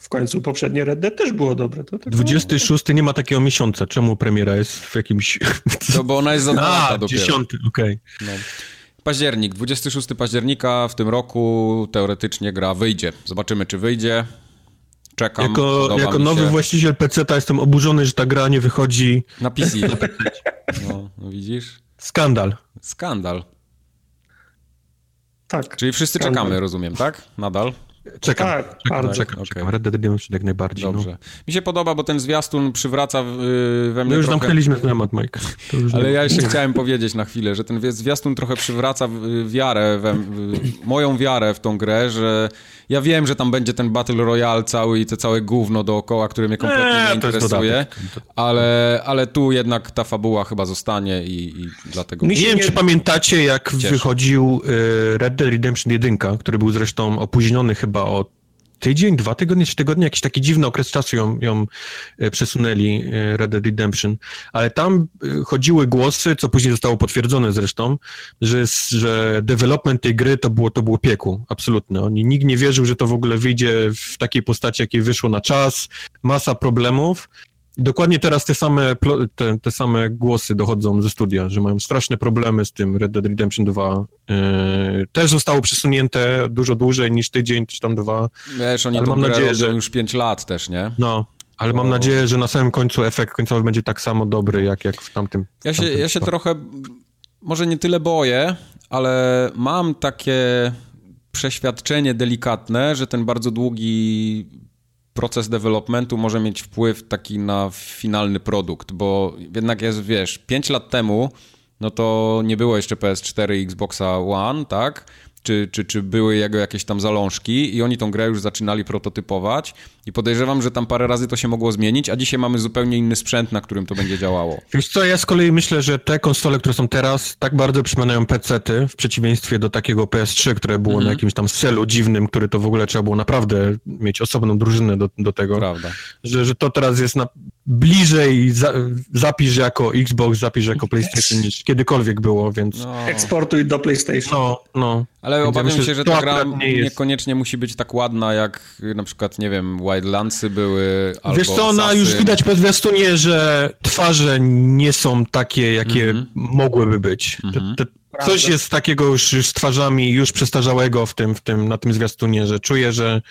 w, końcu poprzednie Red Dead też było dobre. To 26 nie ma takiego miesiąca. Czemu premiera jest w jakimś... To bo ona jest za A, dopiero. 10, okej. Okay. No. Październik, 26 października w tym roku teoretycznie gra wyjdzie. Zobaczymy, czy wyjdzie. Czekam. Jako, jako nowy się. właściciel PC jestem oburzony, że ta gra nie wychodzi na PC. No, no widzisz? Skandal. Skandal. Tak. Czyli wszyscy skandal. czekamy, rozumiem, tak? Nadal? Czekam, tak, czekam, czekam, okay. czekam. Red Dead Redemption jak najbardziej. No. Dobrze. No. Mi się podoba, bo ten zwiastun przywraca w, we mnie My już trochę... zamknęliśmy temat, Mike. Ale ja jeszcze chciałem powiedzieć na chwilę, że ten zwiastun trochę przywraca wiarę, we, moją wiarę w tą grę, że ja wiem, że tam będzie ten Battle Royale cały i te całe gówno dookoła, które mnie kompletnie nie, nie interesuje, ale, ale tu jednak ta fabuła chyba zostanie i, i dlatego... Nie wiem, czy pamiętacie, jak cieszę. wychodził y, Red Dead Redemption 1, który był zresztą opóźniony chyba o tydzień, dwa tygodnie, trzy tygodnie, jakiś taki dziwny okres czasu ją, ją e, przesunęli, e, Red Dead Redemption, ale tam e, chodziły głosy, co później zostało potwierdzone zresztą, że, że development tej gry to było, to było piekło, absolutne. Oni, nikt nie wierzył, że to w ogóle wyjdzie w takiej postaci, jakiej wyszło na czas, masa problemów, Dokładnie teraz te same, te, te, same głosy dochodzą ze studia, że mają straszne problemy z tym Red Dead Redemption 2. Yy, też zostało przesunięte dużo dłużej niż tydzień, czy tam dwa. Wiesz, oni ale mam nadzieję, że już 5 lat też, nie? No, ale mam nadzieję, że na samym końcu efekt końcowy będzie tak samo dobry, jak, jak w tamtym. Ja się, tamtym ja się trochę, może nie tyle boję, ale mam takie przeświadczenie delikatne, że ten bardzo długi proces developmentu może mieć wpływ taki na finalny produkt, bo jednak jest, wiesz, 5 lat temu no to nie było jeszcze PS4 i Xboxa One, tak? Czy, czy, czy były jego jakieś tam zalążki i oni tą grę już zaczynali prototypować i podejrzewam, że tam parę razy to się mogło zmienić, a dzisiaj mamy zupełnie inny sprzęt, na którym to będzie działało. Wiesz co, ja z kolei myślę, że te konsole, które są teraz, tak bardzo przypominają PC-ty, w przeciwieństwie do takiego PS3, które było -hmm. na jakimś tam celu dziwnym, który to w ogóle trzeba było naprawdę mieć osobną drużynę do, do tego. Prawda. Że, że to teraz jest na, bliżej za, zapisz jako Xbox, zapisz jako PlayStation niż kiedykolwiek było, więc... No. Eksportuj do PlayStation. No, no. Ale więc obawiam ja myślę, się, że ta gra nie niekoniecznie musi być tak ładna, jak na przykład, nie wiem, Wildlandsy były, albo Wiesz co, ona już widać po zwiastunie, że twarze nie są takie, jakie mm -hmm. mogłyby być. Mm -hmm. te, te, Coś jest takiego już, już z twarzami już przestarzałego w tym, w tym, na tym zwiastunie, że czuję, że,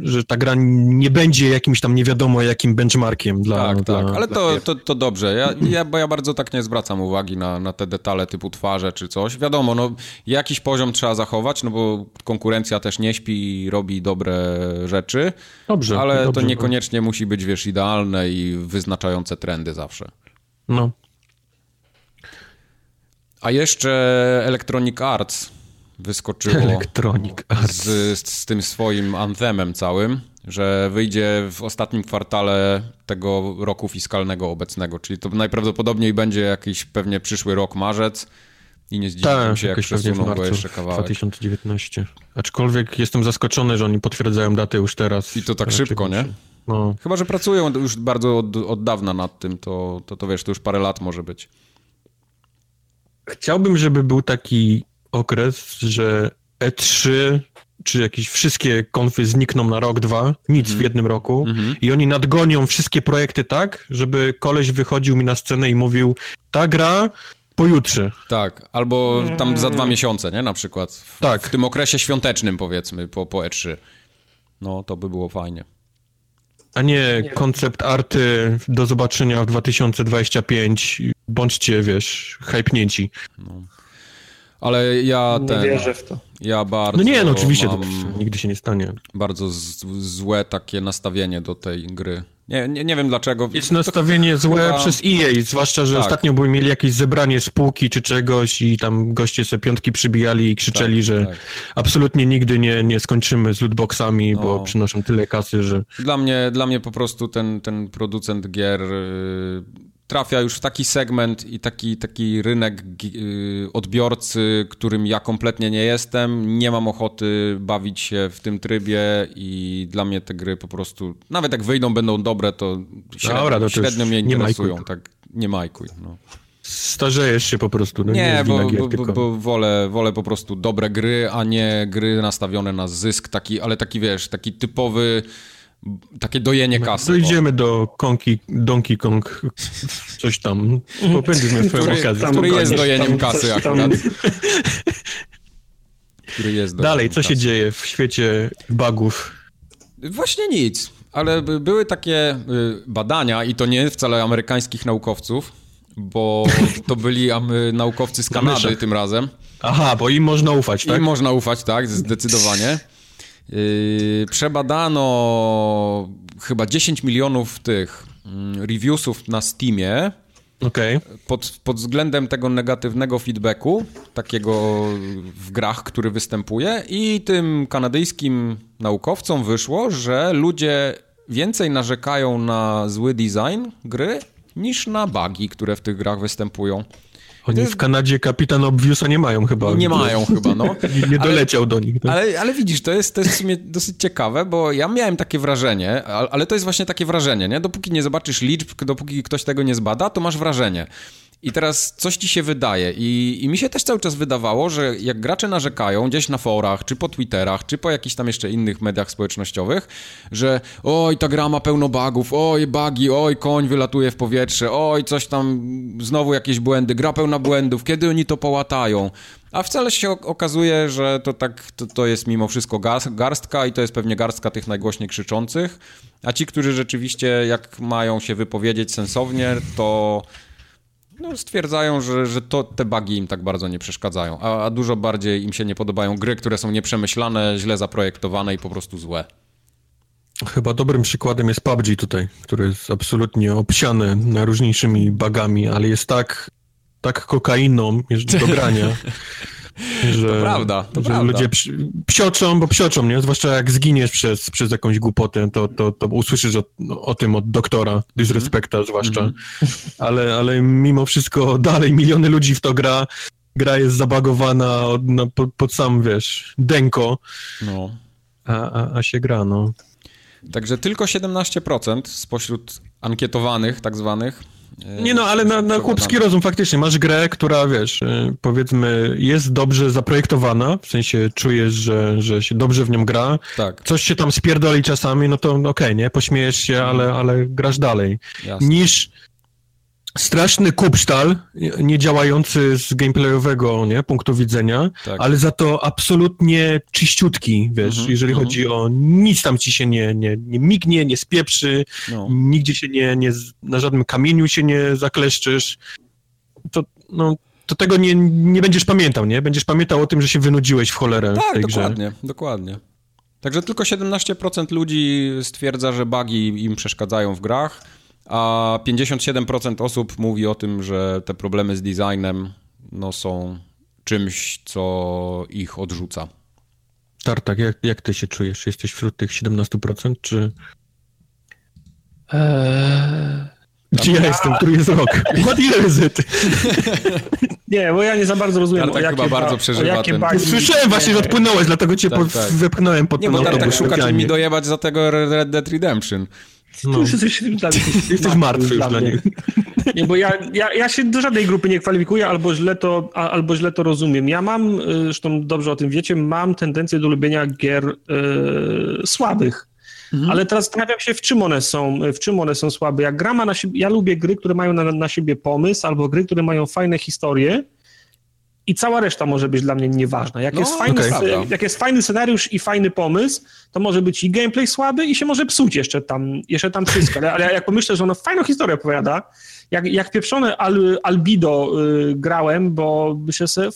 że ta gra nie będzie jakimś tam nie wiadomo jakim benchmarkiem dla... Tak, dla, tak, ale to, to, to dobrze. Ja, ja, bo ja bardzo tak nie zwracam uwagi na, na te detale typu twarze czy coś. Wiadomo, no jakiś poziom trzeba zachować, no bo konkurencja też nie śpi i robi dobre rzeczy. Dobrze. Ale dobrze, to niekoniecznie musi być, wiesz, idealne i wyznaczające trendy zawsze. No, a jeszcze Electronic Arts wyskoczyło Electronic Arts. Z, z tym swoim anthemem całym, że wyjdzie w ostatnim kwartale tego roku fiskalnego obecnego, czyli to najprawdopodobniej będzie jakiś pewnie przyszły rok, marzec i nie zdziwię tak, się, jak przesuną go jeszcze kawałek. 2019. Aczkolwiek jestem zaskoczony, że oni potwierdzają datę już teraz. I to tak szybko, nie? No. Chyba, że pracują już bardzo od, od dawna nad tym, to, to, to wiesz, to już parę lat może być. Chciałbym, żeby był taki okres, że E3 czy jakieś wszystkie konfy znikną na rok, dwa, nic mm. w jednym roku mm -hmm. i oni nadgonią wszystkie projekty tak, żeby koleś wychodził mi na scenę i mówił, ta gra pojutrze. Tak, albo tam za dwa miesiące, nie, na przykład. W, tak. W tym okresie świątecznym, powiedzmy, po, po E3. No, to by było fajnie a nie koncept arty do zobaczenia w 2025. Bądźcie, wiesz, hypnięci. No. Ale ja nie ten... Nie wierzę w to. Ja bardzo... No nie, no oczywiście, to nigdy się nie stanie. Bardzo złe takie nastawienie do tej gry. Nie, nie, nie wiem dlaczego. Jest nastawienie złe chyba... przez EA, zwłaszcza, że tak. ostatnio były mieli jakieś zebranie spółki czy czegoś i tam goście sobie piątki przybijali i krzyczeli, tak, że tak. absolutnie nigdy nie, nie skończymy z lootboxami, no. bo przynoszą tyle kasy, że... Dla mnie, dla mnie po prostu ten, ten producent gier... Yy trafia już w taki segment i taki, taki rynek y, odbiorcy, którym ja kompletnie nie jestem. Nie mam ochoty bawić się w tym trybie i dla mnie te gry po prostu, nawet jak wyjdą, będą dobre, to średnio, Dobra, to średnio mnie interesują. Nie tak, nie majkuj. No. Starzejesz się po prostu. No nie, nie bo, gier, bo, tylko... bo, wolę, wolę po prostu dobre gry, a nie gry nastawione na zysk, taki, ale taki wiesz, taki typowy takie dojenie no, kasy. Dojdziemy do Konki, Donkey Kong, coś tam. Popędzimy swoją który, okazję. Który jest dojeniem kasy akurat. który jest Dalej, co kasy. się dzieje w świecie bugów? Właśnie nic, ale były takie y, badania i to nie wcale amerykańskich naukowców, bo to byli naukowcy z Kanady tym razem. Aha, bo im można ufać, tak? Im można ufać, tak, zdecydowanie. Yy, przebadano chyba 10 milionów tych mm, reviewsów na Steamie. Okay. Pod, pod względem tego negatywnego feedbacku, takiego w grach, który występuje, i tym kanadyjskim naukowcom wyszło, że ludzie więcej narzekają na zły design gry niż na bugi, które w tych grach występują. Oni jest... w Kanadzie kapitan Obviousa nie mają chyba. Nie mają chyba, no. nie, doleciał ale, do nich. No. Ale, ale widzisz, to jest, to jest w sumie dosyć ciekawe, bo ja miałem takie wrażenie, ale to jest właśnie takie wrażenie, nie? Dopóki nie zobaczysz liczb, dopóki ktoś tego nie zbada, to masz wrażenie. I teraz coś ci się wydaje I, i mi się też cały czas wydawało, że jak gracze narzekają gdzieś na forach, czy po Twitterach, czy po jakichś tam jeszcze innych mediach społecznościowych, że oj, ta gra ma pełno bugów, oj, bugi, oj, koń wylatuje w powietrze, oj, coś tam, znowu jakieś błędy, gra pełna błędów, kiedy oni to połatają? A wcale się okazuje, że to tak, to, to jest mimo wszystko garstka i to jest pewnie garstka tych najgłośniej krzyczących, a ci, którzy rzeczywiście jak mają się wypowiedzieć sensownie, to no, stwierdzają, że, że to, te bugi im tak bardzo nie przeszkadzają, a, a, dużo bardziej im się nie podobają gry, które są nieprzemyślane, źle zaprojektowane i po prostu złe. Chyba dobrym przykładem jest PUBG tutaj, który jest absolutnie obsiany najróżniejszymi bagami, ale jest tak, tak kokainą do grania, że, to prawda, to że prawda. ludzie psioczą, bo psioczą, nie? Zwłaszcza jak zginiesz przez, przez jakąś głupotę, to, to, to usłyszysz o, o tym od doktora, disrespekta zwłaszcza, mm -hmm. ale, ale mimo wszystko dalej miliony ludzi w to gra, gra jest zabagowana od, no, pod, pod, sam, wiesz, denko, no. a, a, a się gra, no. Także tylko 17% spośród ankietowanych, tak zwanych. Nie no, ale na, na chłopski rozum faktycznie. Masz grę, która, wiesz, powiedzmy, jest dobrze zaprojektowana, w sensie czujesz, że, że się dobrze w nią gra. Tak. Coś się tam spierdoli czasami, no to okej, okay, nie? Pośmiejesz się, ale, ale grasz dalej. Jasne. Niż straszny kupsztal, nie działający z gameplayowego nie, punktu widzenia, tak. ale za to absolutnie czyściutki, wiesz, Mhm, jeżeli mhm. chodzi o nic tam ci się nie, nie, nie mignie, nie spieprzy, No. nigdzie się nie, nie, na żadnym kamieniu się nie zakleszczysz, to, no, to tego nie, nie będziesz pamiętał, nie? Będziesz pamiętał o tym, że się wynudziłeś w cholerę w Tak, tej grze. dokładnie, dokładnie. Także tylko 17% ludzi stwierdza, że bugi im przeszkadzają w grach, a 57% osób mówi o tym, że te problemy z designem no, są czymś, co ich odrzuca. Tartak, jak, jak ty się czujesz? Jesteś wśród tych 17%, czy... Eee, Gdzie ja jestem? Który jest rok? What year is it? nie, bo ja nie za bardzo rozumiem, Tartak o jakie, chyba bardzo ba- przeżywa ten- bugi- Słyszałem właśnie, że odpłynąłeś, dlatego cię Tak, po, tak. wepchnąłem pod Nie, ten bo Tartak szuka, mi dojebać za tego Red Dead Redemption. Tu No. już jesteś, dla mnie Jesteś martwy już dla dla nich. Nie, bo ja, ja, ja się do żadnej grupy nie kwalifikuję, albo źle to, a- albo źle to rozumiem. Ja mam, y, zresztą dobrze o tym wiecie, mam tendencję do lubienia gier y, słabych. Ale teraz zastanawiam się, w czym one są, w czym one są słabe. Jak gra ma na siebie, ja lubię gry, które mają na, na siebie pomysł, albo gry, które mają fajne historie i cała reszta może być dla mnie nieważna. Jak, No, jest, fajny, Prawda. jak jest fajny scenariusz i fajny pomysł, to może być i gameplay słaby i się może psuć jeszcze tam, jeszcze tam wszystko. Ale, ale jak pomyślę, że ono fajną historię opowiada, jak, jak pieprzone Al, Albido y, grałem, bo myślę sobie,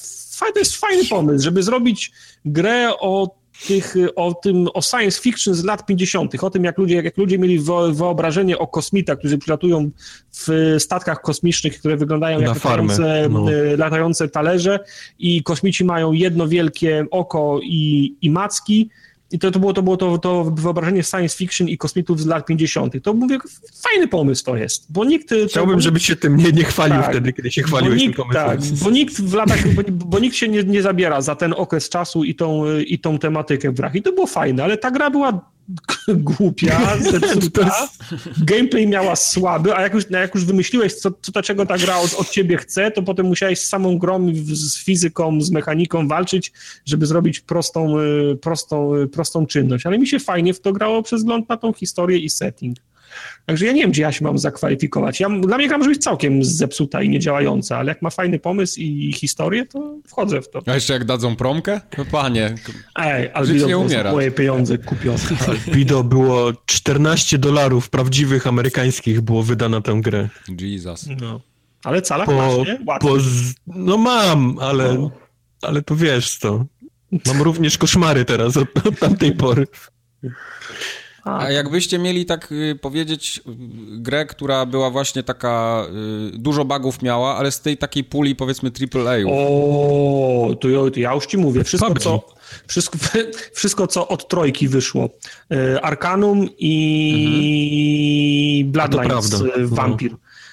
to jest fajny pomysł, żeby zrobić grę o tych, o tym, o science fiction z lat 50., o tym, jak ludzie, jak ludzie mieli wyobrażenie o kosmitach, którzy przylatują w statkach kosmicznych, które wyglądają Na jak latające, no. y, latające talerze i kosmici mają jedno wielkie oko i, i macki. I to, to było, to, było to, to wyobrażenie science fiction i kosmitów z lat 50. To mówię, fajny pomysł to jest, bo nikt... Chciałbym, bo żebyś się tym nie, nie chwalił Tak. wtedy, kiedy się chwaliłeś tym nikt, pomysłem. tak, bo nikt w latach, bo, bo nikt się nie, nie zabiera za ten okres czasu i tą, i tą tematykę w grach. I to było fajne, ale ta gra była głupia, zepsuta, gameplay miała słaby, a jak już, jak już wymyśliłeś, co, co czego ta gra od, od ciebie chce, to potem musiałeś z samą grą, z fizyką, z mechaniką walczyć, żeby zrobić prostą, y, prostą, y, prostą czynność. Ale mi się fajnie w to grało przez wzgląd na tą historię i setting. Także ja nie wiem, gdzie ja się mam zakwalifikować. Ja, dla mnie gra może być całkiem zepsuta i niedziałająca, ale jak ma fajny pomysł i historię, to wchodzę w to. A jeszcze jak dadzą promkę? No panie, Ej, Albido nie umierać. moje pieniądze kupione. Albido było 14 dolarów prawdziwych amerykańskich było wydane na tę grę. Jesus. No. Ale calak Po, masz, nie? Po z... No mam, ale, No. ale to wiesz to. Mam również koszmary teraz od, od tamtej pory. A, A jakbyście mieli tak y, powiedzieć y, grę, która była właśnie taka, y, dużo bugów miała, ale z tej takiej puli powiedzmy AAA. O, to ja, to ja już ci mówię. Wszystko co, wszystko, wszystko, co od trojki wyszło. Arcanum i Bloodlines, prawda. e,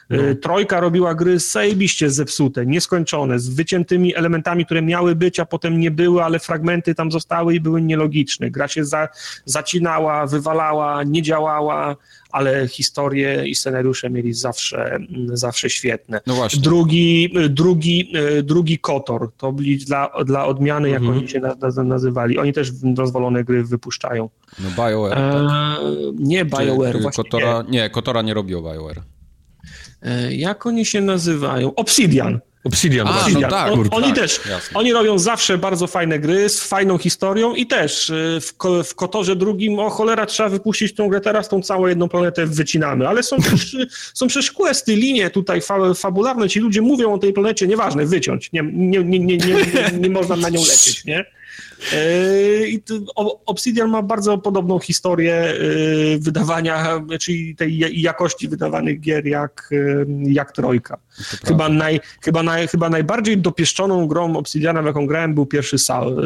No. E, Trojka robiła gry zajebiście zepsute, nieskończone, z wyciętymi elementami, które miały być, a potem nie były, ale fragmenty tam zostały i były nielogiczne. Gra się za, zacinała, wywalała, nie działała, ale historie i scenariusze mieli zawsze, mm, zawsze świetne. No właśnie. Drugi, drugi, e, drugi Kotor, to byli dla, dla odmiany, jak Mhm. oni się na, na, nazywali. Oni też dozwolone gry wypuszczają. No BioWare. tak. Eee, nie BioWare, Czy, y, właśnie Kotora, nie. Kotora nie robiło BioWare. Eee, jak oni się nazywają? Obsidian. Obsidian. A, właśnie. no Obsidian. tak, On, oni tak, też, jasne. oni robią zawsze bardzo fajne gry z fajną historią i też y, w, w Kotorze drugim, o cholera, trzeba wypuścić tą grę teraz, tą całą jedną planetę wycinamy, ale są też, są przecież questy, linie tutaj fa, fabularne, ci ludzie mówią o tej planecie, nieważne, wyciąć, nie, nie, nie, nie, nie, nie, nie można na nią lecieć, nie? E, I Obsidian ma bardzo podobną historię e, wydawania, czyli tej jakości wydawanych gier jak, e, jak Trojka. Chyba, naj, chyba, naj, chyba najbardziej dopieszczoną grą Obsidiana, w jaką grałem, był pierwszy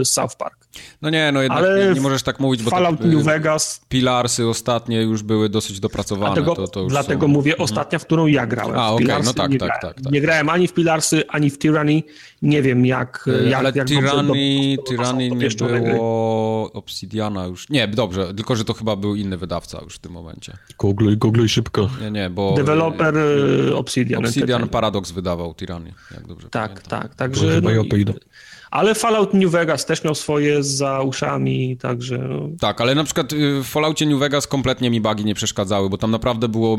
South Park. No nie, no jednak Ale nie, nie możesz tak mówić, bo Fallout te, New Vegas... Pilarsy ostatnie już były dosyć dopracowane. Dlatego, to, to dlatego są... mówię mhm. ostatnia, w którą ja grałem. A, okej, okay, no tak, tak, tak, tak. Nie grałem ani w Pilarsy, ani w Tyranny. Nie wiem, jak... jak Ale jak Tyranny, do, Tyranny nie było Obsidiana już. Nie, dobrze, tylko że to chyba był inny wydawca już w tym momencie. Googluj, googluj szybko. Nie, nie, bo... Developer y, Obsidian. Obsidian Paradox wydawał Tyranny, jak dobrze Tak, pamiętam. tak, także... No, ale Fallout New Vegas też miał swoje za uszami, także... No. Tak, ale na przykład y, w Falloutie New Vegas kompletnie mi bugi nie przeszkadzały, bo tam naprawdę było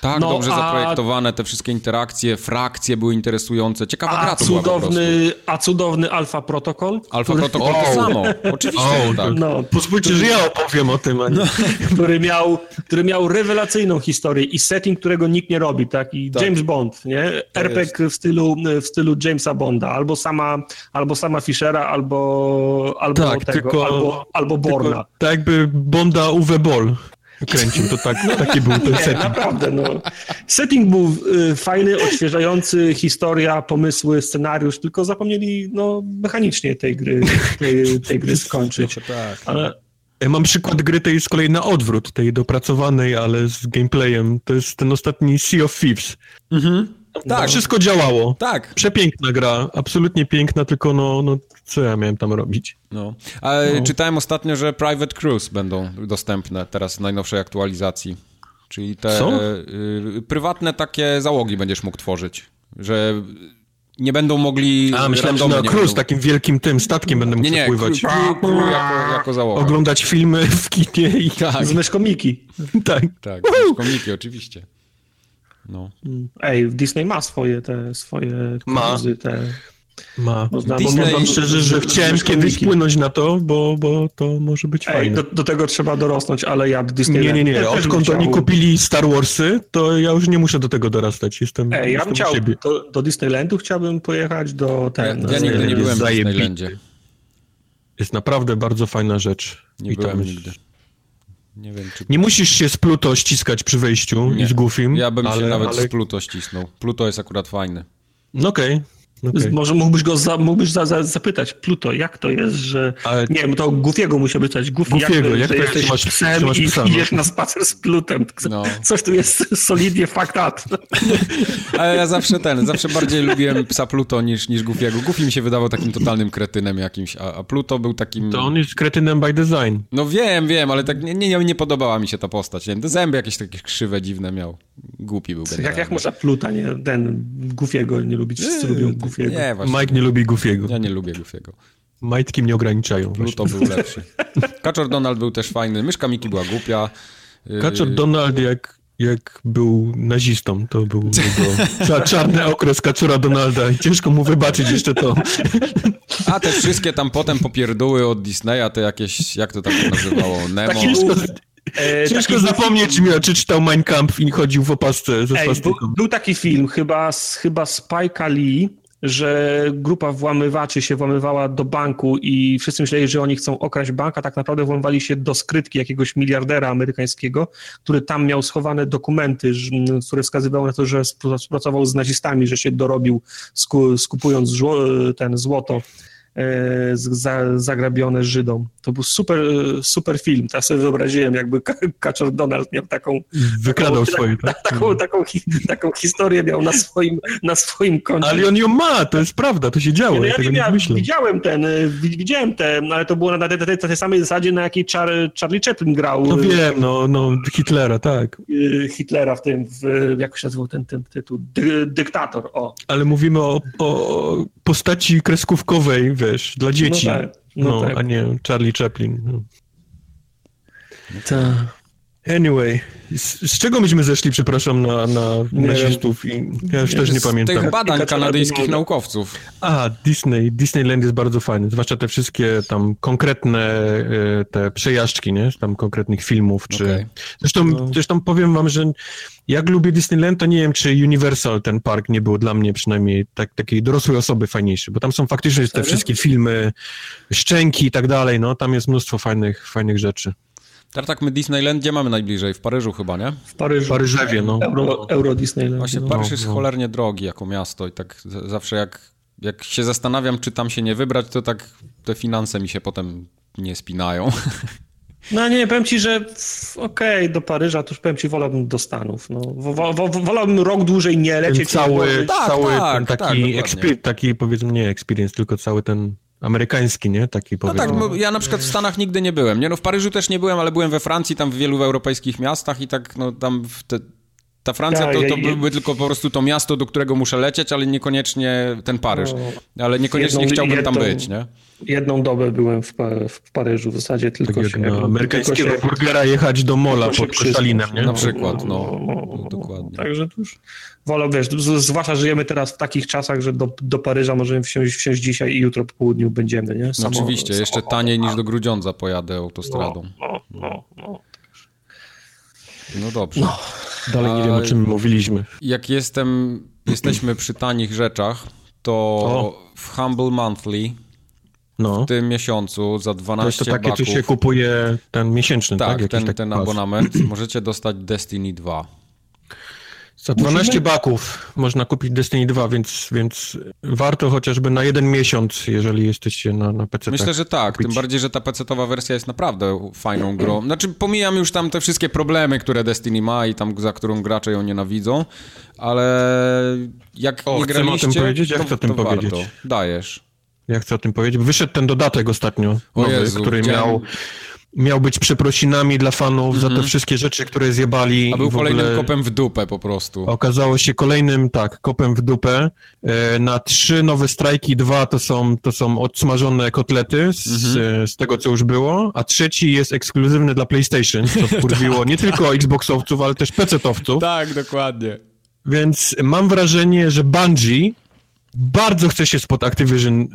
tak no, dobrze a... zaprojektowane, te wszystkie interakcje, frakcje były interesujące, ciekawa a gra to cudowny, A cudowny Alpha Protocol? Alpha który... Protocol to samo, oczywiście, oh, tak. No, Pozwólcie, że ja opowiem o tym, a nie... No, który, miał, który miał rewelacyjną historię i setting, którego nikt nie robi, tak? I tak. James Bond, nie? RPG w stylu, w stylu Jamesa Bonda, albo sama, albo sama sama Fischera albo, albo tak, tego, tylko, albo, albo Borna. Tylko, tak jakby Bonda Uwe Boll kręcił, to tak, no, taki był ten nie, setting. naprawdę, no. Setting był y, fajny, odświeżający, historia, pomysły, scenariusz, tylko zapomnieli no, mechanicznie tej gry, tej, tej gry skończyć. No, tak. Ale... Ja mam przykład gry tej z kolei na odwrót, tej dopracowanej, ale z gameplayem. To jest ten ostatni Sea of Thieves. Mhm. Tak. Wszystko działało. Tak. Przepiękna gra, absolutnie piękna, tylko no, no co ja miałem tam robić? No. A no. czytałem ostatnio, że Private Cruise będą dostępne teraz w najnowszej aktualizacji. Czyli te y, prywatne takie załogi będziesz mógł tworzyć, że nie będą mogli... A, myślałem, że na cruise, takim wielkim tym statkiem będę mógł nie, nie, pływać. jako, jako załoga. Oglądać filmy w kinie i... Tak. Z komiki. tak. Tak, komiki oczywiście. No. Ej, Disney ma swoje te swoje ma. te. Ma. Można, Disney, bo szczerze, że chciałem kiedyś płynąć na to, bo, bo to może być Ej, fajne. Do, do, tego trzeba dorosnąć, ale ja Disney... Nie, nie, nie. Odkąd oni kupili Star Warsy, to ja już nie muszę do tego dorastać. Jestem, Ej, ja bym chciał, do, do, Disneylandu chciałbym pojechać, do ten... Ja, ja nigdy nie byłem w Disneylandzie. Jest naprawdę bardzo fajna rzecz. Nie I byłem nigdy. Nie, wiem, czy... nie musisz się z Pluto ściskać przy wejściu nie. i z Goofim. Ja bym ale, się nawet ale... z Pluto ścisnął. Pluto jest akurat fajny. No okej. Okay. Okay. Może mógłbyś go za, mógłbyś za, za, zapytać, Pluto, jak to jest, że... Ale... Nie wiem, to Goofiego musiałby pytać. Goofy, Goofiego, jak, to, jak to jest, masz, psem masz i idziesz na spacer z Plutem. No. Coś tu jest solidnie fucked up. Ale ja zawsze ten, zawsze bardziej lubiłem psa Pluto niż, niż Goofiego. Goofy mi się wydawał takim totalnym kretynem jakimś, a, a Pluto był takim... To on jest kretynem by design. No wiem, wiem, ale tak nie, nie, nie podobała mi się ta postać. Nie? Te zęby jakieś takie krzywe, dziwne miał. Głupi był Jak, jak można Pluta, nie? Ten Goofiego nie lubić, wszyscy lubią Goofiego. Nie, właśnie. Mike nie lubi Goofiego. Ja nie lubię Goofiego. Majtki mnie ograniczają. Pluto był lepszy. Kaczor Donald był też fajny. Myszka Miki była głupia. Kaczor y, Donald jak, jak był nazistą, to był jego czarny okres Kaczora Donalda i ciężko mu wybaczyć jeszcze to. A te wszystkie tam potem popierdóły od Disneya, te jakieś, jak to tam się nazywało, Nemo. Ciężko, e, Ciężko zapomnieć, film... czy czytał Mein Kampf i chodził w opasce ze Ej, był, był, taki film, chyba, chyba Spike Lee, że grupa włamywaczy się włamywała do banku i wszyscy myśleli, że oni chcą okraść bank, a tak naprawdę włamywali się do skrytki jakiegoś miliardera amerykańskiego, który tam miał schowane dokumenty, które wskazywały na to, że współpracował z nazistami, że się dorobił skupując ten złoto E, zagrabione Żydom. To był super, super film. Ja sobie wyobraziłem, jakby Kaczor Donald miał taką... Wykradał taką, swoje, tak? Taką, taką, taką, historię miał na swoim, na swoim koncie. Ale on ją ma, to jest prawda, to się działo. No, ja, ja, ja widziałem ten, widziałem te, ale to było na, tej, tej, tej samej zasadzie, na jakiej Char, Charlie Chaplin grał. No wiem, no, no Hitlera, tak. Hitlera w tym, w, jak się nazywał ten, ten tytuł? Dy, dyktator, o. Ale mówimy o, o postaci kreskówkowej, wiesz, dla dzieci. No, tak, no, no tak. a nie Charlie Chaplin. No. Anyway, z, z, czego myśmy zeszli, przepraszam, na, na nazistów i ja już nie, też nie pamiętam. Z tych badań kanadyjskich naukowców. A, Disney. Disneyland jest bardzo fajny, zwłaszcza te wszystkie tam konkretne e, te przejażdżki, nie? Tam konkretnych filmów, czy... Okay. Zresztą, no. zresztą powiem wam, że jak lubię Disneyland, to nie wiem, czy Universal, ten park, nie był dla mnie przynajmniej tak, takiej dorosłej osoby fajniejszy, bo tam są faktycznie te wszystkie filmy, szczęki i tak dalej, no tam jest mnóstwo fajnych, fajnych rzeczy. Tak, my Disneyland gdzie mamy najbliżej? W Paryżu chyba, nie? W Paryżu. W Paryżewie, no. Euro, Euro Disneyland. Właśnie no. Paryż jest no, no. cholernie drogi jako miasto i tak zawsze jak, jak się zastanawiam, czy tam się nie wybrać, to tak te finanse mi się potem nie spinają. No nie, powiem ci, że okej, okay, do Paryża to już powiem ci, wolałbym do Stanów. No. Wo, wo, wolałbym rok dłużej nie lecieć. Ten cały, tak, cały tak, ten taki, tak, taki powiedzmy nie experience, tylko cały ten amerykański, nie? Taki no tak, ja na przykład w Stanach nigdy nie byłem, nie? No w Paryżu też nie byłem, ale byłem we Francji, tam w wielu europejskich miastach i tak, no tam te, ta Francja to, to byłby tylko po prostu to miasto, do którego muszę lecieć, ale niekoniecznie ten Paryż. No, ale niekoniecznie jedną, chciałbym jedną, tam być, nie? Jedną dobę byłem w, w Paryżu, w zasadzie tylko tak się... No, amerykańskiego burgera jechać do mola pod Koszalinem, nie? Na przykład, no, no, no, no dokładnie. Także to już wolę, wiesz, zwłaszcza żyjemy teraz w takich czasach, że do, do Paryża możemy wsiąść, wsiąść dzisiaj i jutro po południu będziemy, nie? Samo, no oczywiście, jeszcze taniej niż do Grudziądza pojadę autostradą. No, no, no. No dobrze. No. Dalej nie wiem, o czym mówiliśmy. Jak jestem, jesteśmy przy tanich rzeczach, to o. w Humble Monthly no. w tym miesiącu za 12 To jest to takie, baków, się kupuje ten miesięczny, tak? Tak, ten, ten abonament. Możecie dostać Destiny 2. Za 12 Musimy... baków można kupić Destiny 2, więc, więc warto chociażby na jeden miesiąc, jeżeli jesteście na, na PC. Myślę, że tak, kupić. tym bardziej, że ta PC-towa wersja jest naprawdę fajną grą. Znaczy, pomijam już tam te wszystkie problemy, które Destiny ma i tam, za którą gracze ją nienawidzą, ale jak o, nie graliście, o tym powiedzieć? Ja chcę o tym powiedzieć. Warto. Dajesz. Ja chcę o tym powiedzieć. Wyszedł ten dodatek ostatnio, nowy, Jezu, który miał miał być przeprosinami dla fanów mm -hmm. za te mhm. wszystkie rzeczy, które zjebali. A był kolejnym kopem w dupę po prostu. Okazało się kolejnym, tak, kopem w dupę. E, na trzy nowe strajki, dwa to są, to są odsmażone kotlety z, mm -hmm. z tego, co już było, a trzeci jest ekskluzywny dla PlayStation, co wkurwiło tak. nie tylko Xboxowców, ale też PC-towców. Tak, dokładnie. Więc mam wrażenie, że Bungie bardzo chce się spod Activision y,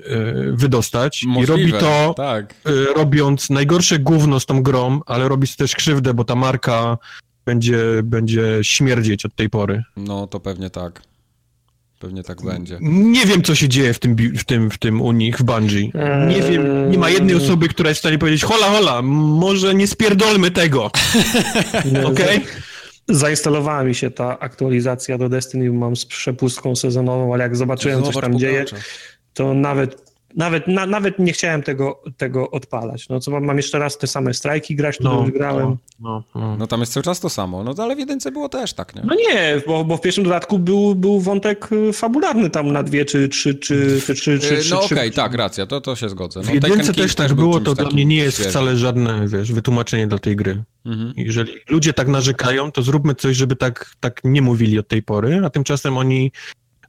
wydostać Możliwe, i robi to tak. y, robiąc najgorsze gówno z tą grą, ale robi też krzywdę, bo ta marka będzie, będzie śmierdzieć od tej pory. No to pewnie tak. Pewnie tak będzie. Nie wiem, co się dzieje w tym, w tym, w tym u nich, w Bungie. Nie wiem, nie ma jednej osoby, która jest w stanie powiedzieć, hola, hola, może nie spierdolmy tego. Okej? Okay? Zainstalowała mi się ta aktualizacja do Destiny, mam z przepustką sezonową, ale jak zobaczyłem, co się tam dzieje, to nawet nawet, na, nawet nie chciałem tego, tego odpalać. No co mam, mam jeszcze raz te same strajki grać, które no, już grałem. No, no, no, tam jest cały czas to samo, no ale w jedynce było też tak, nie? No nie, bo, bo w pierwszym dodatku był, był wątek y, fabularny tam na dwie czy trzy, czy, czy, czy, czy, No okej, okay, tak, racja, to, to się zgodzę. No, w jedynce też tak było, to dla mnie nie jest świeżym. wcale żadne, wiesz, wytłumaczenie dla tej gry. Mhm. Jeżeli ludzie tak narzekają, to zróbmy coś, żeby tak, tak nie mówili od tej pory, a tymczasem oni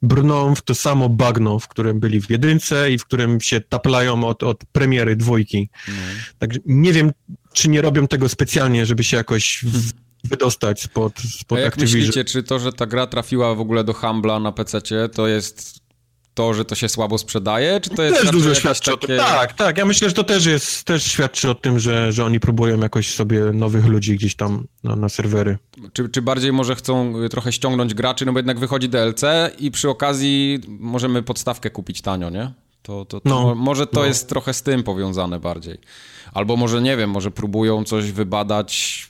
brną w to samo bagno, w którym byli w jedynce i w którym się taplają od, od premiery dwójki. Mm. Także nie wiem, czy nie robią tego specjalnie, żeby się jakoś w, wydostać spod, spod A jak Activision. myślicie, czy to, że ta gra trafiła w ogóle do Humbla na PC, to jest to, że to się słabo sprzedaje, czy to jest... Też dużo świadczy takie... o tym. Tak, tak. Ja myślę, że to też jest, też świadczy o tym, że, że oni próbują jakoś sobie nowych ludzi gdzieś tam na, na serwery. Czy, czy bardziej może chcą trochę ściągnąć graczy, no bo jednak wychodzi DLC i przy okazji możemy podstawkę kupić tanio, nie? To, to, to no, może to no. jest trochę z tym powiązane bardziej. Albo może, nie wiem, może próbują coś wybadać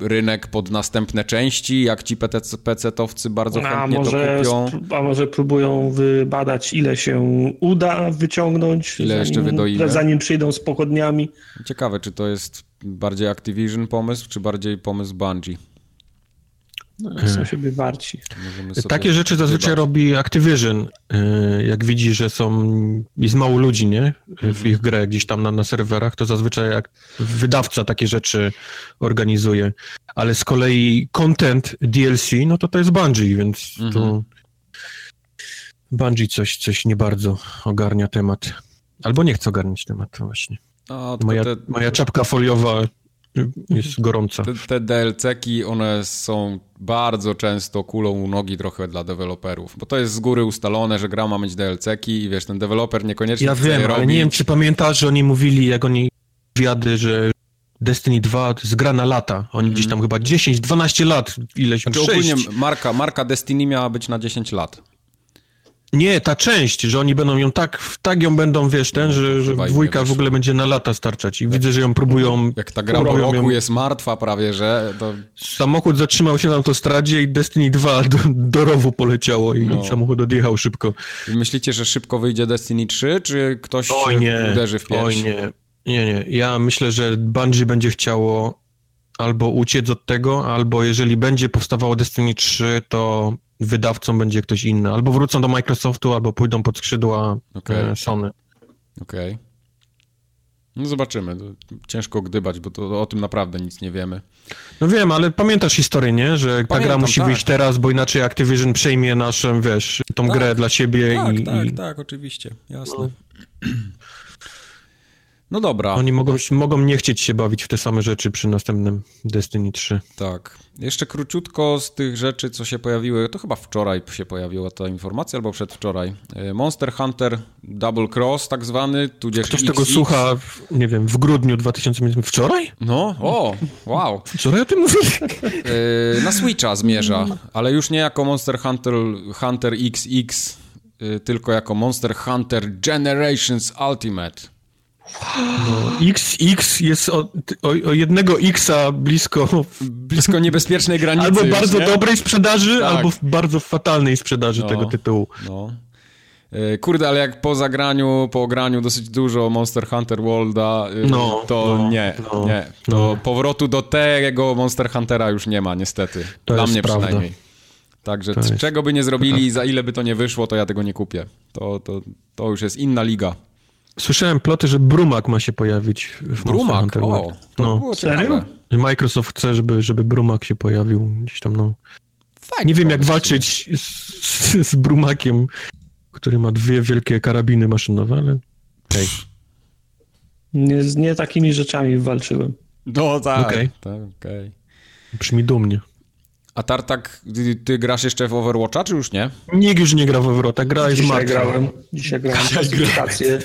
rynek pod następne części, jak ci PC-towcy bardzo chętnie może, to kupią. A może próbują wybadać, ile się uda wyciągnąć, ile zanim, jeszcze wydoimy. zanim przyjdą z pochodniami. Ciekawe, czy to jest bardziej Activision pomysł, czy bardziej pomysł Bungie? No, są hmm. siebie warci. Takie rzeczy zazwyczaj wybać. robi Activision, y, jak widzi, że są, jest mało ludzi, nie? W mhm. ich grę gdzieś tam na, na serwerach, to zazwyczaj jak wydawca takie rzeczy organizuje. Ale z kolei content DLC, no to to jest Bungie, więc to mhm. Bungie coś, coś nie bardzo ogarnia temat. Albo nie chce ogarniać tematu właśnie. moja, te... moja czapka foliowa jest gorąca. Te, te DLC-ki, one są bardzo często kulą u nogi trochę dla deweloperów, bo to jest z góry ustalone, że gra ma mieć DLC-ki i wiesz, ten deweloper niekoniecznie Ja wiem, ale robi. nie wiem, czy pamiętasz, że oni mówili, jak oni wywiady, że Destiny 2 to jest gra na lata. Oni gdzieś tam chyba 10-12 lat, ileś, Znaczy 6. ogólnie marka, marka Destiny miała być na 10 lat. Nie, ta część, że oni będą ją tak, tak ją będą, wiesz, ten, że, że dwójka w ogóle będzie na lata starczać i widzę, że ją próbują... Jak ta gra po ją- jest martwa prawie, że to Samochód zatrzymał się na autostradzie i Destiny 2 do, do rowu poleciało i No. samochód odjechał szybko. Myślicie, że szybko wyjdzie Destiny 3, czy ktoś Oj się nie, uderzy w pierś? oj nie, nie, nie. Ja myślę, że Bungie będzie chciało albo uciec od tego, albo jeżeli będzie powstawało Destiny 3, to wydawcą będzie ktoś inny. Albo wrócą do Microsoftu, albo pójdą pod skrzydła e, Sony. Okej. No zobaczymy. Ciężko gdybać, bo to o tym naprawdę nic nie wiemy. No wiem, ale pamiętasz historię, nie? Że ta gra Pamiętam, musi tak. wyjść teraz, bo inaczej Activision przejmie naszą, wiesz, tą Tak. grę dla siebie Tak, i, tak, i tak, oczywiście. Jasne. No dobra, oni mogą, mogą nie chcieć się bawić w te same rzeczy przy następnym Destiny 3. tak. Jeszcze króciutko z tych rzeczy, co się pojawiły, to chyba wczoraj się pojawiła ta informacja, albo przedwczoraj. E, Monster Hunter Double Cross tak zwany, tudzież Ktoś tego XX. słucha, w, nie wiem, w grudniu 2000, wczoraj? No, o, wow. Wczoraj o tym mówili? E, Na Switcha zmierza, ale już nie jako Monster Hunter, Hunter XX, e, tylko jako Monster Hunter Generations Ultimate. XX jest o, o, o jednego Xa blisko Blisko niebezpiecznej granicy albo już, bardzo nie? dobrej sprzedaży, Tak. albo w bardzo fatalnej sprzedaży No. tego tytułu. No. E, Kurde, ale jak po zagraniu, po ograniu dosyć dużo Monster Hunter Worlda, y, No, to no, nie, no, nie. To no. powrotu do tego Monster Huntera już nie ma, niestety. To Dla jest mnie prawda. przynajmniej. Także czego by nie zrobili, za ile by to nie wyszło, to ja tego nie kupię. To, to, to już jest inna liga. Słyszałem ploty, że Brumak ma się pojawić w Monster Brumak, Hunter o, World. to No. było Serio? Microsoft chce, żeby, żeby Brumak się pojawił gdzieś tam, no. Nie wiem, jak walczyć z, z Brumakiem, który ma dwie wielkie karabiny maszynowe, ale... Hej. Nie, z nie takimi rzeczami walczyłem. No tak, Okej. tak, okej. Brzmi dumnie. A Tartak, ty, ty grasz jeszcze w Overwatcha, czy już nie? Nikt już nie gra w ta gra jest Dzisiaj grałem, dzisiaj grałem klasyfikację,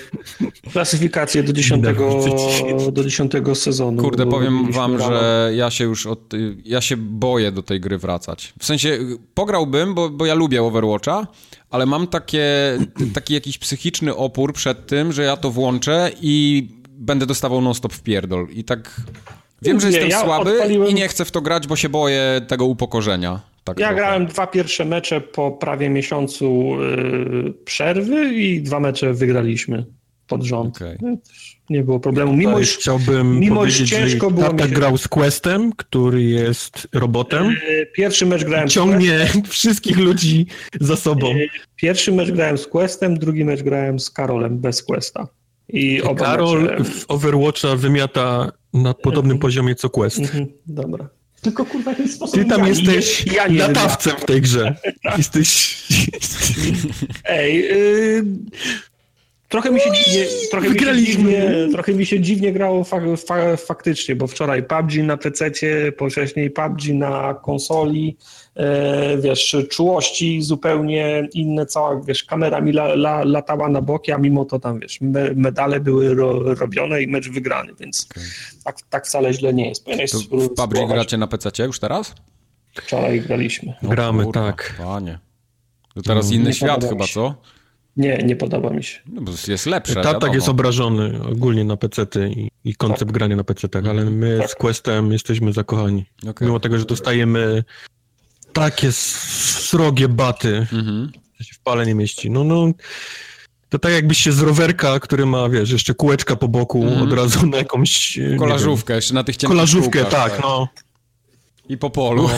klasyfikację do dziesiątego, do dziesiątego sezonu. Kurde, powiem wam, rano. że ja się już od, ja się boję do tej gry wracać. W sensie pograłbym, bo, bo ja lubię Overwatcha, ale mam takie, taki jakiś psychiczny opór przed tym, że ja to włączę i będę dostawał non-stop w pierdol. I tak wiem, że Nie, jestem ja słaby odpaliłem- i nie chcę w to grać, bo się boję tego upokorzenia. Tak Ja trochę. grałem dwa pierwsze mecze po prawie miesiącu y, przerwy i dwa mecze wygraliśmy pod rząd. Okej. No, Nie było problemu. Mimo iż chciałbym mimo iż powiedzieć, ciężko że było tata mi się- grał z Questem, który jest robotem. y, pierwszy mecz grałem z Ciągnie wszystkich ludzi za sobą. Pierwszy mecz grałem z Questem, drugi mecz grałem z Karolem bez Questa. I oba Karol mecze... w Overwatcha wymiata na podobnym poziomie co Quest. Mhm, dobra. Tylko kurwa ten sposób Ty tam ja jesteś nie, ja nie latawcem w tej grze. Jesteś... Ej, y, trochę mi się dziwnie, trochę mi się dziwnie, trochę mi się dziwnie grało fa, fa, faktycznie, bo wczoraj PUBG na PC-cie, wcześniej PUBG na konsoli, wiesz, czułości zupełnie inne, cała, wiesz, kamera mi la, la, latała na boki, a mimo to tam, wiesz, me, medale były ro, robione i mecz wygrany, więc tak, tak wcale źle nie jest. Powinieneś To w. PUBG gracie na PC już teraz? Wczoraj graliśmy. No Gramy, kurwa, tak. Panie. To teraz No, inny świat chyba, co? Nie, nie podoba mi się. No, bo jest lepsze, Tatak wiadomo. jest obrażony ogólnie na PC-ty i, i koncept grania na PC-tach, ale my Tak. z Questem jesteśmy zakochani. Okej. Mimo tego, że dostajemy takie srogie baty, Mhm. że się w pale nie mieści. No, no, to tak jakbyś się z rowerka, który ma, wiesz, jeszcze kółeczka po boku, Mhm. od razu na jakąś... Kolażówkę, jeszcze na tych ciemnych Kolażówkę, kółkach, tak, no. I po polu.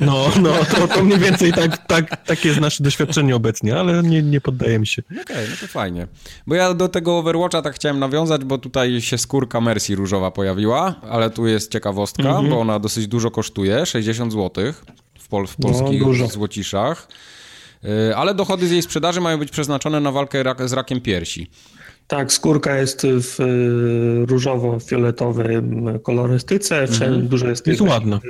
No, no, to, to mniej więcej tak, tak, takie jest nasze doświadczenie obecnie, ale nie, nie poddajemy się. Okej, no to fajnie. Bo ja do tego Overwatcha tak chciałem nawiązać, bo tutaj się skórka Mercy różowa pojawiła, ale tu jest ciekawostka, Mhm. bo ona dosyć dużo kosztuje, 60 zł pol w No, polskich dużo. złociszach. Yy, Ale dochody z jej sprzedaży mają być przeznaczone na walkę rak z rakiem piersi. Tak, skórka jest w y, różowo-fioletowej kolorystyce, Mhm. dużo jest Jest tych ładna.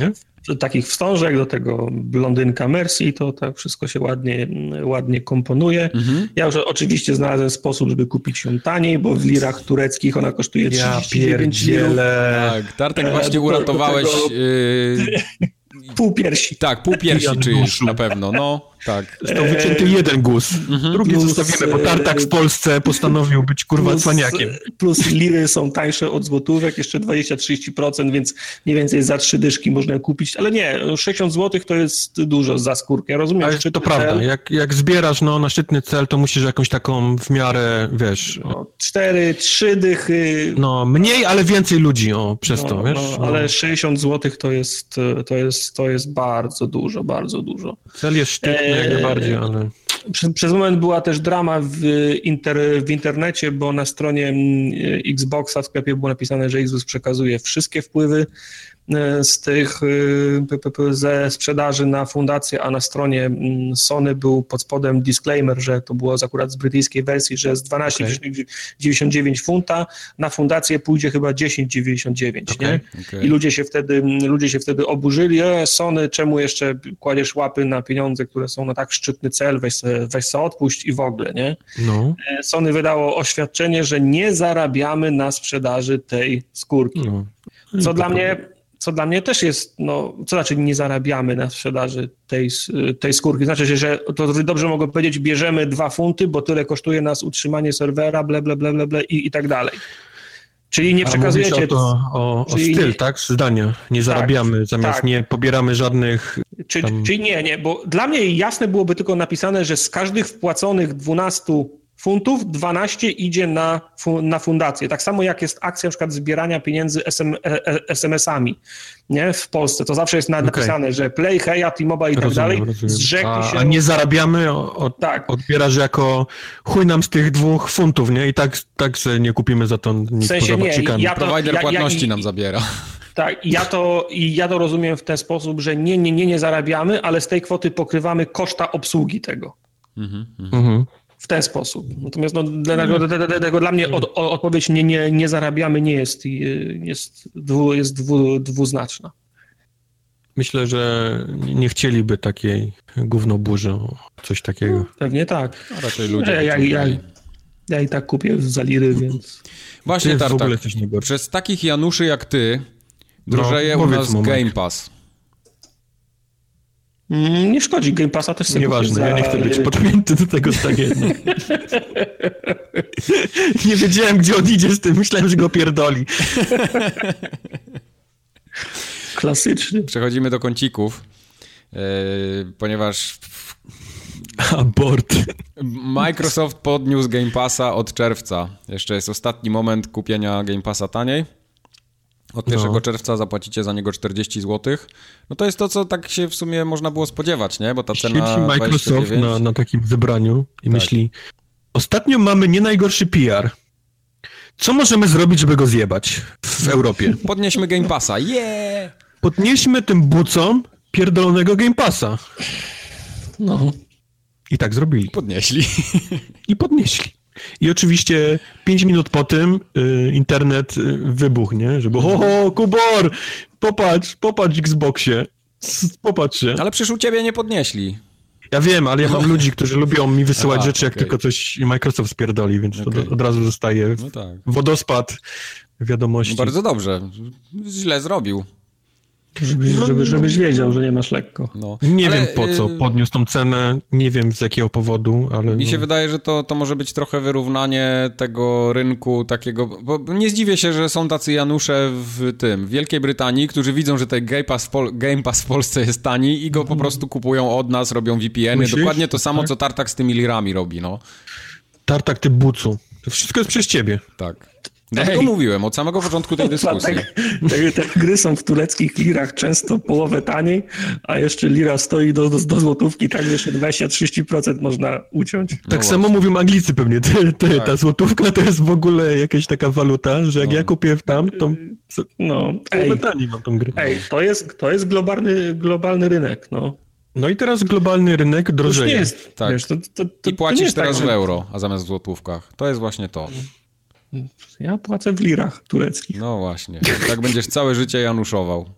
Nie? takich wstążek, do tego blondynka Mercy, to tak wszystko się ładnie, ładnie komponuje. Mhm. Ja już oczywiście znalazłem sposób, żeby kupić ją taniej, bo w lirach tureckich ona kosztuje Ja 39 lirów, pierdzielę. Tak, Tartek E, właśnie do- do uratowałeś... tego- Yy, pół piersi. tak, pół piersi czyjesz na pewno, no, tak. Został wycięty jeden guz. Drugi Plus, zostawimy, bo Tartak w Polsce postanowił być kurwa cwaniakiem. plus liry są tańsze od złotówek, jeszcze 20-30%, więc mniej więcej za trzy dyszki można kupić, ale nie, 60 zł to jest dużo za skórkę. Ja rozumiem, Ale to prawda, jak, jak zbierasz no, na szczytny cel, to musisz jakąś taką w miarę, wiesz, No, cztery, trzy dychy. no mniej, ale więcej ludzi, o, przez to, no, wiesz. no, ale 60 zł to jest, to, jest, to jest bardzo dużo, bardzo dużo. Cel jest jak Eee, najbardziej, ale... Przez, przez moment była też drama w, inter, w internecie, bo na stronie mm, Xboxa w sklepie było napisane, że Xbox przekazuje wszystkie wpływy e, z tych e, ze sprzedaży na fundację, a na stronie Sony był pod spodem disclaimer, że to było akurat z brytyjskiej wersji, że z 12,99 funta na fundację pójdzie chyba 10,99, nie? Okej, okej. I ludzie się wtedy, ludzie się wtedy oburzyli, e, Sony, czemu jeszcze kładziesz łapy na pieniądze, które są na tak szczytny cel, weź se, weź se odpuść i w ogóle, nie? No, E, Sony wydało oświadczenie, że nie zarabiamy na sprzedaży tej skórki. no. Co dla mnie, co dla mnie też jest, no, co znaczy nie zarabiamy na sprzedaży tej, tej skórki? Znaczy, że- że to dobrze mogę powiedzieć, bierzemy dwa funty, bo tyle kosztuje nas utrzymanie serwera, ble, ble, ble, ble, ble i, i tak dalej. Czyli nie przekazujecie... o, to, o, o czyli styl, tak? Zdania. Nie zarabiamy, zamiast tak. nie pobieramy żadnych... Czy, Tam- Czyli nie, nie, bo dla mnie jasne byłoby tylko napisane, że z każdych wpłaconych 12 funtów 12 idzie na, na fundację. Tak samo jak jest akcja na przykład zbierania pieniędzy SM, e, e, SMS-ami nie? w Polsce. To zawsze jest napisane, że Play, Heja, T-Mobile i tak Rozumiem, dalej rozumiem. zrzekli A, się... a nie zarabiamy, o, o, Tak, odbierasz jako chuj nam z tych dwóch funtów, nie? I tak, tak że nie kupimy za to nic sensie poza nie, ja to- Provider ja- ja- płatności i- nam zabiera. tak. I ja to, I ja to rozumiem w ten sposób, że nie, nie, nie, nie zarabiamy, ale z tej kwoty pokrywamy koszta obsługi tego. Mhm, mhm. W ten sposób. Natomiast no, dlatego, dlatego, dla mnie od, odpowiedź nie, nie, nie zarabiamy nie jest, y, jest, dwu, jest dwu, dwuznaczna. Myślę, że nie chcieliby takiej gównoburzy, o, coś takiego. Pewnie tak. A raczej ludzie. Ja, ja, ja, ja i tak kupię za liry, więc... Właśnie, jest w ogóle Tartak, przez takich Januszy jak ty No, drożeje u powiedz nas Mike. Game Pass. Mm, nie szkodzi, Game Passa też sobie Nieważne, ja nie chcę być podpięty do tego jednak. nie wiedziałem, gdzie on idzie z tym, myślałem, że go pierdoli. Klasycznie. Przechodzimy do kącików, yy, ponieważ Abort. Microsoft podniósł Game Passa od czerwca. Jeszcze jest ostatni moment kupienia Game Passa taniej. Od 1 No. czerwca zapłacicie za niego 40 zł. No to jest to, co tak się w sumie można było spodziewać, nie? Bo ta cena Siedzi Microsoft 29... na, na takim zebraniu i Tak. myśli, ostatnio mamy nie najgorszy PR. Co możemy zrobić, żeby go zjebać w Europie? Podnieśmy Game Passa, yeah! Podnieśmy tym bucom pierdolonego Game Passa. No. I tak zrobili. Podnieśli. I podnieśli. I oczywiście 5 minut po tym y, internet y, wybuchł, nie? Żeby ho, ho, Kubor, popatrz, popatrz Xboxie, popatrz się. Ale przecież u ciebie nie podnieśli. Ja wiem, ale ja mam ludzi, którzy lubią mi wysyłać rzeczy, jak okej. tylko coś Microsoft spierdoli, więc Okej. od, od razu zostaje No tak. wodospad wiadomości. No bardzo dobrze. Źle zrobił. Żebyś, żeby, żebyś wiedział, że nie masz lekko. No. Nie Ale, wiem po co y, podniósł tą cenę, nie wiem z jakiego powodu, ale... Mi no. się wydaje, że to, to może być trochę wyrównanie tego rynku takiego, bo nie zdziwię się, że są tacy Janusze w tym, w Wielkiej Brytanii, którzy widzą, że ten Game Pass w, Pol- Game Pass w Polsce jest tani i go po prostu kupują od nas, robią VPN-y, Myślisz? dokładnie to samo, Tak. co Tartak z tymi lirami robi, no. Tartak ty bucu. To wszystko jest przez ciebie. Tak. Dlatego Ej. mówiłem od samego początku tej dyskusji. Te, te gry są w tureckich lirach często połowę taniej, a jeszcze lira stoi do, do, do złotówki, tak jeszcze 20-30% można uciąć. Tak właśnie. samo mówią Anglicy pewnie. Ty, ty, Tak. Ta złotówka to jest w ogóle jakaś taka waluta, że jak No. ja kupię w tam, to No, połowę ej, taniej mam tą grę. ej to jest, to jest globalny, globalny rynek, no. No i teraz globalny rynek drożeje. nie jest, Tak. wiesz, to, to, to, I płacisz to nie jest teraz tak, w euro, a zamiast w złotówkach. To jest właśnie to. Ja płacę w lirach tureckich. No właśnie. Tak będziesz całe życie januszował.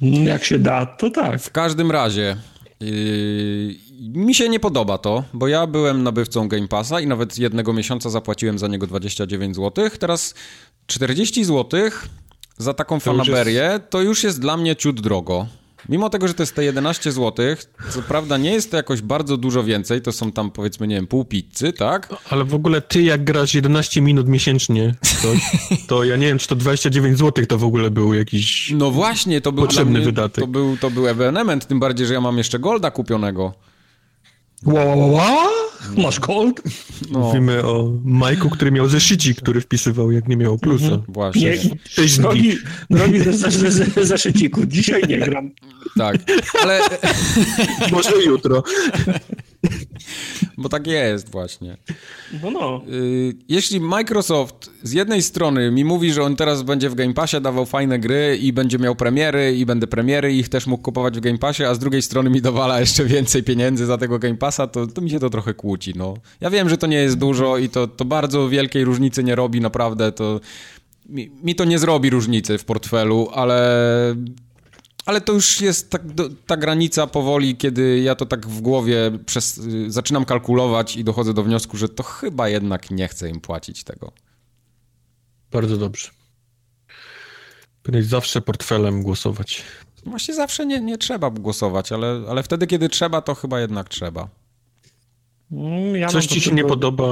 Jak się da, to tak. W każdym razie yy, mi się nie podoba to, bo ja byłem nabywcą Game Passa i nawet jednego miesiąca zapłaciłem za niego 29 zł. Teraz 40 zł za taką To fanaberię to już jest dla mnie ciut drogo. Mimo tego, że to jest te 11 zł, co prawda nie jest to jakoś bardzo dużo więcej, to są tam powiedzmy, nie wiem, pół pizzy, tak? Ale w ogóle ty jak grasz 11 minut miesięcznie, to, to ja nie wiem, czy to 29 zł to w ogóle był jakiś... No właśnie, to był Potrzebny mnie, wydatek. To był, to był ewenement, tym bardziej, że ja mam jeszcze Golda kupionego. Ła, ła, ła, ła? Masz gold? No, Mówimy o Majku, który miał zeszyci, który wpisywał, jak nie miał plusa. właśnie. Nie, drogi, drogi ze, ze, ze, zeszyciku, dzisiaj nie gram. Tak, ale... Może jutro. Bo tak jest właśnie. No, no. Yy, Jeśli Microsoft z jednej strony mi mówi, że on teraz będzie w Game Passie dawał fajne gry i będzie miał premiery i będę premiery i ich też mógł kupować w Game Passie, a z drugiej strony mi dowala jeszcze więcej pieniędzy za tego Game Passa, to, to mi się to trochę kłóci, no. Ja wiem, że to nie jest dużo i to, to bardzo wielkiej różnicy nie robi, naprawdę, to... Mi, mi to nie zrobi różnicy w portfelu, ale... Ale to już jest tak, do, ta granica powoli, kiedy ja to tak w głowie przez, y, zaczynam kalkulować i dochodzę do wniosku, że to chyba jednak nie chcę im płacić tego. Bardzo dobrze. Powinieneś zawsze portfelem głosować. Właśnie zawsze nie, nie trzeba głosować, ale, ale wtedy, kiedy trzeba, to chyba jednak trzeba. Mm, Ja Coś ci się tylko- nie podoba,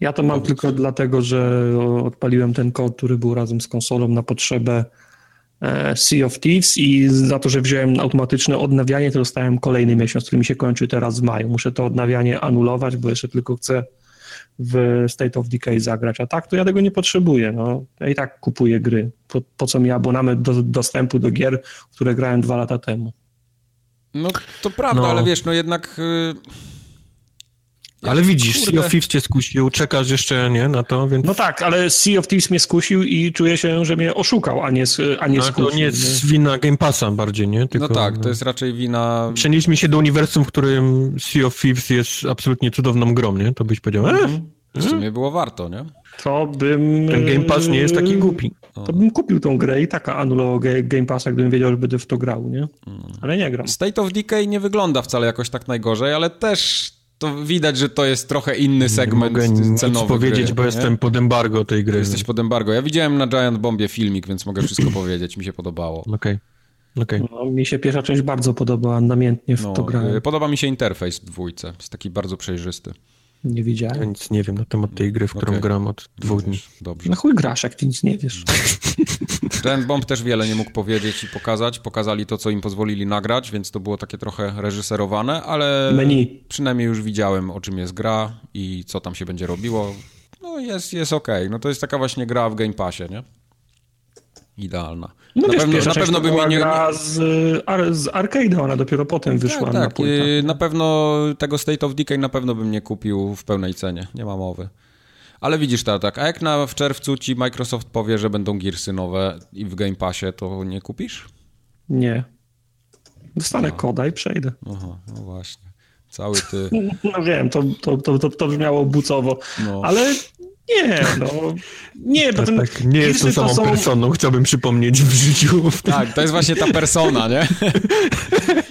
Ja to mam tylko dlatego, że odpaliłem ten kod, który był razem z konsolą na potrzebę Sea of Thieves i za to, że wziąłem automatyczne odnawianie, to dostałem kolejny miesiąc, który mi się kończy teraz w maju. Muszę to odnawianie anulować, bo jeszcze tylko chcę w State of Decay zagrać, a tak to ja tego nie potrzebuję. No. Ja i tak kupuję gry. Po, po co mi abonament do, dostępu do gier, które grałem dwa lata temu? No to prawda, No. ale wiesz, no jednak... ale widzisz, Kurde. Sea of Thieves cię skusił, czekasz jeszcze, nie, na to, więc... No tak, ale Sea of Thieves mnie skusił i czuję się, że mnie oszukał, a nie, a nie No, skusił. to nie jest wina Game Passa bardziej, nie? Tylko, No tak, to jest raczej wina... Przenieśmy się do uniwersum, w którym Sea of Thieves jest absolutnie cudowną grą, nie? To byś powiedział, e, W sumie było warto, nie? To bym... ten Game Pass nie jest taki głupi. To bym kupił tą grę i taka anulował Ga- Game Passa, gdybym wiedział, że będę w to grał, nie? Ale nie gram. State of Decay nie wygląda wcale jakoś tak najgorzej, ale też to widać, że to jest trochę inny Nie segment mogę nic cenowy powiedzieć, gry, bo nie? jestem pod embargo tej gry. Jesteś pod embargo. Ja widziałem na Giant Bombie filmik, więc mogę wszystko powiedzieć. Mi się podobało. Okej, okej. No, mi się pierwsza część bardzo podobała, namiętnie w No, to grałem. y, podoba mi się interfejs w dwójce. Jest taki bardzo przejrzysty. Nie Ja widziałem. nic nie wiem na temat tej gry, w którą Okej. gram od dwóch dni. Dobrze. Na chuj grasz, jak ty nic nie wiesz. Giant Bomb też wiele nie mógł powiedzieć i pokazać. Pokazali to, co im pozwolili nagrać, więc to było takie trochę reżyserowane, ale Menu. przynajmniej już widziałem, o czym jest gra i co tam się będzie robiło. No jest, jest okej. No to jest taka właśnie gra w Game Passie, nie? Idealna. No na wiesz, pewno, na pewno by mi nie... z, z arcade'a, ona dopiero potem wyszła tak, na tak. płytę. y, Na pewno tego State of Decay na pewno bym nie kupił w pełnej cenie. Nie ma mowy. Ale widzisz, tak, a jak na, w czerwcu ci Microsoft powie, że będą Gearsy nowe i w Game Passie, to nie kupisz? Nie. Dostanę koda i przejdę. Aha, no właśnie. Cały ty... No wiem, to, to, to, to, to brzmiało bucowo, No. ale nie, no. Nie, bo Tak, tak, nie jestem Gearsy to samą są- personą, chciałbym przypomnieć w życiu. Tak, to jest właśnie ta persona, nie?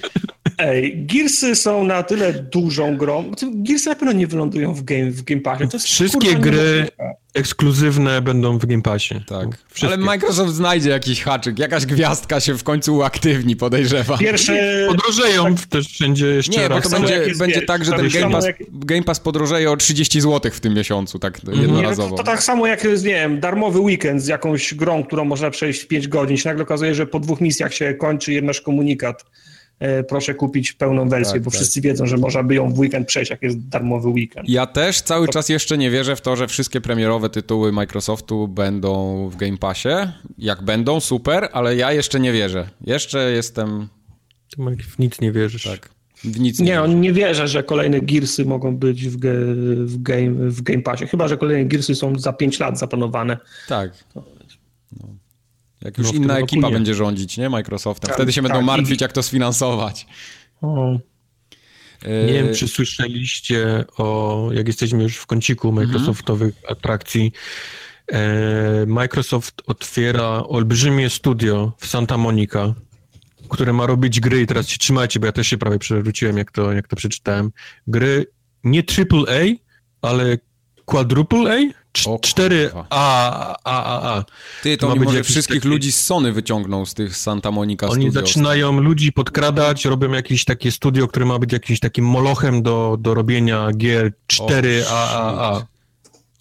Ej, Gearsy są na tyle dużą grą. Znaczy, Gearsy na pewno nie wylądują w Game, w game Passie. To jest, Wszystkie gry ekskluzywne będą w Game Passie. Tak. Wszystkie. Ale Microsoft znajdzie jakiś haczyk, jakaś gwiazdka się w końcu uaktywni, podejrzewam. Pierwsze... Podrożeją też wszędzie jeszcze Nie, bo raz. to samo jak będzie, będzie wiesz, tak, że to ten Game Pass, jak- Game Pass podrożeje o 30 zł w tym miesiącu, tak Nie, no jednorazowo. to, to tak samo jak, nie wiem, darmowy weekend z jakąś grą, którą można przejść w 5 godzin. Się nagle okazuje, że po dwóch misjach się kończy i masz komunikat. E, proszę kupić pełną wersję, Tak, bo tak. wszyscy wiedzą, że można by ją w weekend przejść, jak jest darmowy weekend. Ja też cały czas jeszcze nie wierzę w to, że wszystkie premierowe tytuły Microsoftu będą w Game Passie. Jak będą, super, ale ja jeszcze nie wierzę. Jeszcze jestem Ty, Mike, w nic nie wierzysz. tak. W nic nie, Nie, on nie wierzę, że kolejne Gearsy mogą być w, ge, w, game, w Game Passie. Chyba, że kolejne Gearsy są za 5 lat zaplanowane. Tak. Jak już no, inna ekipa będzie rządzić, nie? Microsoftem. Tak, Wtedy się tak, będą martwić, i... jak to sfinansować. O. Nie wiem, czy słyszeliście o, jak jesteśmy już w kąciku mhm. Microsoftowych mhm. atrakcji, e, Microsoft otwiera olbrzymie studio w Santa Monica, które ma robić gry i teraz się trzymajcie, bo ja też się prawie przewróciłem, jak to, jak to przeczytałem. Gry nie AAA, ale quadruple A? 4 A, A, A, A. Ty, to, to oni może wszystkich taki... ludzi z Sony wyciągną z tych Santa Monica Oni Studios. zaczynają ludzi podkradać, robią jakieś takie studio, które ma być jakimś takim molochem do, do robienia gier 4 A, A, A.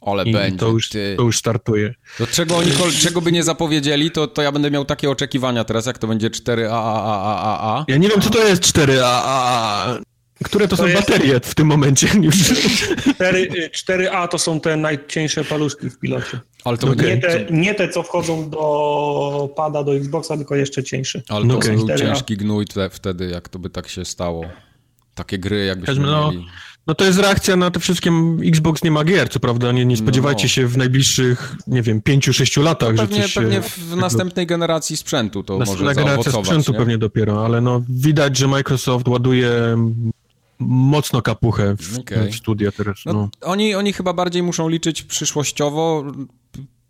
Ale I będzie, to już, ty. to już startuje. Do czego oni, czego by nie zapowiedzieli, to, to ja będę miał takie oczekiwania teraz, jak to będzie 4 A, A, A, A, A. Ja nie wiem, co to jest 4 A, A, A. Które to, to są jest... baterie w tym momencie? 4, 4A to są te najcieńsze paluszki w pilocie. Ale to okay. nie, te, nie te, co wchodzą do pada, do Xboxa, tylko jeszcze cieńsze. Ale to okay. był ciężki gnój te, wtedy, jak to by tak się stało. Takie gry jakbyśmy no, mieli. No to jest reakcja na te wszystkie... Xbox nie ma gier, co prawda. Nie, nie no. spodziewajcie no. się w najbliższych, nie wiem, 5-6 latach, no pewnie, że coś Pewnie w następnej generacji sprzętu to może Następna generacja sprzętu nie? pewnie dopiero, ale no widać, że Microsoft ładuje mocno kapuchę w, okay. w studia teraz. No. No, oni, oni chyba bardziej muszą liczyć przyszłościowo.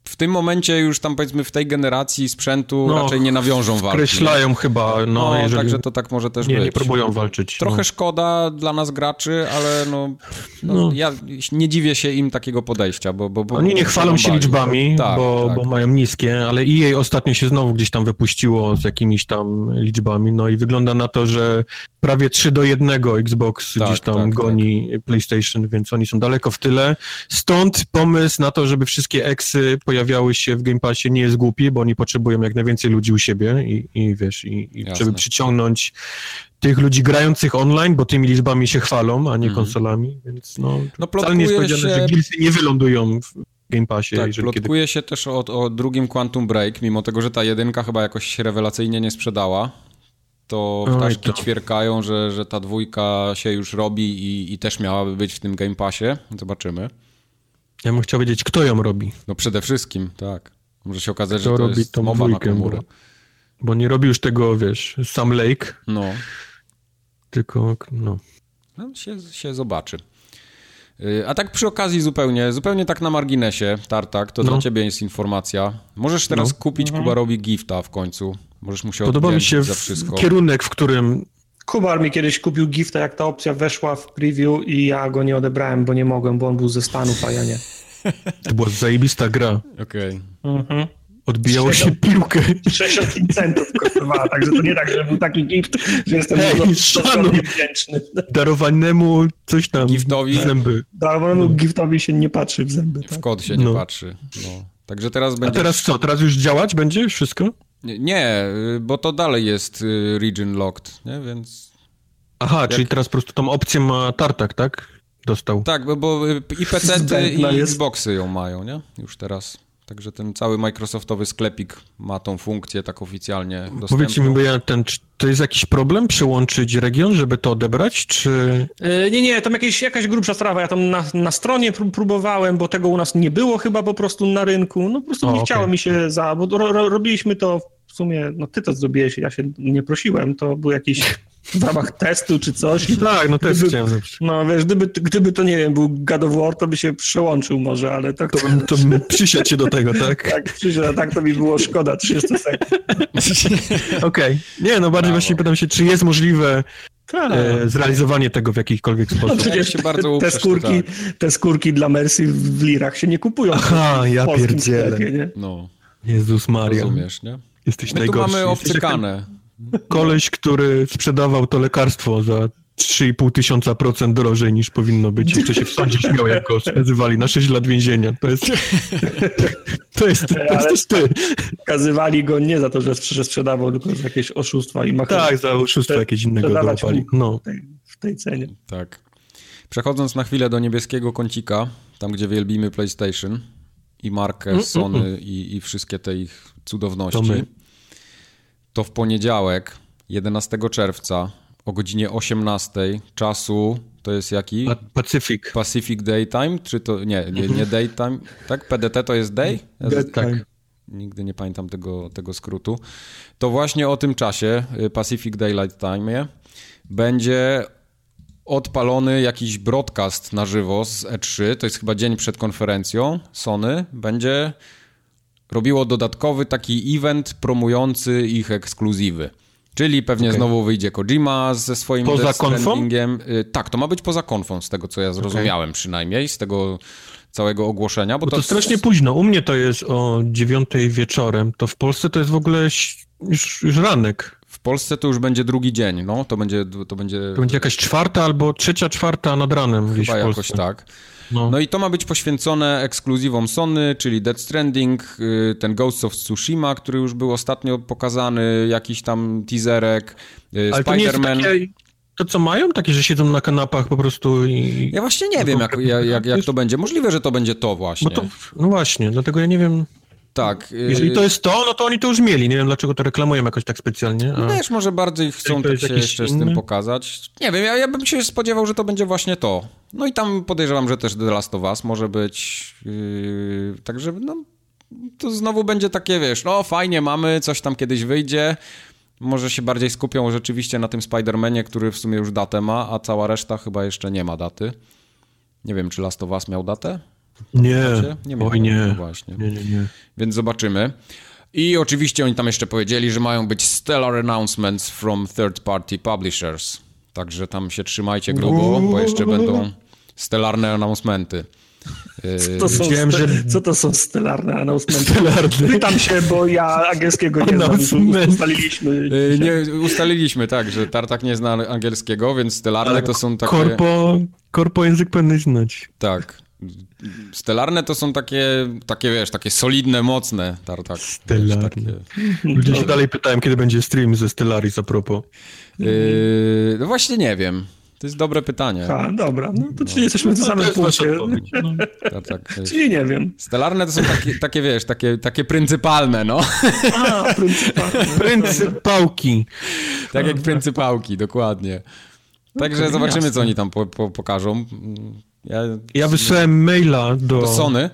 W tym momencie już tam powiedzmy w tej generacji sprzętu no, raczej nie nawiążą walki. Skreślają chyba, no, no jeżeli... także to tak może też nie, być. Nie próbują walczyć. Trochę no. szkoda dla nas graczy, ale no, no, no, ja nie dziwię się im takiego podejścia, bo... bo, bo Oni nie chwalą się liczbami, tak, bo, tak. bo mają niskie, ale EA ostatnio się znowu gdzieś tam wypuściło z jakimiś tam liczbami, no i wygląda na to, że prawie 3 do 1 Xbox tak, gdzieś tam tak, goni tak. PlayStation, więc oni są daleko w tyle. Stąd pomysł na to, żeby wszystkie eksy pojawiały się w Game Passie nie jest głupi, bo oni potrzebują jak najwięcej ludzi u siebie i, i wiesz, i, i żeby przyciągnąć tych ludzi grających online, bo tymi liczbami się chwalą, a nie mm. konsolami, więc no, no wcale nie jest powiedziane, się... że Gearsy nie wylądują w Game Passie. Tak, plotkuje kiedy... się też o, o drugim Quantum Break, mimo tego, że ta jedynka chyba jakoś rewelacyjnie nie sprzedała to ptaszki to. ćwierkają, że, że ta dwójka się już robi i, i też miałaby być w tym Game Passie. Zobaczymy. Ja bym chciał wiedzieć, kto ją robi. No przede wszystkim, tak. Może się okazać, kto że to robi jest tą mowa dwójkę, na. Bo, bo nie robi już tego, wiesz, Sam Lake. No. Tylko, no. No, się, się zobaczy. Y, a tak przy okazji zupełnie, zupełnie tak na marginesie, Tartak, to no. dla ciebie jest informacja. Możesz teraz no. kupić mhm. Kubarowi gifta w końcu. Możesz mu się Podoba mi się kierunek, w którym... Kubar mi kiedyś kupił gifta, jak ta opcja weszła w preview i ja go nie odebrałem, bo nie mogłem, bo on był ze Stanów, a ja nie. To była zajebista gra. Okej. Okay. Mhm. Odbijało się piłkę. 65 centów kosztowała, także to nie tak, że był taki gift, że jestem hey, szanuj. wdzięczny. Darowanemu coś tam Giftowi? zęby. Darowanemu no. giftowi się nie patrzy w zęby. Tak? W kod się nie no. patrzy. No. Także teraz będzie... A teraz co? Teraz już działać będzie wszystko? Nie, bo to dalej jest y, region locked, nie? Więc... Aha, Jak... czyli teraz po prostu tą opcję ma Tartak, tak? Dostał. Tak, bo, bo i PC i Xboxy ją mają, nie? Już teraz. Także ten cały Microsoftowy sklepik ma tą funkcję tak oficjalnie dostępną. Powiedzcie mi, bo ja ten, to jest jakiś problem przełączyć region, żeby to odebrać, czy... Yy, nie, nie, tam jakieś, jakaś grubsza sprawa. Ja tam na, na stronie próbowałem, bo tego u nas nie było chyba po prostu na rynku. No po prostu o, nie okay. chciało mi się za... bo ro, ro, robiliśmy to w sumie, no ty to zrobiłeś, ja się nie prosiłem, to był jakiś w ramach testu czy coś. Tak, no test chciałem No wiesz, gdyby, gdyby to, nie wiem, był God of War, to by się przełączył może, ale tak... To, to bym przysiadł się do tego, tak? tak, przysiadł, a tak to mi było szkoda 30 sekund. Okej. Okay. Nie, no bardziej Brawo. właśnie pytam się, czy jest możliwe tak. e, zrealizowanie tego w jakikolwiek sposób. No przecież się bardzo te, skórki, te skórki dla Mercy w lirach się nie kupują. Aha, ja pierdzielę. Sklepie, nie? No. Jezus Maria. Rozumiesz, nie? Jesteś My najgorszy. tu mamy obcykane. Koleś, który sprzedawał to lekarstwo za 3,5 tysiąca procent drożej niż powinno być. Jeszcze się w sądzie śmiał, jak go skazywali na 6 lat więzienia. To jest, to jest, to jest też ty. Skazywali go nie za to, że sprzedawał, tylko za jakieś oszustwa i machiny. Tak, za oszustwa jakieś innego dołapali. No. W tej, w tej cenie. Tak. Przechodząc na chwilę do niebieskiego kącika, tam gdzie wielbimy PlayStation i markę mm, Sony mm, mm. I, i wszystkie te ich cudowności. To w poniedziałek, 11 czerwca o godzinie 18 czasu, to jest jaki? Pacific. Pacific Daytime, czy to, nie, nie, nie Daytime, tak? PDT to jest day? Tak. nigdy nie pamiętam tego, tego skrótu, to właśnie o tym czasie, y, Pacific Daylight Time, będzie odpalony jakiś broadcast na żywo z E3, to jest chyba dzień przed konferencją Sony, będzie robiło dodatkowy taki event promujący ich ekskluzywy. Czyli pewnie okay. znowu wyjdzie Kojima ze swoim Poza? Y, tak, to ma być poza konfą, z tego co ja zrozumiałem okay. przynajmniej, z tego całego ogłoszenia. Bo, bo to, to strasznie późno. U mnie to jest o dziewiątej wieczorem. To w Polsce to jest w ogóle już, już ranek. W Polsce to już będzie drugi dzień, no. To będzie... To będzie, to będzie jakaś czwarta albo trzecia, czwarta nad ranem Chyba jakoś tak. No. no. i to ma być poświęcone ekskluzywom Sony, czyli Dead Stranding, y, ten Ghost of Tsushima, który już był ostatnio pokazany, jakiś tam teaserek, y, Spider-Man. To co mają? Takie, że siedzą na kanapach po prostu i... Ja właśnie nie wiem, jak, jak, jak to będzie. Możliwe, że to będzie to właśnie. To, no właśnie, dlatego ja nie wiem... Tak. Jeżeli to jest to, no to oni to już mieli. Nie wiem, dlaczego to reklamują jakoś tak specjalnie. A... Wiesz, może bardziej chcą tak się jeszcze inny? z tym pokazać. Nie wiem, ja, ja bym się spodziewał, że to będzie właśnie to. No i tam podejrzewam, że też The Last of Us może być. Yy, także no, to znowu będzie takie, wiesz, no fajnie mamy, coś tam kiedyś wyjdzie. Może się bardziej skupią rzeczywiście na tym Spider-Manie, który w sumie już datę ma, a cała reszta chyba jeszcze nie ma daty. Nie wiem, czy Last of Us miał datę? Nie, nie. Oj nie. Właśnie. Nie, nie, nie. Więc zobaczymy. I oczywiście oni tam jeszcze powiedzieli, że mają być stellar announcements from third party publishers. Także tam się trzymajcie grubo, bo jeszcze będą stellarne announcementy. Co to, są Wiem, że... co to są stellarne announcementy? Stellarne. Pytam się, bo ja angielskiego nie znam. Ustaliliśmy. E, nie, ustaliliśmy, tak, że Tartak nie zna angielskiego, więc stellarne Ale to są takie... Korpo, korpo język powinny znać. Tak. Stelarne to są takie, takie wiesz, takie solidne, mocne tartak. Stellarne. takie... Ludzie się dalej pytałem, kiedy będzie stream ze Stellaris a propos. Yy, no właśnie nie wiem. To jest dobre pytanie. A, dobra. No to no. czyli jesteśmy w no, samym punkcie. No. Tak, tak, czyli nie wiem. Stelarne to są takie, takie wiesz, takie, takie pryncypalne, no. A, pryncypalne. Pryncypałki. Tak jak pryncypałki, dokładnie. Także zobaczymy, co oni tam po, po, pokażą. Ja, ja wysłałem maila do... Do Sony?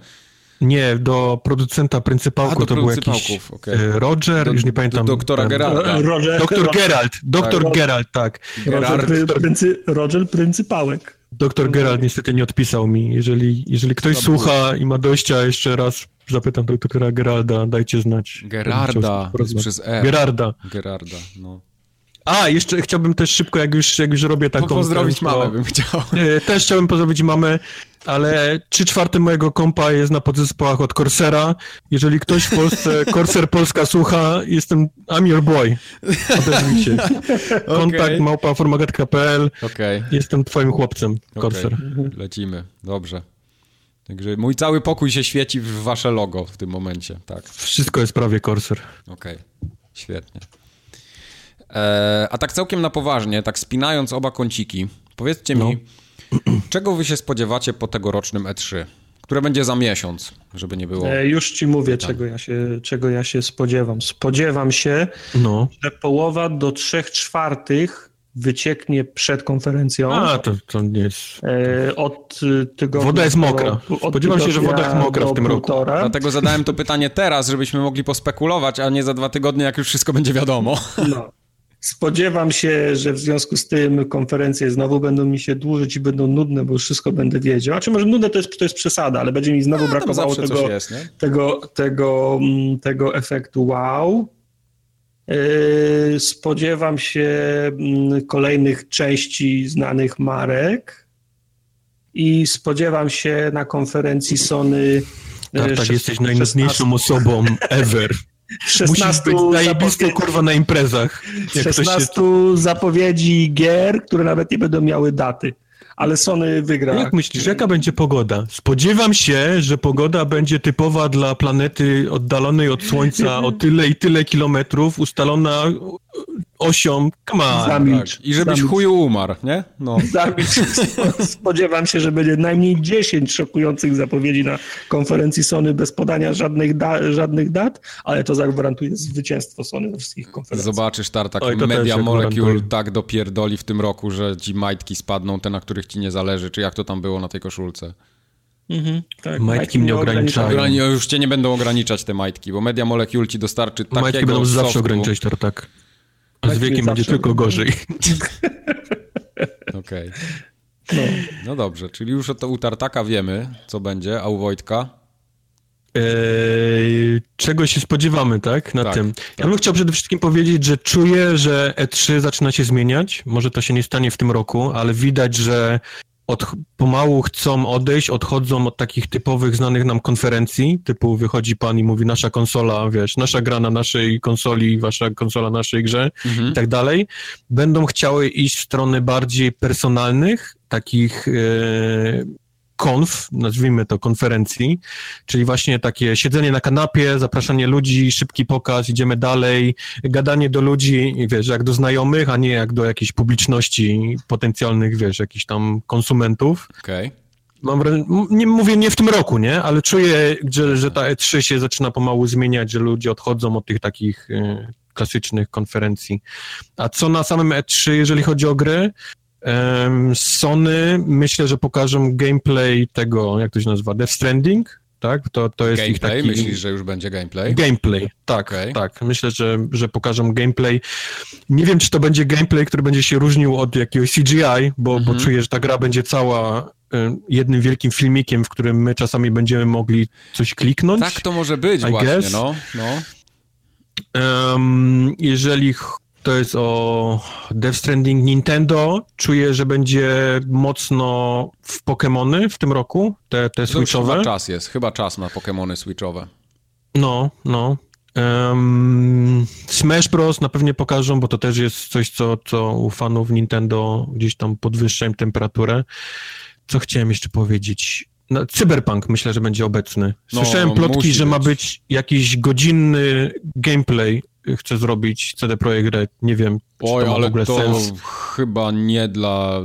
Nie, do producenta pryncypałku, A, to był jakiś okay. E, Roger, do, już nie pamiętam. Do doktora Geralda. Roger, doktor Gerald, doktor tak. Gerald, tak. Roger, pryncy, Roger Pryncypałek. Doktor Gerald niestety nie odpisał mi. Jeżeli, jeżeli ktoś słucha i ma dojścia, jeszcze raz zapytam doktora Geralda, dajcie znać. Gerarda, przez E. Gerarda. Gerarda, no. A, jeszcze chciałbym też szybko, jak już, jak już robię taką... Po pozdrowić to, mamę bym chciał. Też chciałbym pozdrowić mamę, ale trzy czwarte mojego kompa jest na podzespołach od Corsera. Jeżeli ktoś w Polsce, Corsair Polska słucha, jestem, I'm your boy. Odezwij się. Kontakt okay. małpa formagat.pl. Okay. Jestem twoim chłopcem, Corsair. Okay. Lecimy, dobrze. Także mój cały pokój się świeci w wasze logo w tym momencie, tak. Wszystko jest prawie Corsair. Okej, świetnie. E, a tak całkiem na poważnie, tak spinając oba kąciki, powiedzcie no. mi, czego wy się spodziewacie po tegorocznym E3? Które będzie za miesiąc, żeby nie było. E, już ci mówię, czego ja, się, czego ja się spodziewam. Spodziewam się, no. że połowa do trzech czwartych wycieknie przed konferencją. A, to, to nie jest... E, od tygodnia... Woda jest mokra. Spodziewam się, że woda jest mokra w tym roku. Dlatego zadałem to pytanie teraz, żebyśmy mogli pospekulować, a nie za dwa tygodnie, jak już wszystko będzie wiadomo. No. Spodziewam się, że w związku z tym konferencje znowu będą mi się dłużyć i będą nudne, bo już wszystko będę wiedział. A czy może nudne to jest, to jest przesada, ale będzie mi znowu no, brakowało tego, jest, tego, tego, mm, tego efektu wow. Yy, spodziewam się mm, kolejnych części znanych marek i spodziewam się na konferencji Sony. Tak, tak, jesteś najnudniejszą osobą ever. 16 Musisz być kurwa na imprezach. 16 się... zapowiedzi gier, które nawet nie będą miały daty. Ale Sony wygra. Jak myślisz, jaka będzie pogoda? Spodziewam się, że pogoda będzie typowa dla planety oddalonej od Słońca o tyle i tyle kilometrów, ustalona osią, come on. Zamilcz. Tak. I żebyś Zamilcz. chuju umarł, nie? No. Zamilcz. Spodziewam się, że będzie najmniej 10 szokujących zapowiedzi na konferencji Sony bez podania żadnych, da żadnych dat, ale to zagwarantuje zwycięstwo Sony na wszystkich konferencjach. Zobaczysz, Tartak, Oj, Media Molecule tak dopierdoli w tym roku, że ci majtki spadną, te, na których ci nie zależy, czy jak to tam było na tej koszulce. Mhm, tak. Majtki mnie ograniczają. Ograni już cię nie będą ograniczać te majtki, bo Media Molecule ci dostarczy takiego Majtki będą softu. zawsze ograniczać tak. A z wiekiem będzie tylko gorzej. Okej. Okay. No. no. dobrze, czyli już to u Tartaka wiemy, co będzie, a u Wojtka? Eee, czego się spodziewamy, tak? Na tak, tym. Ja tak. bym chciał przede wszystkim powiedzieć, że czuję, że E3 zaczyna się zmieniać. Może to się nie stanie w tym roku, ale widać, że od, pomału chcą odejść, odchodzą od takich typowych, znanych nam konferencji, typu wychodzi pan i mówi nasza konsola, wiesz, nasza gra na naszej konsoli, wasza konsola na naszej grze mhm. i tak dalej. Będą chciały iść w stronę bardziej personalnych, takich e, konf, nazwijmy to konferencji, czyli właśnie takie siedzenie na kanapie, zapraszanie ludzi, szybki pokaz, idziemy dalej, gadanie do ludzi, wiesz, jak do znajomych, a nie jak do jakiejś publiczności potencjalnych, wiesz, jakichś tam konsumentów. Okej. Okay. Mam, nie mówię nie w tym roku, nie, ale czuję, że, że ta E3 się zaczyna pomału zmieniać, że ludzie odchodzą od tych takich y, klasycznych konferencji. A co na samym E3, jeżeli chodzi o gry, Sony myślę, że pokażą gameplay tego, jak to się nazywa, Death Stranding, tak? To, to jest gameplay? ich taki... Myślisz, że już będzie gameplay? Gameplay, tak, okay. tak. Myślę, że, że pokażą gameplay. Nie wiem, czy to będzie gameplay, który będzie się różnił od jakiegoś CGI, bo, bo mhm. czuję, że ta gra będzie cała jednym wielkim filmikiem, w którym my czasami będziemy mogli coś kliknąć. Tak to może być I właśnie, guess. no. no. Um, jeżeli to jest o Death Stranding Nintendo. Czuję, że będzie mocno w Pokémony w tym roku, te, te Switchowe. Chyba czas jest, chyba czas na Pokémony Switchowe. No, no. Um, Smash Bros. na pewno pokażą, bo to też jest coś, co, co u fanów Nintendo gdzieś tam podwyższa im temperaturę. Co chciałem jeszcze powiedzieć? No, Cyberpunk myślę, że będzie obecny. No, Słyszałem no, plotki, że być. ma być jakiś godzinny gameplay chce zrobić CD Projekt Red. Nie wiem, czy Oj, to ma ale w ogóle to sens. chyba nie dla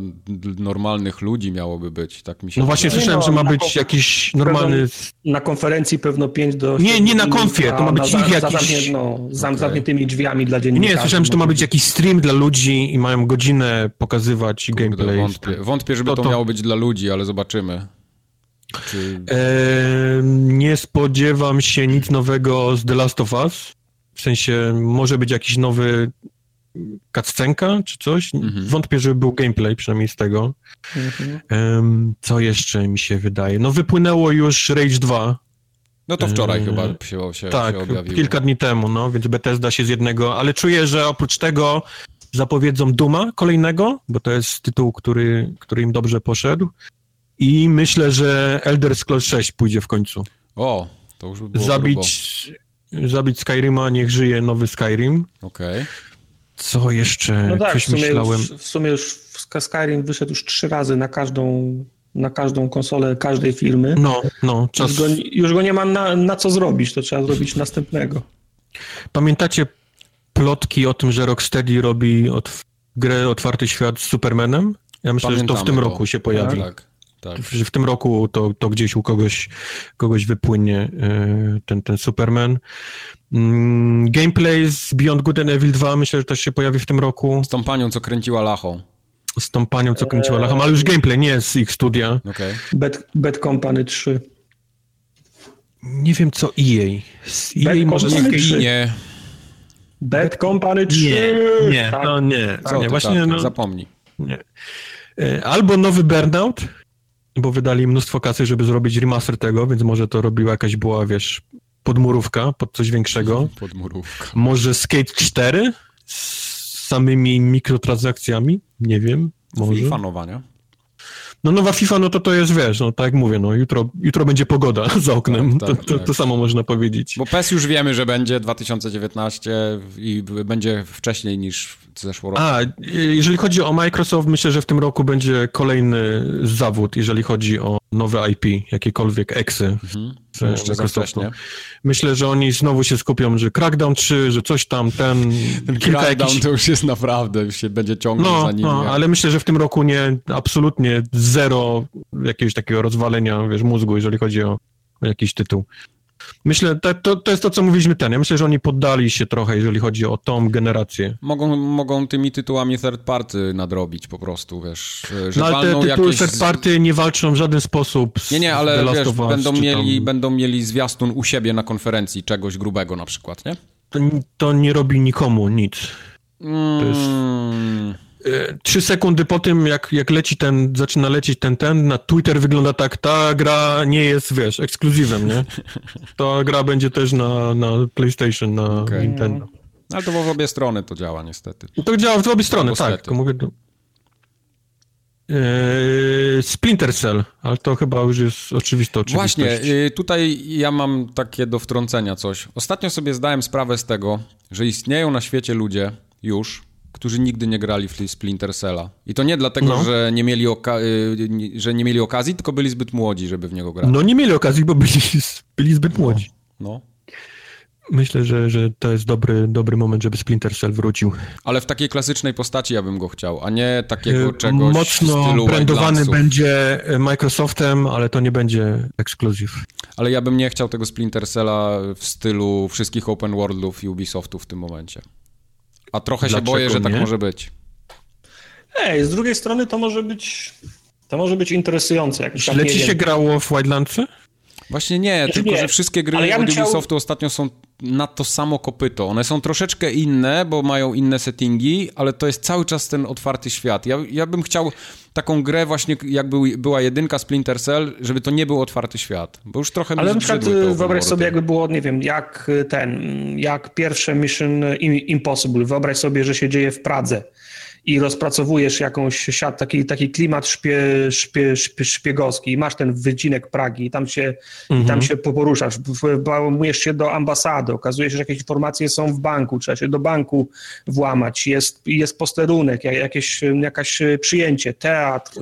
normalnych ludzi miałoby być, tak mi się No właśnie słyszałem, no, że ma być jakiś normalny... na konferencji pewno 5 do... Nie, nie na konfie, to ma być ich jakiś... no, z okay. zamkniętymi drzwiami dla dziennikarzy. Nie, słyszałem, że to ma być jakiś stream dla ludzi i mają godzinę pokazywać Kurde, gameplay. Wątpię, wątpię żeby to, to, to miało być dla ludzi, ale zobaczymy. Czy... E, nie spodziewam się nic nowego z The Last of Us. W sensie może być jakiś nowy cutscenka czy coś. Mhm. Wątpię, żeby był gameplay przynajmniej z tego. Mhm. Um, co jeszcze mi się wydaje? No wypłynęło już Rage 2. No to wczoraj chyba się, się, tak, się objawiło. kilka dni temu, no, więc Bethesda się z jednego, ale czuję, że oprócz tego zapowiedzą Duma kolejnego, bo to jest tytuł, który, który im dobrze poszedł i myślę, że Elder Scrolls 6 pójdzie w końcu. O, to już by było Zabić grubo zabić Skyrima, niech żyje nowy Skyrim. Okej. Okay. Co jeszcze? No tak, Coś w sumie, myślałem. Już, w sumie już Skyrim wyszedł już trzy razy na każdą, na każdą konsolę każdej firmy. No, no. Czas... Już, go, już go nie ma na, na co zrobić, to trzeba zrobić następnego. Pamiętacie plotki o tym, że Rocksteady robi od, grę Otwarty Świat z Supermanem? Ja myślę, Pamiętamy że to w tym to. roku się pojawi. Tak, tak. Tak. Że w tym roku to, to gdzieś u kogoś, kogoś wypłynie e, ten, ten Superman. Mm, gameplay z Beyond Good and Evil 2 myślę, że też się pojawi w tym roku. Z tą panią, co kręciła Lachą. Z tą panią, co kręciła Lachą, ale już gameplay, nie z ich studia. Okay. Bad, Bad Company 3. Nie wiem co EA. Z EA Bad może nie. nie. Bad Company 3. Nie, nie, tak. no nie. Co nie, właśnie, tak, no, zapomnij. Nie. E, albo nowy Burnout, bo wydali mnóstwo kasy, żeby zrobić remaster tego, więc może to robiła jakaś była, wiesz, podmurówka pod coś większego. Podmurówka. Może Skate 4 z samymi mikrotransakcjami, nie wiem, może. FIFA nowa, nie? No nowa FIFA, no to to jest, wiesz, no tak jak mówię, no jutro, jutro będzie pogoda za oknem, tak, tak, to, to, tak. to, samo można powiedzieć. Bo PES już wiemy, że będzie 2019 i będzie wcześniej niż zeszło roku. A, jeżeli chodzi o Microsoft, myślę, że w tym roku będzie kolejny zawód, jeżeli chodzi o nowe IP, jakiekolwiek eksy mhm. Z Microsoftu. Myślę, że oni znowu się skupią, że Crackdown 3, że coś tam, ten... ten kilka Crackdown jakiś... to już jest naprawdę, już się będzie ciągnął no, za nimi. No, ale myślę, że w tym roku nie, absolutnie zero jakiegoś takiego rozwalenia, wiesz, mózgu, jeżeli chodzi o jakiś tytuł. Myślę, to, to, to jest to, co mówiliśmy ten. Ja myślę, że oni poddali się trochę, jeżeli chodzi o tą generację. Mogą, mogą tymi tytułami third party nadrobić po prostu, wiesz, że No ale te tytuły jakieś... third party nie walczą w żaden sposób z Nie, nie, ale wiesz, Us, będą mieli, tam- będą mieli zwiastun u siebie na konferencji czegoś grubego na przykład, nie? To, to nie robi nikomu nic. jest- Mm, Trzy sekundy po tym, jak, jak leci ten, zaczyna lecieć ten, ten, na Twitter wygląda tak, ta gra nie jest, wiesz, ekskluzywem, nie? Ta gra będzie też na, na PlayStation, na Okej. Nintendo. ale to w obie strony to działa niestety. To działa w obie strony, tak, tylko mówię... to- Eee, Splinter Cell, ale to chyba już jest oczywiste oczywistość. Właśnie, y, tutaj ja mam takie do wtrącenia coś. Ostatnio sobie zdałem sprawę z tego, że istnieją na świecie ludzie już, którzy nigdy nie grali w Splinter Cella. I to nie dlatego, No. że, nie mieli y, że nie mieli okazji, tylko byli zbyt młodzi, żeby w niego grać. No nie mieli okazji, bo byli, byli zbyt młodzi. No. Myślę, że, że to jest dobry, dobry moment, żeby Splinter Cell wrócił. Ale w takiej klasycznej postaci ja bym go chciał, a nie takiego E, czegoś w Mocno stylu brandowany będzie e, Microsoftem, ale to nie będzie ekskluzyw. Ale ja bym nie chciał tego Splinter Cella w stylu wszystkich open worldów i Ubisoftu w tym momencie. A trochę się boję, że tak nie? może być. Ej, z drugiej strony to może być... To może być interesujące. Jak Źle nie ci się grało w Wildlandsy? Właśnie nie, Znaczy tylko nie, że wszystkie gry ja od chciał- Ubisoftu ostatnio są na to samo kopyto. One są troszeczkę inne, bo mają inne settingi, ale to jest cały czas ten otwarty świat. Ja, ja bym chciał taką grę właśnie, jak był, była jedynka Splinter Cell, żeby to nie był otwarty świat, bo już trochę Ale na przykład y, wyobraź sobie, jakby było, nie wiem, jak y, ten, jak pierwsze Mission Im- Impossible. Wyobraź sobie, że się dzieje w Pradze i rozpracowujesz jakąś siat, taki, taki klimat szpie, szpie, szpie, szpiegowski i masz ten wycinek Pragi i tam się, i tam się poruszasz, włamujesz się do ambasady, okazuje się, że jakieś informacje są w banku, trzeba się do banku włamać, jest, jest posterunek, jak- jakieś, jakaś przyjęcie, teatr,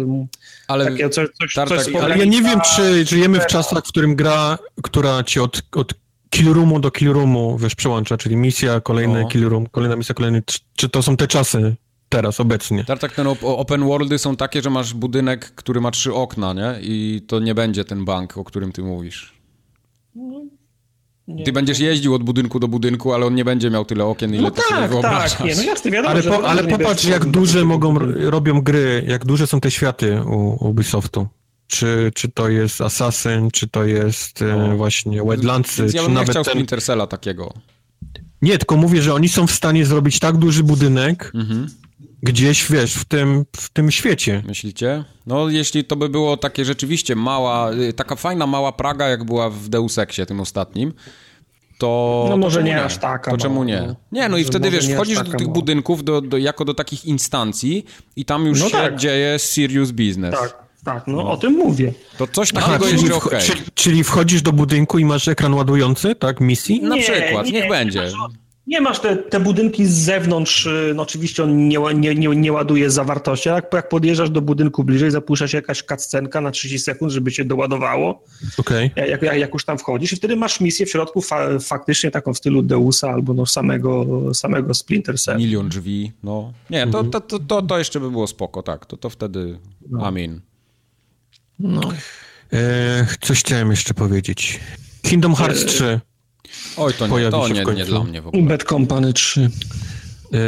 Ale takie coś, coś, Tartak, coś ale ja nie wiem, czy żyjemy w czasach, w którym gra, która ci od, od kill roomu do kill roomu, wiesz, przełącza, czyli misja, kolejny No. kill room, kolejna misja, kolejny, czy to są te czasy teraz, obecnie? Tartak, ten op- open worldy są takie, że masz budynek, który ma trzy okna, nie? I to nie będzie ten bank, o którym ty mówisz. Nie. Ty będziesz jeździł od budynku do budynku, ale on nie będzie miał tyle okien, ile No to sobie tak, wyobrażasz. tak, nie, no jasne, wiadomo, Ale, po, ale popatrz, jak duże mogą, robią gry, jak duże są te światy u Ubisoftu. Czy, czy to jest Assassin, czy to jest e, właśnie Wildlandsy, Więc ja czy bym nawet chciał ten... Splinter takiego. Nie, tylko mówię, że oni są w stanie zrobić tak duży budynek Mhm. Gdzieś, wiesz, w tym, w tym świecie. Myślicie? No, jeśli to by było takie rzeczywiście mała, y, taka fajna mała Praga, jak była w Deus Exie tym ostatnim, to... No to może czemu nie aż taka To czemu nie? no. Nie, no i wtedy, wiesz, nie wchodzisz do tych mała. budynków do, do, jako do takich instancji i tam już No się tak. dzieje serious business. Tak, tak, no, o tym mówię. To coś Aha, takiego czyli, jeszcze wcho- okej. czyli, czyli wchodzisz do budynku i masz ekran ładujący, tak, misji? Na Nie, przykład, nie, niech nie będzie. Nie masz te, te budynki z zewnątrz, y, no oczywiście on nie, nie, nie, nie ładuje zawartości, jak, jak podjeżdżasz do budynku bliżej, zapuszcza się jakaś cutscenka na 30 sekund, żeby się doładowało, Okej. jak, jak, jak już tam wchodzisz i wtedy masz misję w środku fa, faktycznie taką w stylu Deusa albo no samego, samego Splinter Cell. Milion drzwi, no. Nie, to, Mhm. to, to, to, to jeszcze by było spoko, tak. To, to wtedy, No. amin. E, coś chciałem jeszcze powiedzieć. Kingdom Hearts 3. Oj, to nie, to nie, nie końcu. dla mnie w ogóle. Bad Company 3. E,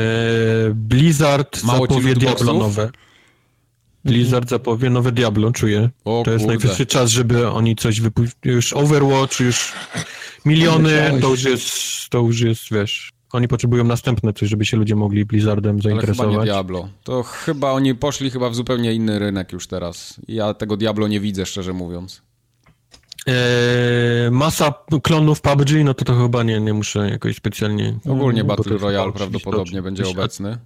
Blizzard Mało zapowie? Diablo nowe. Blizzard zapowie nowe Diablo, czuję. O to jest kurde. najwyższy czas, żeby oni coś wypuścili. Już Overwatch, już miliony, to już jest, to już jest, wiesz, oni potrzebują następne coś, żeby się ludzie mogli Blizzardem Ale chyba nie zainteresować. Diablo. To chyba oni poszli chyba w zupełnie inny rynek już teraz. Ja tego Diablo nie widzę, szczerze mówiąc. E, masa klonów PUBG, no to to chyba nie, nie muszę jakoś specjalnie... Ogólnie to Battle Royale prawdopodobnie będzie obecny.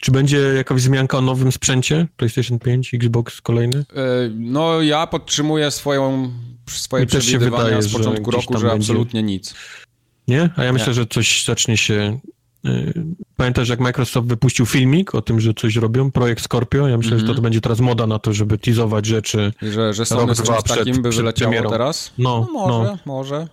Czy będzie jakaś wzmianka o nowym sprzęcie? PlayStation 5, Xbox kolejny? E, No ja podtrzymuję swoją, swoje Mi też się przewidywania wydaje, z początku roku, że będzie. absolutnie nic. Nie? A ja myślę, Nie. że coś zacznie się... y, Pamiętasz, jak Microsoft wypuścił filmik o tym, że coś robią? Projekt Scorpio? Ja myślę, że to, Mhm. to będzie teraz moda na to, żeby teasować rzeczy. I Że, że Sony z czymś przed- takim by wyleciało teraz? No, może, no. może.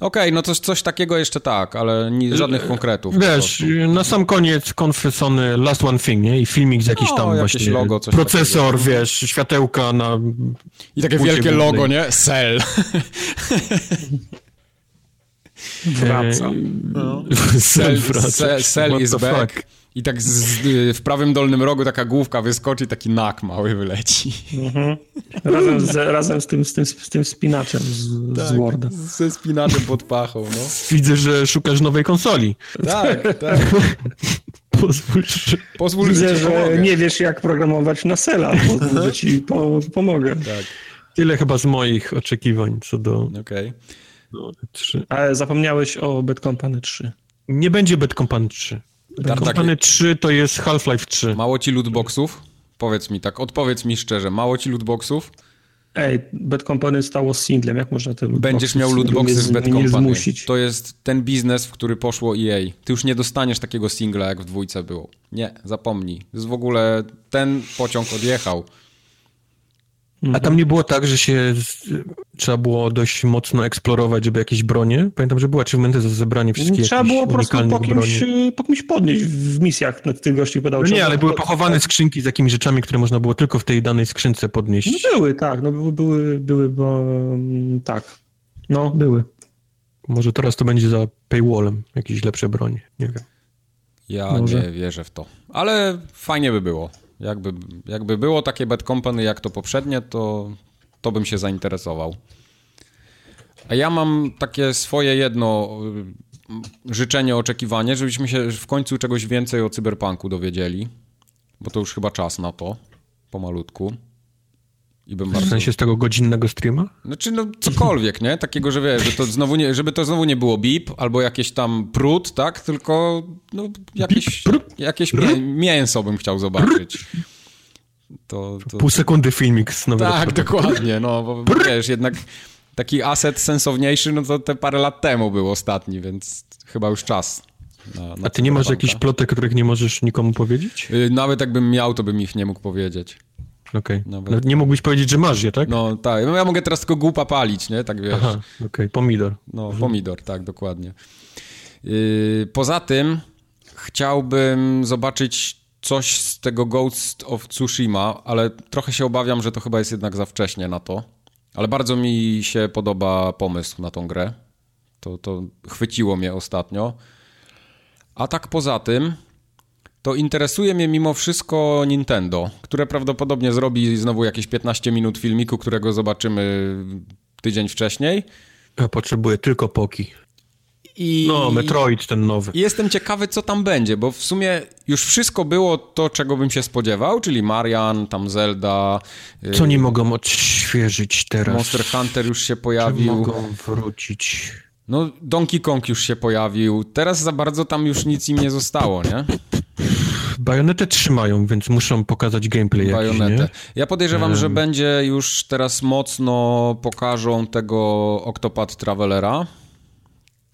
Okej, no coś, coś takiego jeszcze tak, ale ni, żadnych konkretów. Wiesz, prostu. na sam koniec konfy Sony Last One Thing, nie? I filmik z jakiś No, tam właśnie... logo, coś procesor, wiesz, światełka na... I takie wielkie logo, nie? Cell. Wraca. No. Sel, Sel, Sel is back. Fuck? I tak z, z, w prawym dolnym rogu taka główka wyskoczy i taki nak mały wyleci. Mhm. Razem, z, razem z, tym, z, tym, z tym spinaczem z, tak, z Worda. Ze spinaczem pod pachą, no. Widzę, że szukasz nowej konsoli. Tak, tak. Pozwól, że... Pozwól, Widzę, że, że nie wiesz jak programować na Sela. Pozwól, że ci po, pomogę. Tak. Tyle chyba z moich oczekiwań co do... Okej. Okay. No, 3. Ale zapomniałeś o Bad Company 3. Nie będzie Bad Company 3. Company 3 to jest Half-Life 3. Mało ci lootboxów? Powiedz mi tak, odpowiedz mi szczerze, mało ci lootboxów? Ej, Bad Company stało singlem, jak można te lootboxy Będziesz miał lootboxy w Bad Company. Zmusić. To jest ten biznes, w który poszło EA. Ty już nie dostaniesz takiego singla, jak w dwójce było. Nie, zapomnij. To jest w ogóle ten pociąg odjechał. A tam nie było tak, że się trzeba było dość mocno eksplorować, żeby jakieś bronie? Pamiętam, że były achievementy za zebranie wszystkich Trzeba było po prostu po kimś, po kimś podnieść w misjach, na tych gości podało. No nie, ale były pochowane skrzynki z jakimiś rzeczami, które można było tylko w tej danej skrzynce podnieść. No były, tak, no były, były, były bo mm, tak, no były. Może teraz to będzie za paywallem jakieś lepsze bronie, nie wiem. Ja Może. nie wierzę w to, ale fajnie by było. Jakby, jakby było takie Bad Company jak to poprzednie, to, to bym się zainteresował. A ja mam takie swoje jedno y, życzenie, oczekiwanie, żebyśmy się w końcu czegoś więcej o cyberpunku dowiedzieli, bo to już chyba czas na to, pomalutku. I bym bardzo... W sensie z tego godzinnego streama? Znaczy, no cokolwiek, nie? Takiego, że wiesz, że to znowu nie, żeby to znowu nie było bip, albo jakieś tam prut, tak? Tylko no, jakieś, jakieś mię mięso bym chciał zobaczyć. To, to... Pół sekundy filmik z nowego Tak, dokładnie, no, bo wiesz, jednak taki aset sensowniejszy, no to te parę lat temu był ostatni, więc chyba już czas. Na, na A ty nie masz jakichś plotek, których nie możesz nikomu powiedzieć? Y, nawet jakbym miał, to bym ich nie mógł powiedzieć. Okej. Okay. Nie mógłbyś powiedzieć, że masz je, tak? No tak. No, ja mogę teraz tylko głupa palić, nie? Tak wiesz. Aha, okej. Okay. Pomidor. No, mhm. pomidor, tak, dokładnie. Yy, poza tym chciałbym zobaczyć coś z tego Ghost of Tsushima, ale trochę się obawiam, że to chyba jest jednak za wcześnie na to. Ale bardzo mi się podoba pomysł na tą grę. To, to chwyciło mnie ostatnio. A tak poza tym, to interesuje mnie mimo wszystko Nintendo, które prawdopodobnie zrobi znowu jakieś 15 minut filmiku, którego zobaczymy tydzień wcześniej. Ja potrzebuję tylko Poki. I... No, Metroid ten nowy. I jestem ciekawy, co tam będzie, bo w sumie już wszystko było to, czego bym się spodziewał, czyli Marian, tam Zelda. Co nie mogą odświeżyć teraz? Monster Hunter już się pojawił. Czy mogą wrócić? No, Donkey Kong już się pojawił. Teraz za bardzo tam już nic im nie zostało, nie? Bajonetę trzymają, więc muszą pokazać gameplay Bajonetę. Jakiś, ja podejrzewam, um. że będzie już teraz mocno pokażą tego Octopath Travelera,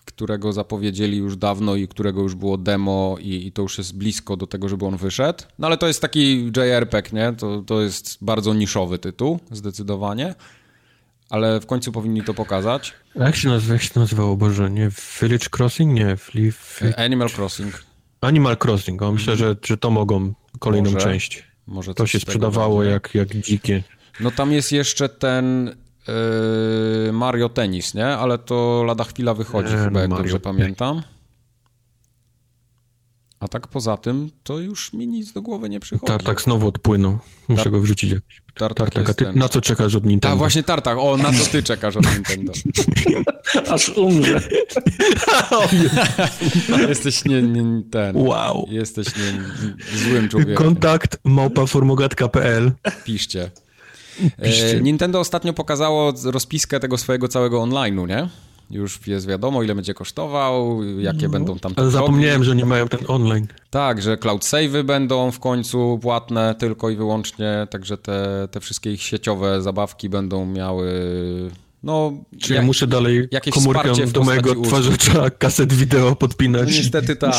którego zapowiedzieli już dawno i którego już było demo i, i, to już jest blisko do tego, żeby on wyszedł. No ale to jest taki JRPG, nie? To, to jest bardzo niszowy tytuł, zdecydowanie. Ale w końcu powinni to pokazać. Jak się, nazywa, jak się nazywało, Boże, nie? Village Crossing? Nie, Animal Crossing. Animal Crossing, o, myślę, że, że to mogą kolejną może, część. Może to się sprzedawało jak, jak dzikie. No tam jest jeszcze ten yy, Mario Tennis, nie? Ale to lada chwila wychodzi e, chyba, jak Mario dobrze pamiętam. A tak poza tym, to już mi nic do głowy nie przychodzi. Tartak znowu odpłynął. Muszę Tar go wrzucić jakiś. Tartak, tartak a ty ten... na co czekasz od Nintendo? Tak, właśnie Tartak. O, na co ty czekasz od Nintendo? Aż umrze. jesteś nie, nie, ten. Wow. Jesteś nie, złym człowiekiem. Kontakt małpaformogatka.pl Piszcie. E, Nintendo ostatnio pokazało rozpiskę tego swojego całego online'u, nie? Już jest wiadomo, ile będzie kosztował, jakie no. będą tam... Ale zapomniałem, że nie mają ten online. Tak, że cloud save'y będą w końcu płatne tylko i wyłącznie, także te, te wszystkie ich sieciowe zabawki będą miały no, Czy ja muszę dalej jakieś komórkę do mojego odtwarzacza kaset wideo podpinać? No, niestety tak.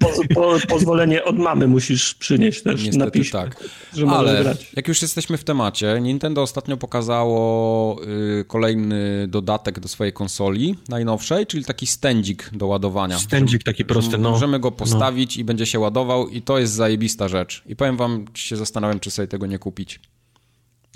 Po, po, pozwolenie od mamy musisz przynieść też niestety napisz, tak. Że Ale grać. jak już jesteśmy w temacie, Nintendo ostatnio pokazało y, kolejny dodatek do swojej konsoli najnowszej, czyli taki stędzik do ładowania. Stędzik taki prosty, no. Możemy go postawić no. i będzie się ładował i to jest zajebista rzecz. I powiem wam, się zastanawiam, czy sobie tego nie kupić.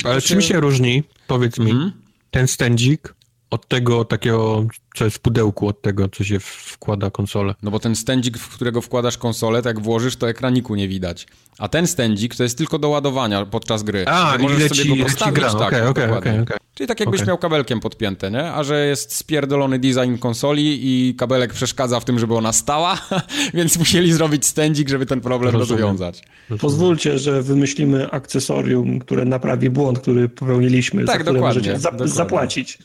Ale czym się różni, powiedz mi, hmm? ten stędzik od tego takiego, co jest w pudełku, od tego, co się wkłada konsolę. No bo ten stędzik, w którego wkładasz konsolę, tak jak włożysz, to ekraniku nie widać. A ten stędzik to jest tylko do ładowania podczas gry. A, możesz leci, sobie go postawić. Gra. Tak, okay, okay, okay, okay. Czyli tak jakbyś okay. miał kabelkiem podpięte, nie? A że jest spierdolony design konsoli i kabelek przeszkadza w tym, żeby ona stała, więc musieli zrobić stędzik, żeby ten problem Rozumiem. rozwiązać. Pozwólcie, że wymyślimy akcesorium, które naprawi błąd, który popełniliśmy, tak, za dokładnie, możecie za dokładnie. zapłacić.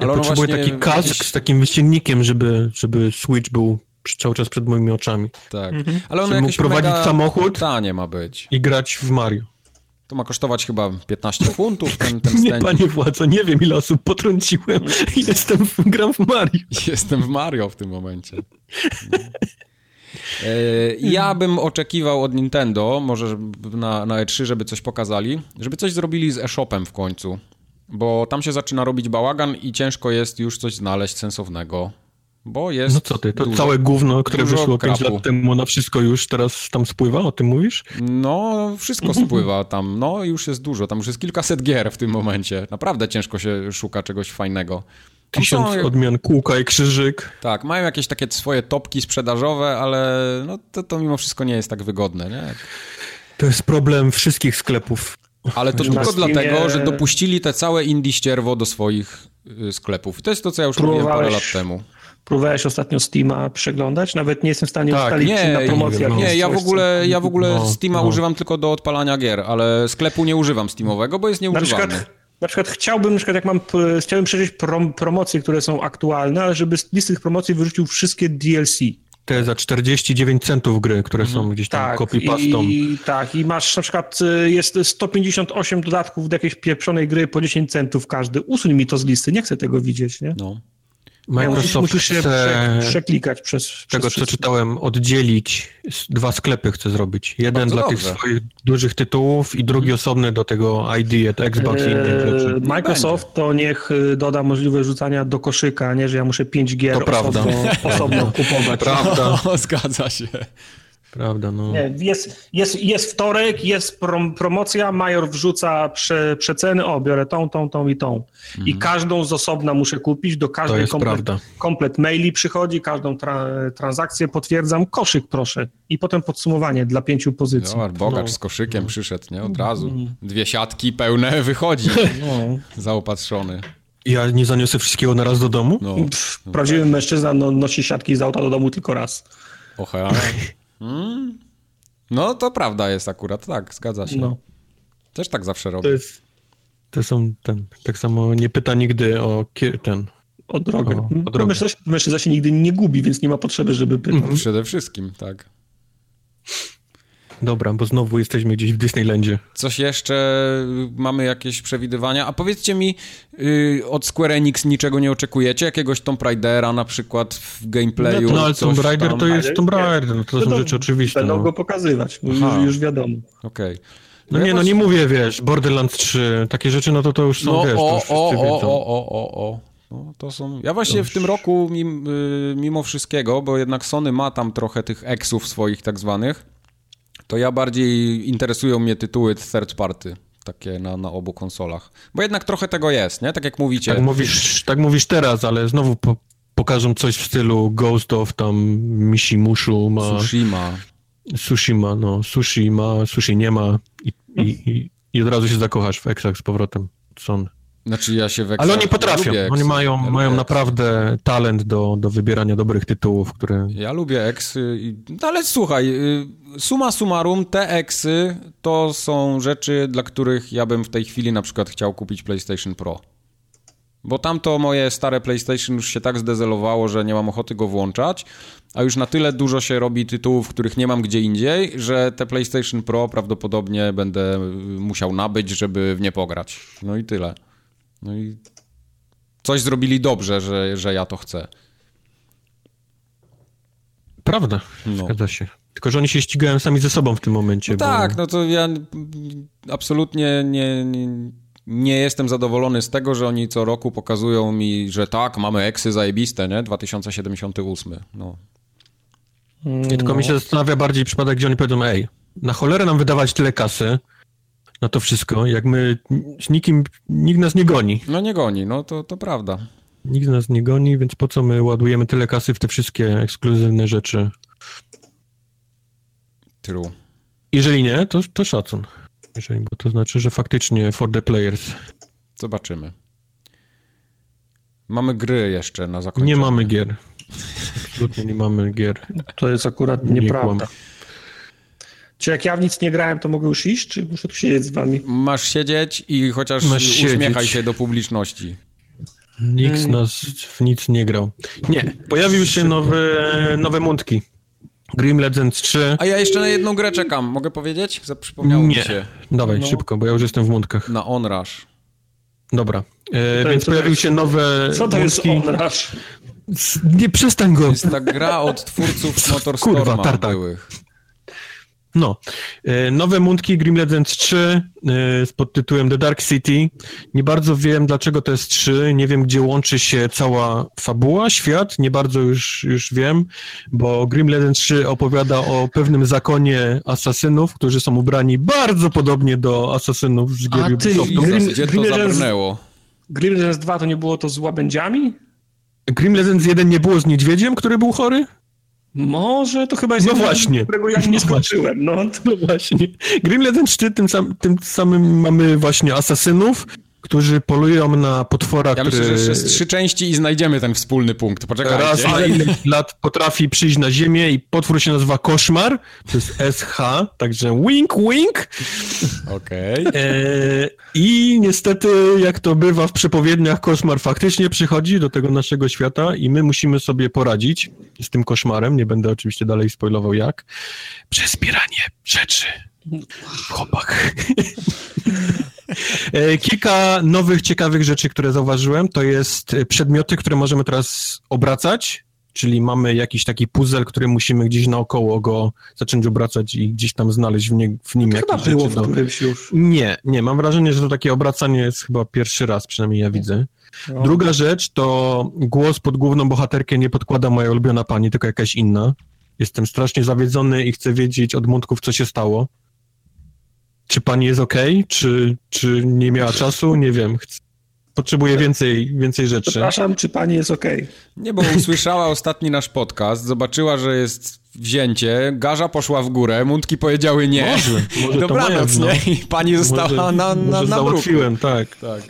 Ale ja potrzebuję właśnie... taki kask z takim wyściennikiem, żeby, żeby Switch był cały czas przed moimi oczami. Tak. Mhm. Ale on mógł prowadzić samochód tanie ma być. i grać w Mario. To ma kosztować chyba 15 funtów ten, ten Nie, panie władco, nie wiem ile osób potrąciłem i jestem, w, gram w Mario. Jestem w Mario w tym momencie. E, ja bym oczekiwał od Nintendo, może na, na E3, żeby coś pokazali, żeby coś zrobili z e-shopem w końcu bo tam się zaczyna robić bałagan i ciężko jest już coś znaleźć sensownego. Bo jest. No co ty, to dużo, całe gówno, które wyszło 5 lat temu na wszystko już teraz tam spływa, o tym mówisz? No, wszystko spływa tam. No, już jest dużo. Tam już jest kilkaset gier w tym momencie. Naprawdę ciężko się szuka czegoś fajnego. Tam Tysiąc są... odmian kółka i krzyżyk. Tak, mają jakieś takie swoje topki sprzedażowe, ale no, to, to mimo wszystko nie jest tak wygodne, nie? To jest problem wszystkich sklepów. Ale to tylko Steamie... dlatego, że dopuścili te całe indie ścierwo do swoich y, sklepów. To jest to, co ja już mówiłem parę lat temu. Próbowałeś ostatnio Steama przeglądać? Nawet nie jestem w stanie tak, ustalić, nie, na promocjach Nie, ja w ogóle, ja w ogóle no, Steama no. używam tylko do odpalania gier, ale sklepu nie używam Steamowego, bo jest nieużywalny. Na przykład, na przykład chciałbym, na przykład jak mam, chciałbym przejrzeć prom, promocje, które są aktualne, ale żeby z listy tych promocji wyrzucił wszystkie DLC te za 49 centów gry, które są mhm. gdzieś tam tak, copy-pastą. I, tak, i masz na przykład, y, jest 158 dodatków do jakiejś pieprzonej gry po 10 centów każdy. Usuń mi to z listy, nie chcę tego widzieć, nie? No. Microsoft musisz, musisz prze, przeklikać przez, tego, przez co czytałem, oddzielić dwa sklepy chce zrobić. Jeden Bardzo dla dobrze. tych swoich dużych tytułów i drugi osobny do tego ID, to Xbox i innych rzeczy. Microsoft Będzie. to niech y, doda możliwość rzucania do koszyka, nie, że ja muszę pięć gier to osobno, osobno kupować. Prawda. No, zgadza się. Prawda, no. Nie, jest, jest, jest wtorek, jest prom, promocja, major wrzuca prze, przeceny, o, biorę tą, tą, tą i tą. Mhm. I każdą z osobna muszę kupić, do każdej komplet, komplet maili przychodzi, każdą tra, transakcję potwierdzam, koszyk proszę. I potem podsumowanie dla pięciu pozycji. No, bogacz no. z koszykiem no. przyszedł, nie? Od razu. Mhm. Dwie siatki pełne wychodzi. No. Zaopatrzony. Ja nie zaniosę wszystkiego na raz do domu? No. Pff, prawdziwy mężczyzna no, nosi siatki z auta do domu tylko raz. Ohe. Hmm? No, to prawda jest akurat, tak, zgadza się. No. Też tak zawsze robię. To, jest, to są ten, tak samo nie pyta nigdy o ten... O drogę. O, o no, drogę. Mężczyzna, mężczyzna się nigdy nie gubi, więc nie ma potrzeby, żeby pytać. Mhm. Przede wszystkim, tak. Dobra, bo znowu jesteśmy gdzieś w Disneylandzie. Coś jeszcze? Mamy jakieś przewidywania? A powiedzcie mi, yy, od Square Enix niczego nie oczekujecie? Jakiegoś Tomb Raidera na przykład w gameplayu? No, no ale Tomb Raider tam... to jest Tomb Raider, no, to są rzeczy oczywiste. Będą no. go pokazywać, już, już wiadomo. Okej. Okay. No, no nie, no nie mówię, wiesz, Borderlands 3, takie rzeczy, no to to już są, no, wiesz, o, to o, o, o, o, o, o. No, to są... Ja właśnie w tym roku, y, mimo wszystkiego, bo jednak Sony ma tam trochę tych eksów swoich tak zwanych, to ja bardziej interesują mnie tytuły third party takie na, na obu konsolach. Bo jednak trochę tego jest, nie? Tak jak mówicie. Tak mówisz, tak mówisz teraz, ale znowu po, pokażą coś w stylu Ghost of tam Mishimushu ma... Tsushima. Tsushima, no. Sushi ma, sushi nie ma i, i, i, i od razu się zakochasz w Exach z powrotem. Sony. Znaczy ja się Ale oni potrafią, oni mają, ja mają naprawdę talent do, do wybierania dobrych tytułów, które... Ja lubię eksy, no ale słuchaj, y, suma summarum, te eksy to są rzeczy, dla których ja bym w tej chwili na przykład chciał kupić PlayStation Pro. Bo tamto moje stare PlayStation już się tak zdezelowało, że nie mam ochoty go włączać, a już na tyle dużo się robi tytułów, których nie mam gdzie indziej, że te PlayStation Pro prawdopodobnie będę musiał nabyć, żeby w nie pograć. No i tyle. No i coś zrobili dobrze, że, że ja to chcę. Prawda, no. zgadza się. Tylko, że oni się ścigają sami ze sobą w tym momencie. No bo... Tak, no to ja absolutnie nie, nie, nie, jestem zadowolony z tego, że oni co roku pokazują mi, że tak, mamy eksy zajebiste, nie? 2078. No. no. Tylko mi się zastanawia bardziej przypadek, gdzie oni powiedzą, ej, na cholerę nam wydawać tyle kasy, na to wszystko, jak my z nikim, nikt nas nie goni. No nie goni, no to, to prawda. Nikt nas nie goni, więc po co my ładujemy tyle kasy w te wszystkie ekskluzywne rzeczy? True. Jeżeli nie, to, to szacun. Jeżeli, bo to znaczy, że faktycznie for the players. Zobaczymy. Mamy gry jeszcze na zakończenie. Nie mamy gier. Absolutnie nie mamy gier. To jest akurat Nie nieprawda. Czy jak ja w nic nie grałem, to mogę już iść, czy muszę tu siedzieć z wami? Masz siedzieć i chociaż Masz siedzieć. uśmiechaj się do publiczności. Nikt z nas w nic nie grał. Nie, pojawiły się nowe, nowe mundki. Grim Legends 3. A ja jeszcze na jedną grę czekam. Mogę powiedzieć? Przypomniało mi Nie. się. Dawaj, No. szybko, bo ja już jestem w mundkach. Na Onrush. Dobra. E, To więc jest- pojawiły się nowe Co to jest mundki. Onrush? S- Nie, przestań go. To jest ta gra od twórców Motorstorma Kurwa, tartak. byłych. No. E, Nowe mundki Grim Legends 3 e, z pod tytułem The Dark City. Nie bardzo wiem, dlaczego to jest 3. Nie wiem, gdzie łączy się cała fabuła, świat. Nie bardzo już, już wiem, bo Grim Legends 3 opowiada o pewnym zakonie asasynów, którzy są ubrani bardzo podobnie do asasynów z gier A ty, Ubisoftu. Grim- Gdzie to Grim Legends- zabrnęło? Grim Legends 2 to nie było to z łabędziami? Grim Legends 1 nie było z niedźwiedziem, który był chory? Może to chyba jest No właśnie. którego ja nie No skończyłem. No, to... No właśnie. Grim Legends 3 tym, sam, tym samym mamy właśnie asasynów, którzy polują na potwora, Ja który myślę, że jeszcze trzy części i znajdziemy ten wspólny punkt. raz Poczekajcie. na ileś lat potrafi przyjść na ziemię i potwór się nazywa Koszmar, to jest SH, także wink, wink. Okej. E, I niestety, jak to bywa w przepowiedniach, koszmar faktycznie przychodzi do tego naszego świata i my musimy sobie poradzić z tym koszmarem. Nie będę oczywiście dalej spoilował jak. Przez zbieranie rzeczy w chopach. E, Kilka nowych, ciekawych rzeczy, które zauważyłem, to jest e, przedmioty, które możemy teraz obracać, czyli mamy jakiś taki puzzle, który musimy gdzieś naokoło go zacząć obracać i gdzieś tam znaleźć w, nie, w nim Chyba jakieś było rzeczy w do... którymś już. Nie, nie, mam wrażenie, że to takie obracanie jest chyba pierwszy raz, przynajmniej ja widzę. No. Druga rzecz to głos pod główną bohaterkę nie podkłada moja ulubiona pani, tylko jakaś inna. Jestem strasznie zawiedzony i chcę wiedzieć od mundków, co się stało. Czy pani jest okej? Czy, czy nie miała czasu? Nie wiem. Chcę... Potrzebuję więcej, więcej rzeczy. Przepraszam, czy pani jest okej? Nie, bo usłyszała ostatni nasz podcast, zobaczyła, że jest wzięcie, garza poszła w górę, mundki powiedziały nie. Może, może to Dobranoc, moja, nie? I pani została Może, na, na, może na bruku. załatwiłem, tak. Tak.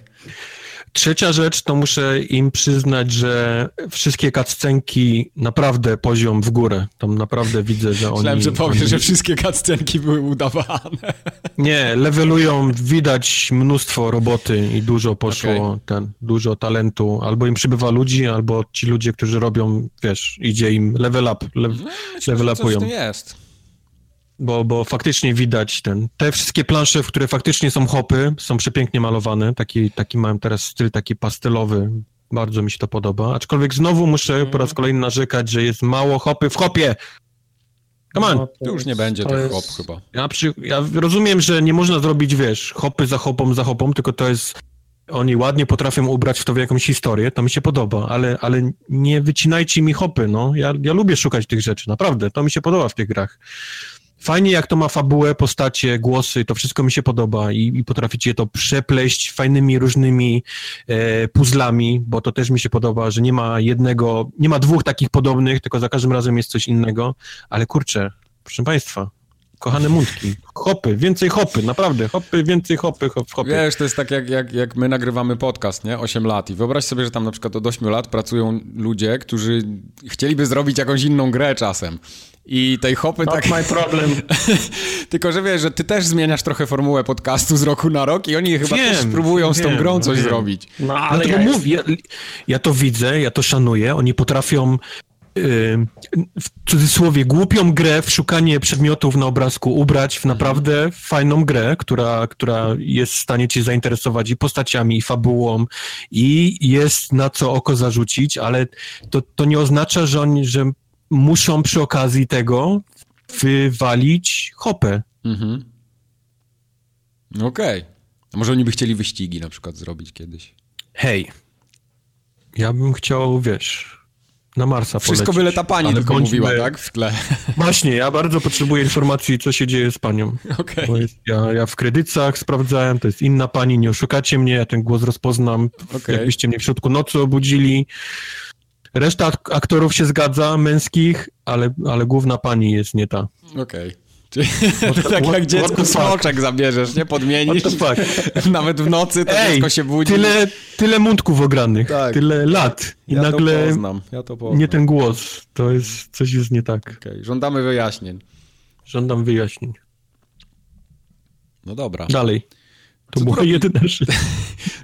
Trzecia rzecz, to muszę im przyznać, że wszystkie cutscenki naprawdę poziom w górę. Tam naprawdę widzę, że oni... Myślałem, że powiesz, oni... że wszystkie cutscenki były udawane. Nie, levelują, widać mnóstwo roboty i dużo poszło, Okej. ten, dużo talentu. Albo im przybywa ludzi, albo ci ludzie, którzy robią, wiesz, idzie im level up, lev, Myślę, level coś upują. jest. Bo, bo faktycznie widać ten, te wszystkie plansze, w które faktycznie są hopy, są przepięknie malowane. Taki, taki mam teraz styl taki pastelowy. Bardzo mi się to podoba. Aczkolwiek znowu muszę po raz kolejny narzekać, że jest mało hopy w hopie. Come on. No, to już nie będzie tych jest- hop chyba. Ja, przy, ja rozumiem, że nie można zrobić, wiesz, hopy za hopą, za hopą, tylko to jest. Oni ładnie potrafią ubrać w to w jakąś historię, to mi się podoba, ale, ale nie wycinajcie mi hopy, no. Ja, ja lubię szukać tych rzeczy, naprawdę, to mi się podoba w tych grach. Fajnie, jak to ma fabułę, postacie, głosy, to wszystko mi się podoba i, i potraficie to przepleść fajnymi, różnymi e, puzzlami, bo to też mi się podoba, że nie ma jednego, nie ma dwóch takich podobnych, tylko za każdym razem jest coś innego, ale kurczę, proszę Państwa, kochane mundki, hopy, więcej hopy, naprawdę, hopy, więcej hopy, hop, hopy. Wiesz, to jest tak jak, jak, jak my nagrywamy podcast, nie? 8 lat i wyobraź sobie, że tam na przykład od 8 lat pracują ludzie, którzy chcieliby zrobić jakąś inną grę czasem. I tej hopy Not tak... my problem. Tylko, że wiesz, że ty też zmieniasz trochę formułę podcastu z roku na rok i oni chyba Wiem, też próbują z tą grą coś wiem. zrobić. No ale ja mówię, ja, ja to widzę, ja to szanuję, oni potrafią yy, w cudzysłowie głupią grę w szukanie przedmiotów na obrazku ubrać w naprawdę fajną grę, która, która jest w stanie cię zainteresować i postaciami, i fabułą, i jest na co oko zarzucić, ale to, to nie oznacza, że oni, że muszą przy okazji tego wywalić hopę. Mhm. Okej. A Może oni by chcieli wyścigi na przykład zrobić kiedyś. Hej, ja bym chciał, wiesz, na Marsa Wszystko polecieć. byle ta pani Ale tylko mówiła, tak? W tle. Właśnie, ja bardzo potrzebuję informacji, co się dzieje z panią. Bo jest, ja, ja w kredytach sprawdzałem, to jest inna pani, nie oszukacie mnie, ja ten głos rozpoznam, Okej. jakbyście mnie w środku nocy obudzili. Reszta ak- aktorów się zgadza, męskich, ale, ale główna pani jest nie ta. Okej. Czyli What- tak what- jak dziecku smoczek zabierzesz, nie? Podmienisz. Nawet w nocy to Ej, dziecko się budzi. tyle, tyle mundków ogranych, Tak. tyle lat i ja to nagle poznam, ja to poznam. nie ten głos, to jest, coś jest nie tak. Okej, Żądamy wyjaśnień. Żądam wyjaśnień. No dobra. Dalej. To Co była robi- jedyna rzecz.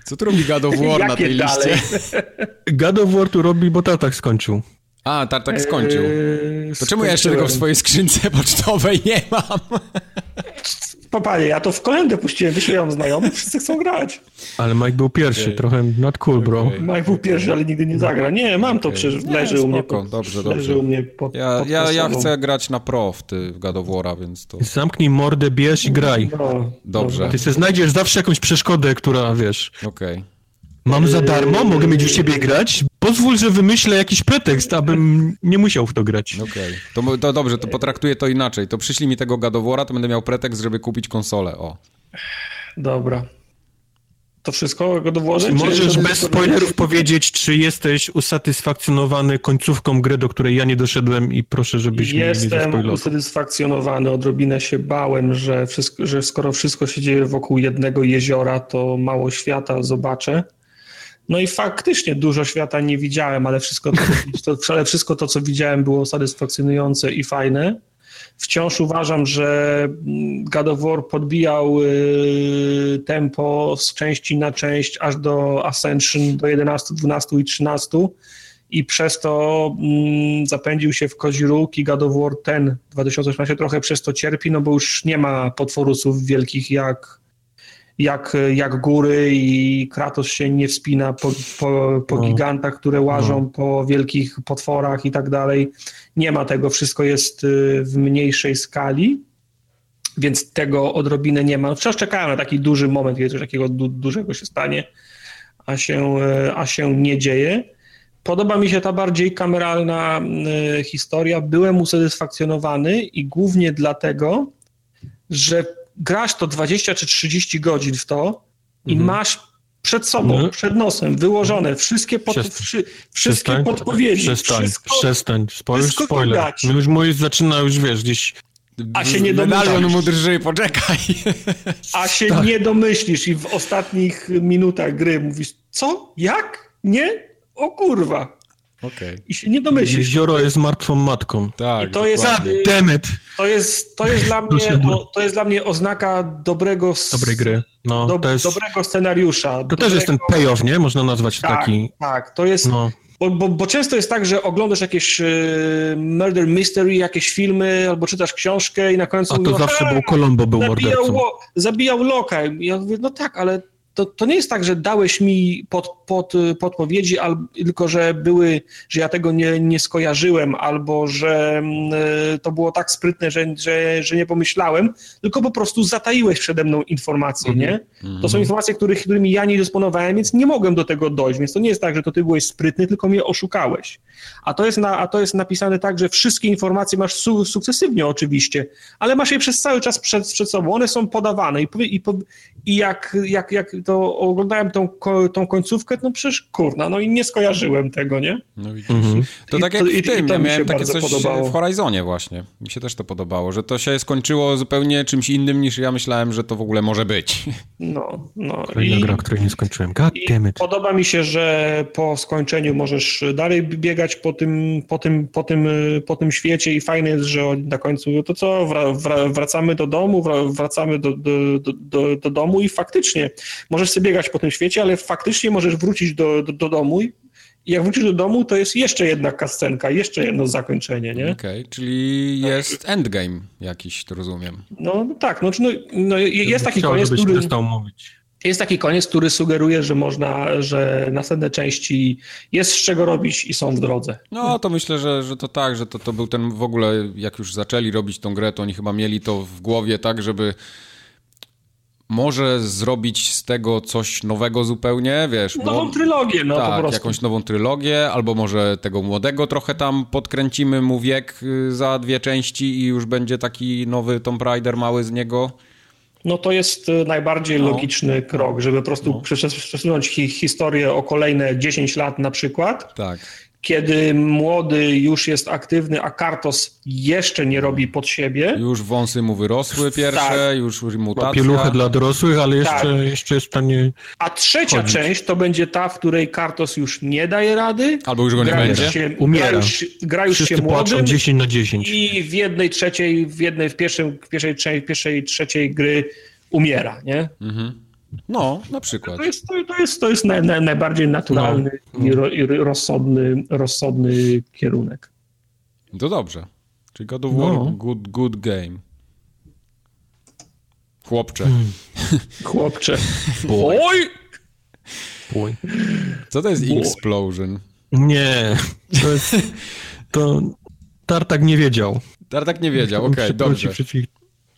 Co tu robi God of War na tej dalej? liście? God of War tu robi, bo tak skończył. A, Tartak skończył. Eee, To czemu ja jeszcze tego w swojej skrzynce pocztowej nie mam? Popanie, ja to w kolendę puściłem, wyśmiałam znajomych, wszyscy chcą grać. Ale Mike był pierwszy, Okej. trochę not cool, bro. Okej. Mike był pierwszy, ale nigdy nie zagra. Nie, mam to Okej. przecież, Nie, leży u mnie. pod- dobrze, Leży dobrze. u mnie pod, Ja, pod ja, ja chcę grać na pro w, ty, w God więc to Zamknij mordę, bierz i graj. No, dobrze. Ty sobie znajdziesz zawsze jakąś przeszkodę, która, wiesz, Okej. Mam za darmo, mogę mieć u ciebie grać, pozwól, że wymyślę jakiś pretekst, abym nie musiał w to grać. Okej. To, mo- to dobrze, to potraktuję to inaczej. To przyszli mi tego War'a, to będę miał pretekst, żeby kupić konsolę. O. Dobra. To wszystko go dołożę? Czy możesz bez spoilerów powiedzieć, czy jesteś usatysfakcjonowany końcówką gry, do której ja nie doszedłem i proszę, żebyś mnie nie Jestem usatysfakcjonowany, odrobinę się bałem, że, wszystko, że skoro wszystko się dzieje wokół jednego jeziora, to mało świata zobaczę. No i faktycznie dużo świata nie widziałem, ale wszystko to, to, ale wszystko to co widziałem, było satysfakcjonujące i fajne. Wciąż uważam, że mm, God of War podbijał y, tempo z części na część aż do Ascension, do 11, 12 i 13 i przez to mm, zapędził się w kozi róg i God of War ten 2018 trochę przez to cierpi, no bo już nie ma potworusów wielkich jak, jak, jak góry i Kratos się nie wspina po, po, po No. gigantach, które łażą No. po wielkich potworach i tak dalej. Nie ma tego, wszystko jest y, w mniejszej skali, więc tego odrobinę nie ma. Wciąż czekałem na taki duży moment, kiedy coś takiego du dużego się stanie, a się, y, a się nie dzieje. Podoba mi się ta bardziej kameralna y, historia. Byłem usatysfakcjonowany i głównie dlatego, że grasz to 20 czy 30 godzin w to i Mhm. masz przed sobą, Mhm. przed nosem wyłożone wszystkie, pod, Przestań. wszy, wszystkie Przestań, podpowiedzi. Przestań, wszystko, przestań, spoiler, wszystko spoiler. No już mój zaczyna już, wiesz, gdzieś... A się nie Medalion domyślasz. mu drży, poczekaj. a się Tak. nie domyślisz i w ostatnich minutach gry mówisz, co? Jak? Nie? O kurwa. Okej. I się nie domyślisz. Jezioro jest martwą matką. Tak, I to jest- dokładnie. Damn it! To jest, to jest, dla, mnie, to jest dla mnie oznaka dobrego, Dobrej gry. No, do, to jest... dobrego scenariusza. To też jest ten payoff, nie? Można nazwać tak, taki... tak, to jest, No, bo, bo, bo często jest tak, że oglądasz jakieś e, murder mystery, jakieś filmy, albo czytasz książkę i na końcu a to mówią, zawsze "Ha, był Colombo był zabijał, mordercą. zabijał Loka. Ja mówię, no tak, ale to, to nie jest tak, że dałeś mi pod, pod, podpowiedzi, al, tylko że były, że ja tego nie, nie skojarzyłem, albo że e, to było tak sprytne, że, że, że nie pomyślałem, tylko po prostu zataiłeś przede mną informacje, Mhm. nie? To są informacje, których, którymi ja nie dysponowałem, więc nie mogłem do tego dojść, więc to nie jest tak, że to ty byłeś sprytny, tylko mnie oszukałeś. A to jest, na, a to jest napisane tak, że wszystkie informacje masz su, sukcesywnie oczywiście, ale masz je przez cały czas przed, przed sobą, one są podawane i, i, i jak, jak, jak to oglądałem tą, tą końcówkę, no przecież kurna, no i nie skojarzyłem tego, nie? No widzisz. Mhm. To I tak to- jak i- w tym, ja mi się miałem takie bardzo coś podobało. w Horizonie właśnie. Mi się też to podobało, że to się skończyło zupełnie czymś innym niż ja myślałem, że to w ogóle może być. No, no. Kolejna I- gra, której nie skończyłem. God damn it. Podoba mi się, że po skończeniu możesz dalej biegać po tym, po tym, po tym, po tym świecie i fajne jest, że na końcu no to co, wra, wra, wracamy do domu, wra, wracamy do, do, do, do, do domu i faktycznie możesz sobie biegać po tym świecie, ale faktycznie możesz wrócić do, do, do domu i jak wrócisz do domu, to jest jeszcze jedna kascenka, jeszcze jedno zakończenie, nie? Okej, czyli jest endgame jakiś, to rozumiem. No, tak, no, no, no jest taki Chciał, koniec, który... przestał mówić. Jest taki koniec, który sugeruje, że można, że następne części jest z czego robić i są w drodze. No, to myślę, że, że to tak, że to, to był ten w ogóle, jak już zaczęli robić tą grę, to oni chyba mieli to w głowie tak, żeby może zrobić z tego coś nowego zupełnie, wiesz. Nową młod... trylogię, no tak, po prostu. jakąś nową trylogię, albo może tego młodego trochę tam podkręcimy mu wiek y, za dwie części i już będzie taki nowy Tomb Raider mały z niego. No to jest y, najbardziej no. logiczny krok, żeby po prostu no. przesunąć historię o kolejne 10 lat na przykład. Tak kiedy młody już jest aktywny, a Kartos jeszcze nie robi pod siebie. Już wąsy mu wyrosły pierwsze, tak. już mutacja. Ma pieluchę dla dorosłych, ale jeszcze, tak. jeszcze jest w stanie A trzecia chodzić. część to będzie ta, w której Kartos już nie daje rady. Albo już go nie będzie. Się, Umiera. Gra już, gra już Wszyscy się młodym. 10 na 10. I w jednej trzeciej, w jednej, w pierwszej, w pierwszej, pierwszej trzeciej gry umiera, nie? Mhm. No, na przykład. To jest, to, to jest, to jest naj, naj, najbardziej naturalny no. i, ro, i rozsądny, rozsądny kierunek. To dobrze. Czyli God of War, no. good, good game. Chłopcze. Hmm. Chłopcze. Boy. Boy. Co to jest Boy. Explosion? Nie, to jest... To Tartak nie wiedział. Tartak nie wiedział, okej, okay, dobrze.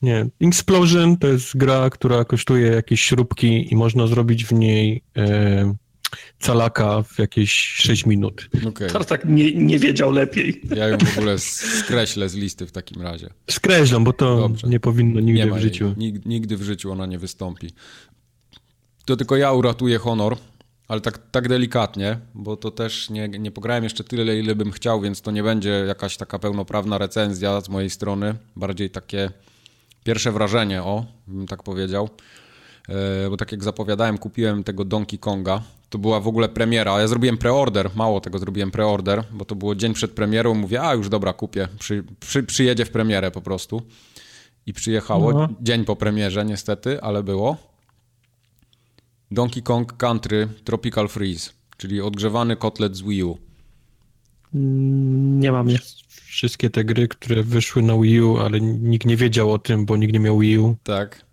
Nie. Explosion to jest gra, która kosztuje jakieś śrubki i można zrobić w niej e, calaka w jakieś 6 minut. Okay. tak nie, nie wiedział lepiej. Ja ją w ogóle skreślę z listy w takim razie. Skreślam, bo to Dobrze. nie powinno nigdy nie w życiu. Nigdy, nigdy w życiu ona nie wystąpi. To tylko ja uratuję honor, ale tak, tak delikatnie, bo to też nie, nie pograłem jeszcze tyle, ile bym chciał, więc to nie będzie jakaś taka pełnoprawna recenzja z mojej strony. Bardziej takie pierwsze wrażenie, o, bym tak powiedział. E, bo tak jak zapowiadałem, kupiłem tego Donkey Konga. To była w ogóle premiera. Ja zrobiłem preorder, mało tego zrobiłem preorder, bo to było dzień przed premierą. Mówię, a już dobra, kupię. Przy, przy, przyjedzie w premierę po prostu. I przyjechało. No. Dzień po premierze, niestety, ale było. Donkey Kong Country Tropical Freeze, czyli odgrzewany kotlet z Wii U. Mm, nie mam je wszystkie te gry, które wyszły na Wii U, ale nikt nie wiedział o tym, bo nikt nie miał Wii U. Tak.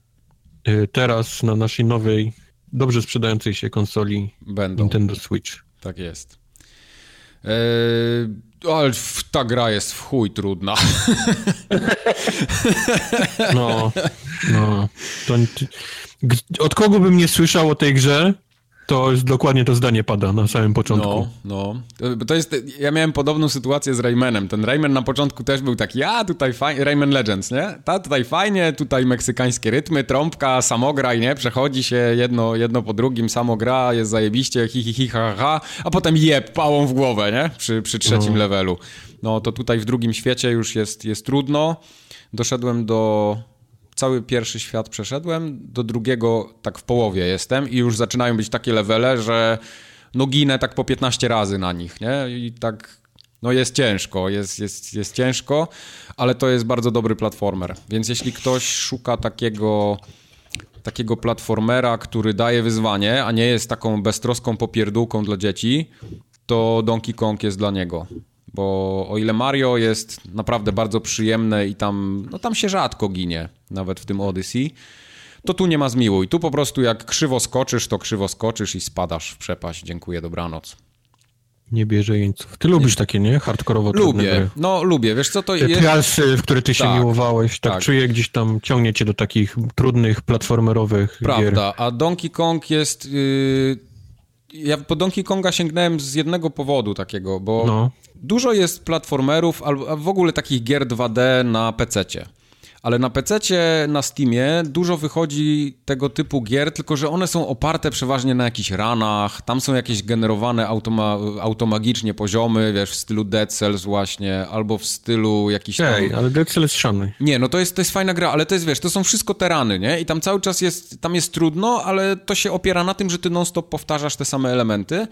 Y, teraz na naszej nowej, dobrze sprzedającej się konsoli Będą. Nintendo Switch. Tak jest. Eee, ale ta gra jest w chuj trudna. No, no. To, od kogo bym nie słyszał o tej grze, to jest dokładnie to zdanie pada na samym początku. No, no. To jest, ja miałem podobną sytuację z Raymanem. Ten Rayman na początku też był taki, a tutaj fajnie, Rayman Legends, nie? Ta, tutaj fajnie, tutaj meksykańskie rytmy, trąbka, samograj, nie? Przechodzi się jedno, jedno po drugim, samogra, jest zajebiście, hi, hi, hi, ha, ha, a potem jeb, pałą w głowę, nie? Przy, przy trzecim no. levelu. No to tutaj w drugim świecie już jest, jest trudno. Doszedłem do cały pierwszy świat przeszedłem, do drugiego tak w połowie jestem i już zaczynają być takie levele, że no ginę tak po 15 razy na nich, nie? I tak no jest ciężko, jest, jest, jest ciężko, ale to jest bardzo dobry platformer. Więc jeśli ktoś szuka takiego takiego platformera, który daje wyzwanie, a nie jest taką beztroską popierdółką dla dzieci, to Donkey Kong jest dla niego bo o ile Mario jest naprawdę bardzo przyjemne i tam, no tam się rzadko ginie, nawet w tym Odyssey, to tu nie ma zmiłuj. Tu po prostu jak krzywo skoczysz, to krzywo skoczysz i spadasz w przepaść. Dziękuję, dobranoc. Nie bierze jeńców. Ty lubisz takie, nie? Hardkorowo Lubię, no lubię. Wiesz co, to jest... Trialsy, w które ty się tak, miłowałeś, tak, tak, czuję gdzieś tam, ciągnie cię do takich trudnych, platformerowych Prawda, gier. a Donkey Kong jest... Yy... Ja po Donkey Konga sięgnąłem z jednego powodu takiego, bo no. Dużo jest platformerów, albo w ogóle takich gier 2D na PC-cie. Ale na PC, na Steamie dużo wychodzi tego typu gier, tylko że one są oparte przeważnie na jakichś ranach, tam są jakieś generowane automa automagicznie poziomy, wiesz, w stylu Dead Cells właśnie, albo w stylu jakiś tam... Ej, ale Dead Cells jest szany. Nie, no to jest, to jest fajna gra, ale to jest, wiesz, to są wszystko terany, nie? I tam cały czas jest, tam jest trudno, ale to się opiera na tym, że ty non-stop powtarzasz te same elementy,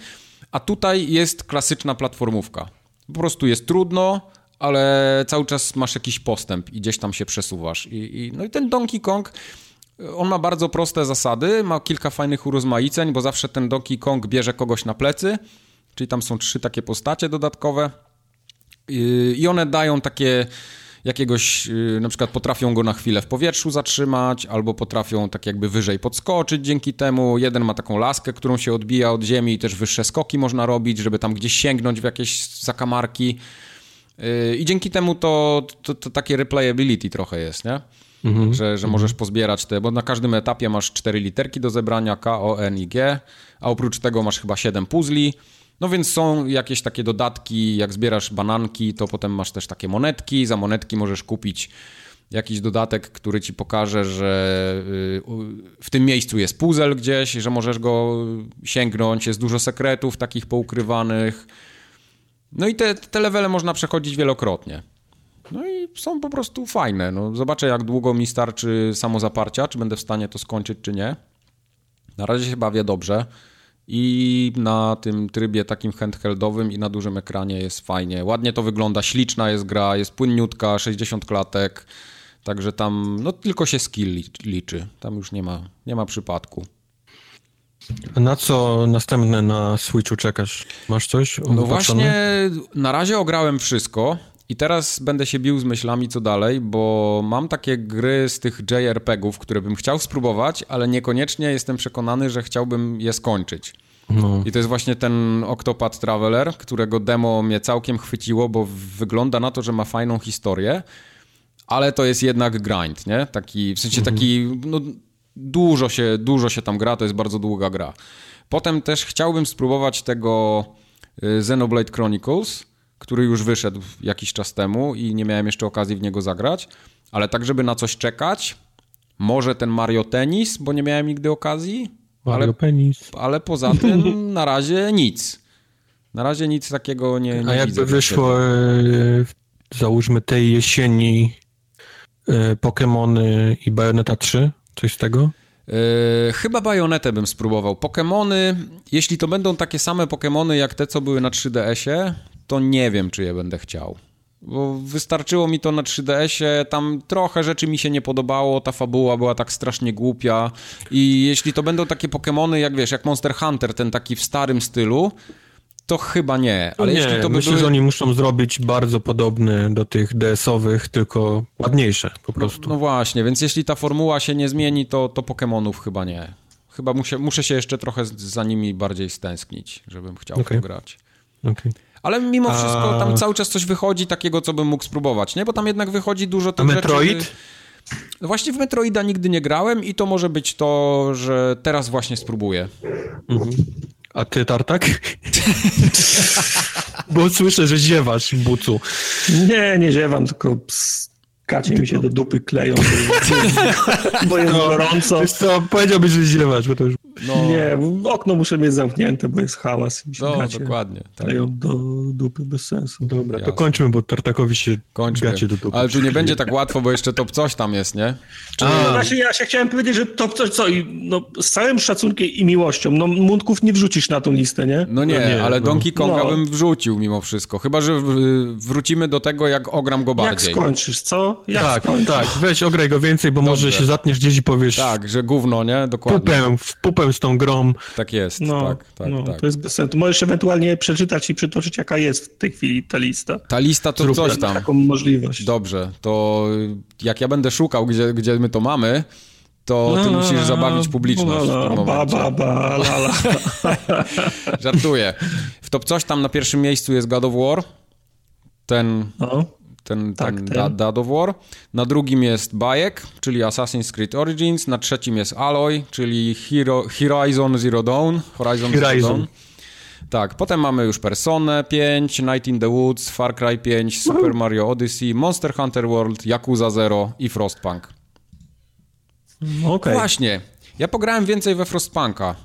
a tutaj jest klasyczna platformówka. Po prostu jest trudno, ale cały czas masz jakiś postęp i gdzieś tam się przesuwasz. I, i, no i ten Donkey Kong, on ma bardzo proste zasady, ma kilka fajnych urozmaiceń, bo zawsze ten Donkey Kong bierze kogoś na plecy, czyli tam są trzy takie postacie dodatkowe i, one dają takie jakiegoś, y, na przykład potrafią go na chwilę w powietrzu zatrzymać, albo potrafią tak jakby wyżej podskoczyć dzięki temu. Jeden ma taką laskę, którą się odbija od ziemi i też wyższe skoki można robić, żeby tam gdzieś sięgnąć w jakieś zakamarki. Yy, I dzięki temu to, to, to takie replayability trochę jest, nie? Mhm. Że, że możesz pozbierać te, bo na każdym etapie masz cztery literki do zebrania, K, O, N i G, a oprócz tego masz chyba siedem puzli. No więc są jakieś takie dodatki, jak zbierasz bananki, to potem masz też takie monetki. Za monetki możesz kupić jakiś dodatek, który ci pokaże, że y, w tym miejscu jest puzzle gdzieś, że możesz go sięgnąć, jest dużo sekretów takich poukrywanych. No i te, te levele można przechodzić wielokrotnie. No i są po prostu fajne. No, zobaczę, jak długo mi starczy samozaparcia, czy będę w stanie to skończyć, czy nie. Na razie się bawię dobrze. I na tym trybie takim handheldowym i na dużym ekranie jest fajnie. Ładnie to wygląda, śliczna jest gra, jest płynniutka, 60 klatek. Także tam no tylko się skill liczy. Tam już nie ma, nie ma przypadku. Na co następne na Switchu czekasz? Masz coś? No właśnie, na razie ograłem wszystko. I teraz będę się bił z myślami, co dalej, bo mam takie gry z tych JRPG-ów, które bym chciał spróbować, ale niekoniecznie jestem przekonany, że chciałbym je skończyć. No. I to jest właśnie ten Octopath Traveler, którego demo mnie całkiem chwyciło, bo wygląda na to, że ma fajną historię, ale to jest jednak grind, nie? Taki, w sensie mhm. taki, no, dużo się, dużo się tam gra, to jest bardzo długa gra. Potem też chciałbym spróbować tego y, Xenoblade Chronicles, który już wyszedł jakiś czas temu i nie miałem jeszcze okazji w niego zagrać, ale tak, żeby na coś czekać, może ten Mario Tennis, bo nie miałem nigdy okazji. Mario ale, Penis. Ale poza tym na razie nic. Na razie nic takiego nie, nie A jakby wyszło, e, załóżmy tej jesieni e, Pokémony i Bayonetta 3? Coś z tego? Yy, chyba bajonetę bym spróbował. Pokémony, jeśli to będą takie same Pokémony jak te, co były na 3DS-ie, to nie wiem, czy je będę chciał. Bo wystarczyło mi to na 3DS-ie, tam trochę rzeczy mi się nie podobało, ta fabuła była tak strasznie głupia i jeśli to będą takie Pokémony, jak wiesz, jak Monster Hunter, ten taki w starym stylu, to chyba nie. Ale nie, jeśli to by myślę, były... że oni muszą zrobić bardzo podobne do tych DS-owych, tylko ładniejsze po prostu. No, no, właśnie, więc jeśli ta formuła się nie zmieni, to, to Pokémonów chyba nie. Chyba muszę, muszę się jeszcze trochę za nimi bardziej stęsknić, żebym chciał okay. grać. Okay. Ale mimo wszystko tam cały czas coś wychodzi takiego, co bym mógł spróbować, nie? Bo tam jednak wychodzi dużo tych A Metroid? Rzeczy... No właśnie w Metroida nigdy nie grałem i to może być to, że teraz właśnie spróbuję. Mhm. A ty, Tartak? Bo słyszę, że ziewasz, bucu. Nie, nie ziewam, tylko Kacie mi się do dupy kleją, bo jest no, gorąco. Powiedziałbyś, że ziewasz, bo to już... No. Nie, okno muszę mieć zamknięte, bo jest hałas. I no, dokładnie. Tak. Do dupy bez sensu. Dobra, Jasne. to kończmy, bo Tartakowi się kończmy. gacie do dupy. Ale tu nie będzie tak łatwo, bo jeszcze top coś tam jest, nie? Czy... A. Znaczy, ja się chciałem powiedzieć, że top coś, co, no, z całym szacunkiem i miłością, no mundków nie wrzucisz na tą listę, nie? No nie, no nie ale no. Donkey Konga no. bym wrzucił mimo wszystko, chyba, że wrócimy do tego, jak ogram go bardziej. Jak skończysz, co? Jak tak, tak, weź ograj go więcej, bo Dobrze. może się zatniesz gdzieś i powiesz... Tak, że gówno, nie? Dokładnie. Pupę, w pupę z tą grą. Tak jest, no, tak, tak, no, tak. To jest bez sensu. Możesz ewentualnie przeczytać i przytoczyć, jaka jest w tej chwili ta lista. Ta lista to Zrób coś tam. taką możliwość. Dobrze, to jak ja będę szukał, gdzie, gdzie my to mamy, to ty musisz zabawić publiczność. No, no, ba, ba, ba, la, la. Żartuję. W top coś tam na pierwszym miejscu jest God of War. Ten no ten, tak, ten, ten. Dad of War. Na drugim jest Bajek, czyli Assassin's Creed Origins. Na trzecim jest Alloy, czyli Hero, Horizon Zero Dawn. Horizon, Horizon. Zero Dawn. Tak, potem mamy już Personę 5, Night in the Woods, Far Cry 5, Super Mario Odyssey, Monster Hunter World, Yakuza Zero i Frostpunk. Okay. Właśnie, ja pograłem więcej we Frostpunka.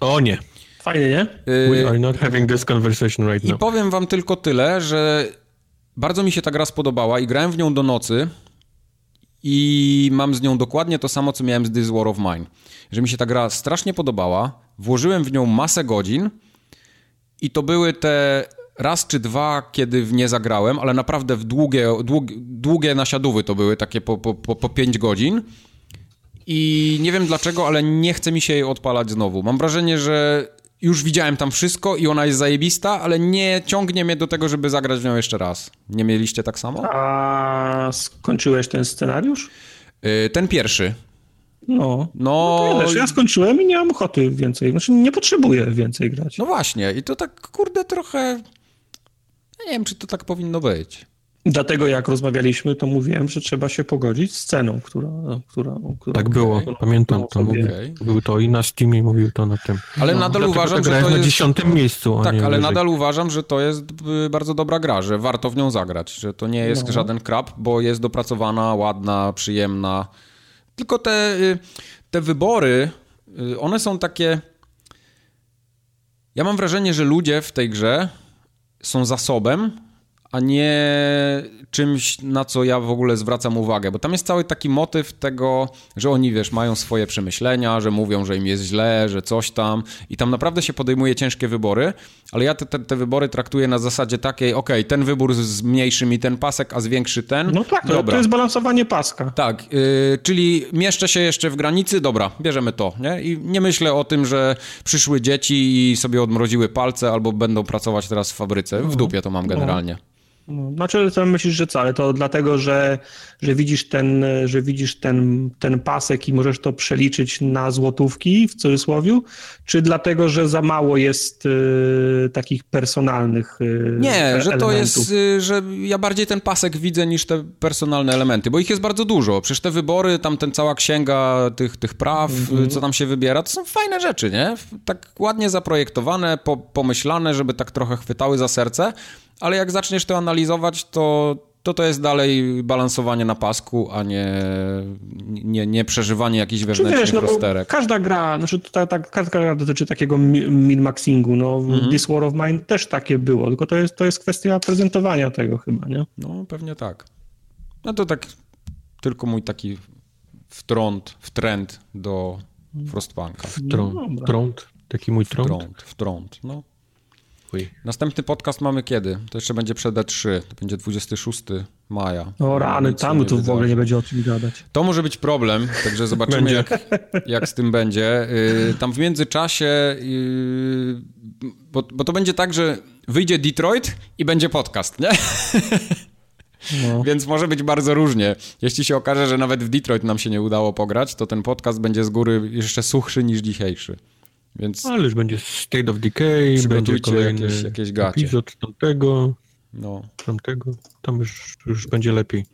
O nie. Fajnie, nie? We are not having this conversation right now. I powiem wam tylko tyle, że bardzo mi się ta gra spodobała i grałem w nią do nocy i mam z nią dokładnie to samo, co miałem z This War of Mine. Że mi się ta gra strasznie podobała, włożyłem w nią masę godzin i to były te raz czy dwa, kiedy w nie zagrałem, ale naprawdę w długie, długie, długie nasiadówy to były, takie po, po, po, po 5 godzin. I nie wiem dlaczego, ale nie chce mi się jej odpalać znowu. Mam wrażenie, że już widziałem tam wszystko i ona jest zajebista, ale nie ciągnie mnie do tego, żeby zagrać w nią jeszcze raz. Nie mieliście tak samo? A skończyłeś ten scenariusz? Yy, ten pierwszy. No, no, no wiesz, ja skończyłem i nie mam ochoty więcej, znaczy nie potrzebuję więcej grać. No właśnie i to tak, kurde, trochę... nie wiem, czy to tak powinno być. Dlatego jak rozmawialiśmy, to mówiłem, że trzeba się pogodzić z ceną, która... która, która tak było, pamiętam to. Mówił, okay. Był to i na Steamie mówił to na tym. Ale no, nadal uważam, że to jest... na dziesiątym miejscu, Tak, ale wyżej. nadal uważam, że to jest y, bardzo dobra gra, że warto w nią zagrać, że to nie jest no. żaden krab, bo jest dopracowana, ładna, przyjemna. Tylko te, y, te wybory, y, one są takie... Ja mam wrażenie, że ludzie w tej grze są zasobem, a nie czymś, na co ja w ogóle zwracam uwagę, bo tam jest cały taki motyw tego, że oni, wiesz, mają swoje przemyślenia, że mówią, że im jest źle, że coś tam i tam naprawdę się podejmuje ciężkie wybory, ale ja te, te, te wybory traktuję na zasadzie takiej, ok, ten wybór zmniejszy mi ten pasek, a zwiększy ten. No tak, to, to jest balansowanie paska. Tak, yy, czyli mieszczę się jeszcze w granicy, dobra, bierzemy to, nie? I nie myślę o tym, że przyszły dzieci i sobie odmroziły palce albo będą pracować teraz w fabryce. W no. dupie to mam generalnie. No. Znaczy, co myślisz, że co? Ale to dlatego, że, że widzisz, ten, że widzisz ten, ten pasek i możesz to przeliczyć na złotówki w cudzysłowie? Czy dlatego, że za mało jest y, takich personalnych y, Nie, elementów? że to jest, y, że ja bardziej ten pasek widzę niż te personalne elementy, bo ich jest bardzo dużo. Przecież te wybory, tam ten cała księga tych, tych praw, mhm. co tam się wybiera, to są fajne rzeczy, nie? Tak ładnie zaprojektowane, po, pomyślane, żeby tak trochę chwytały za serce ale jak zaczniesz to analizować, to to, to jest dalej balansowanie na pasku, a nie, nie, nie przeżywanie jakichś wewnętrznych wiesz, no, rozterek. Każda gra, znaczy ta, ta, każda gra dotyczy takiego min-maxingu. No, mm-hmm. This War of Mine też takie było, tylko to jest, to jest kwestia prezentowania tego chyba, nie? No, pewnie tak. No to tak tylko mój taki wtrąd, wtrend do Frostpunka. Wtrąd, no, wtrąd, taki mój trąd? Wtrąd, wtrąd, no. Następny podcast mamy kiedy? To jeszcze będzie przed E3. To będzie 26 maja. O rany, tam to w ogóle nie będzie o czym gadać. To może być problem, także zobaczymy jak, jak z tym będzie. Yy, tam w międzyczasie, yy, bo, bo to będzie tak, że wyjdzie Detroit i będzie podcast, nie? No. Więc może być bardzo różnie. Jeśli się okaże, że nawet w Detroit nam się nie udało pograć, to ten podcast będzie z góry jeszcze suchszy niż dzisiejszy. Więc... Ale już będzie State of Decay, będzie kolejny jakieś, jakieś gacie. epizod tamtego, no. tamtego, tam już, już będzie lepiej.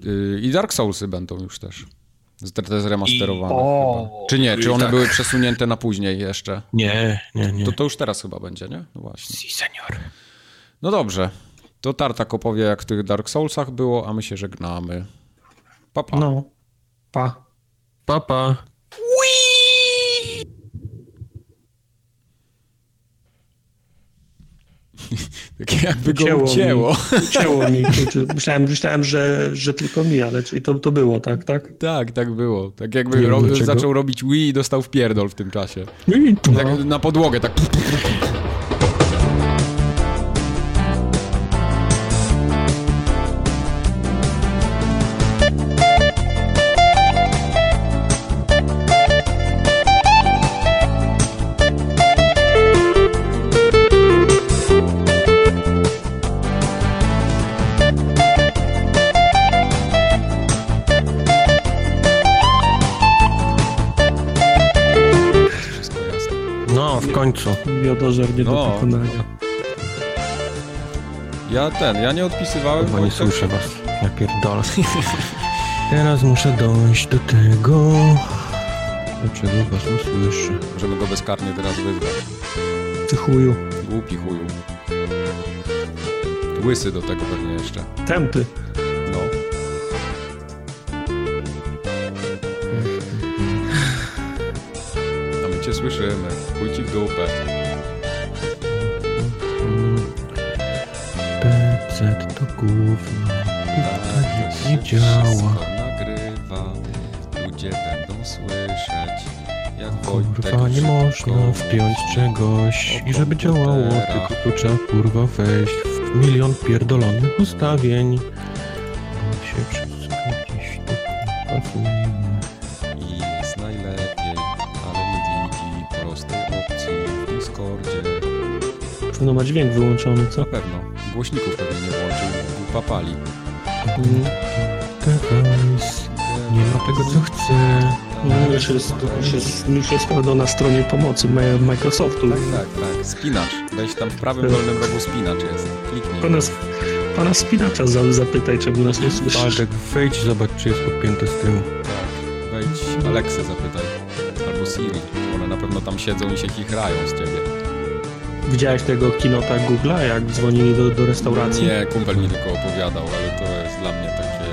Yy, I Dark Soulsy będą już też. Te zremasterowane. I... O, czy nie? Czy one tak. były przesunięte na później jeszcze? Nie, nie, nie. To, to już teraz chyba będzie, nie? No właśnie. Si, senior. No dobrze. To Tartak opowie, jak w tych Dark Soulsach było, a my się żegnamy. Papa. Pa. No. Pa. Papa. Pa. tak jakby go ucięło. Ucięło, mi, ucięło mi. Myślałem, myślałem że, że tylko mi, ale czyli to, to było, tak, tak? Tak, tak było. Tak jakby ro zaczął robić Wii i dostał w pierdol w tym czasie. Tak no. na podłogę, tak... Miodożer nie no. do pokonania. Ja ten, ja nie odpisywałem. Chyba nie słyszę was. Ja pierdolę. Teraz muszę dojść do tego. Dlaczego was nie słyszę? Możemy go bezkarnie teraz wyzwać. Ty chuju. Głupi chuju. Łysy do tego pewnie jeszcze. Tępy. No. A my cię słyszymy. Chuj ci w dupę. Gówno. Tak, nie działa. nagrywa. Ludzie będą słyszeć. Jak kurwa, nie można wpiąć czegoś i żeby działało, tylko tu trzeba kurwa wejść w milion pierdolonych ustawień. Bo się wszystko gdzieś tu pasuje. I jest najlepiej, ale nie widzi prostej opcji w Discordzie. Powinno ma dźwięk wyłączony, co? Na pewno. Głośników pewnie nie włączył, papali. Nie ma tego, co chcę. No, już jest, już jest, już jest prawda na stronie pomocy Microsoftu. Tak, tak, tak. Spinacz. Weź tam w prawym dolnym rogu spinacz jest. Kliknij. Pana, pana Spinacza za- zapytaj, czemu nas nie słyszy. Bartek, wejdź zobacz, czy jest podpięte z tyłu. Tak. Wejdź Alexę zapytaj. Albo Siri. One na pewno tam siedzą i się chichrają z ciebie. Widziałeś tego kinota Google'a, jak dzwonili do, do restauracji? Nie, kumpel mi tylko opowiadał, ale to jest dla mnie takie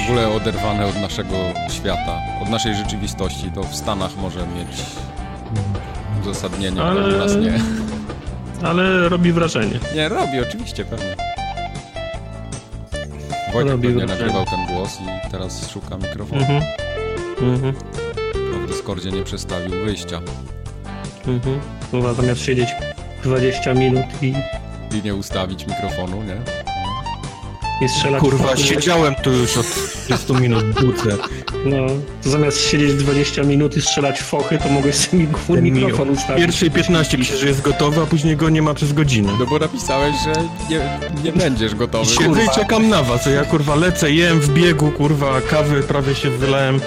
w ogóle oderwane od naszego świata, od naszej rzeczywistości. To w Stanach może mieć uzasadnienie, ale, Ale- u nas nie. Ale robi wrażenie. Nie, robi, oczywiście, pewnie. Wojtek Robi pewnie wrażenie. nagrywał ten głos i teraz szuka mikrofonu. Mhm. Mhm. No w Discordzie nie przestawił wyjścia Mhm. Chyba zamiast siedzieć 20 minut i, i nie ustawić mikrofonu, nie? i strzelać Kurwa, siedziałem tu już od 30 minut w buce. No, to zamiast siedzieć 20 minut i strzelać fochy, to mogłeś sobie mikrofon, Ten mikrofon W ustawić. pierwszej 15 pisze, że jest gotowy, a później go nie ma przez godzinę. No bo napisałeś, że nie, nie będziesz gotowy. Siedzę i czekam na was, a ja kurwa lecę, jem w biegu, kurwa, kawy prawie się wylałem,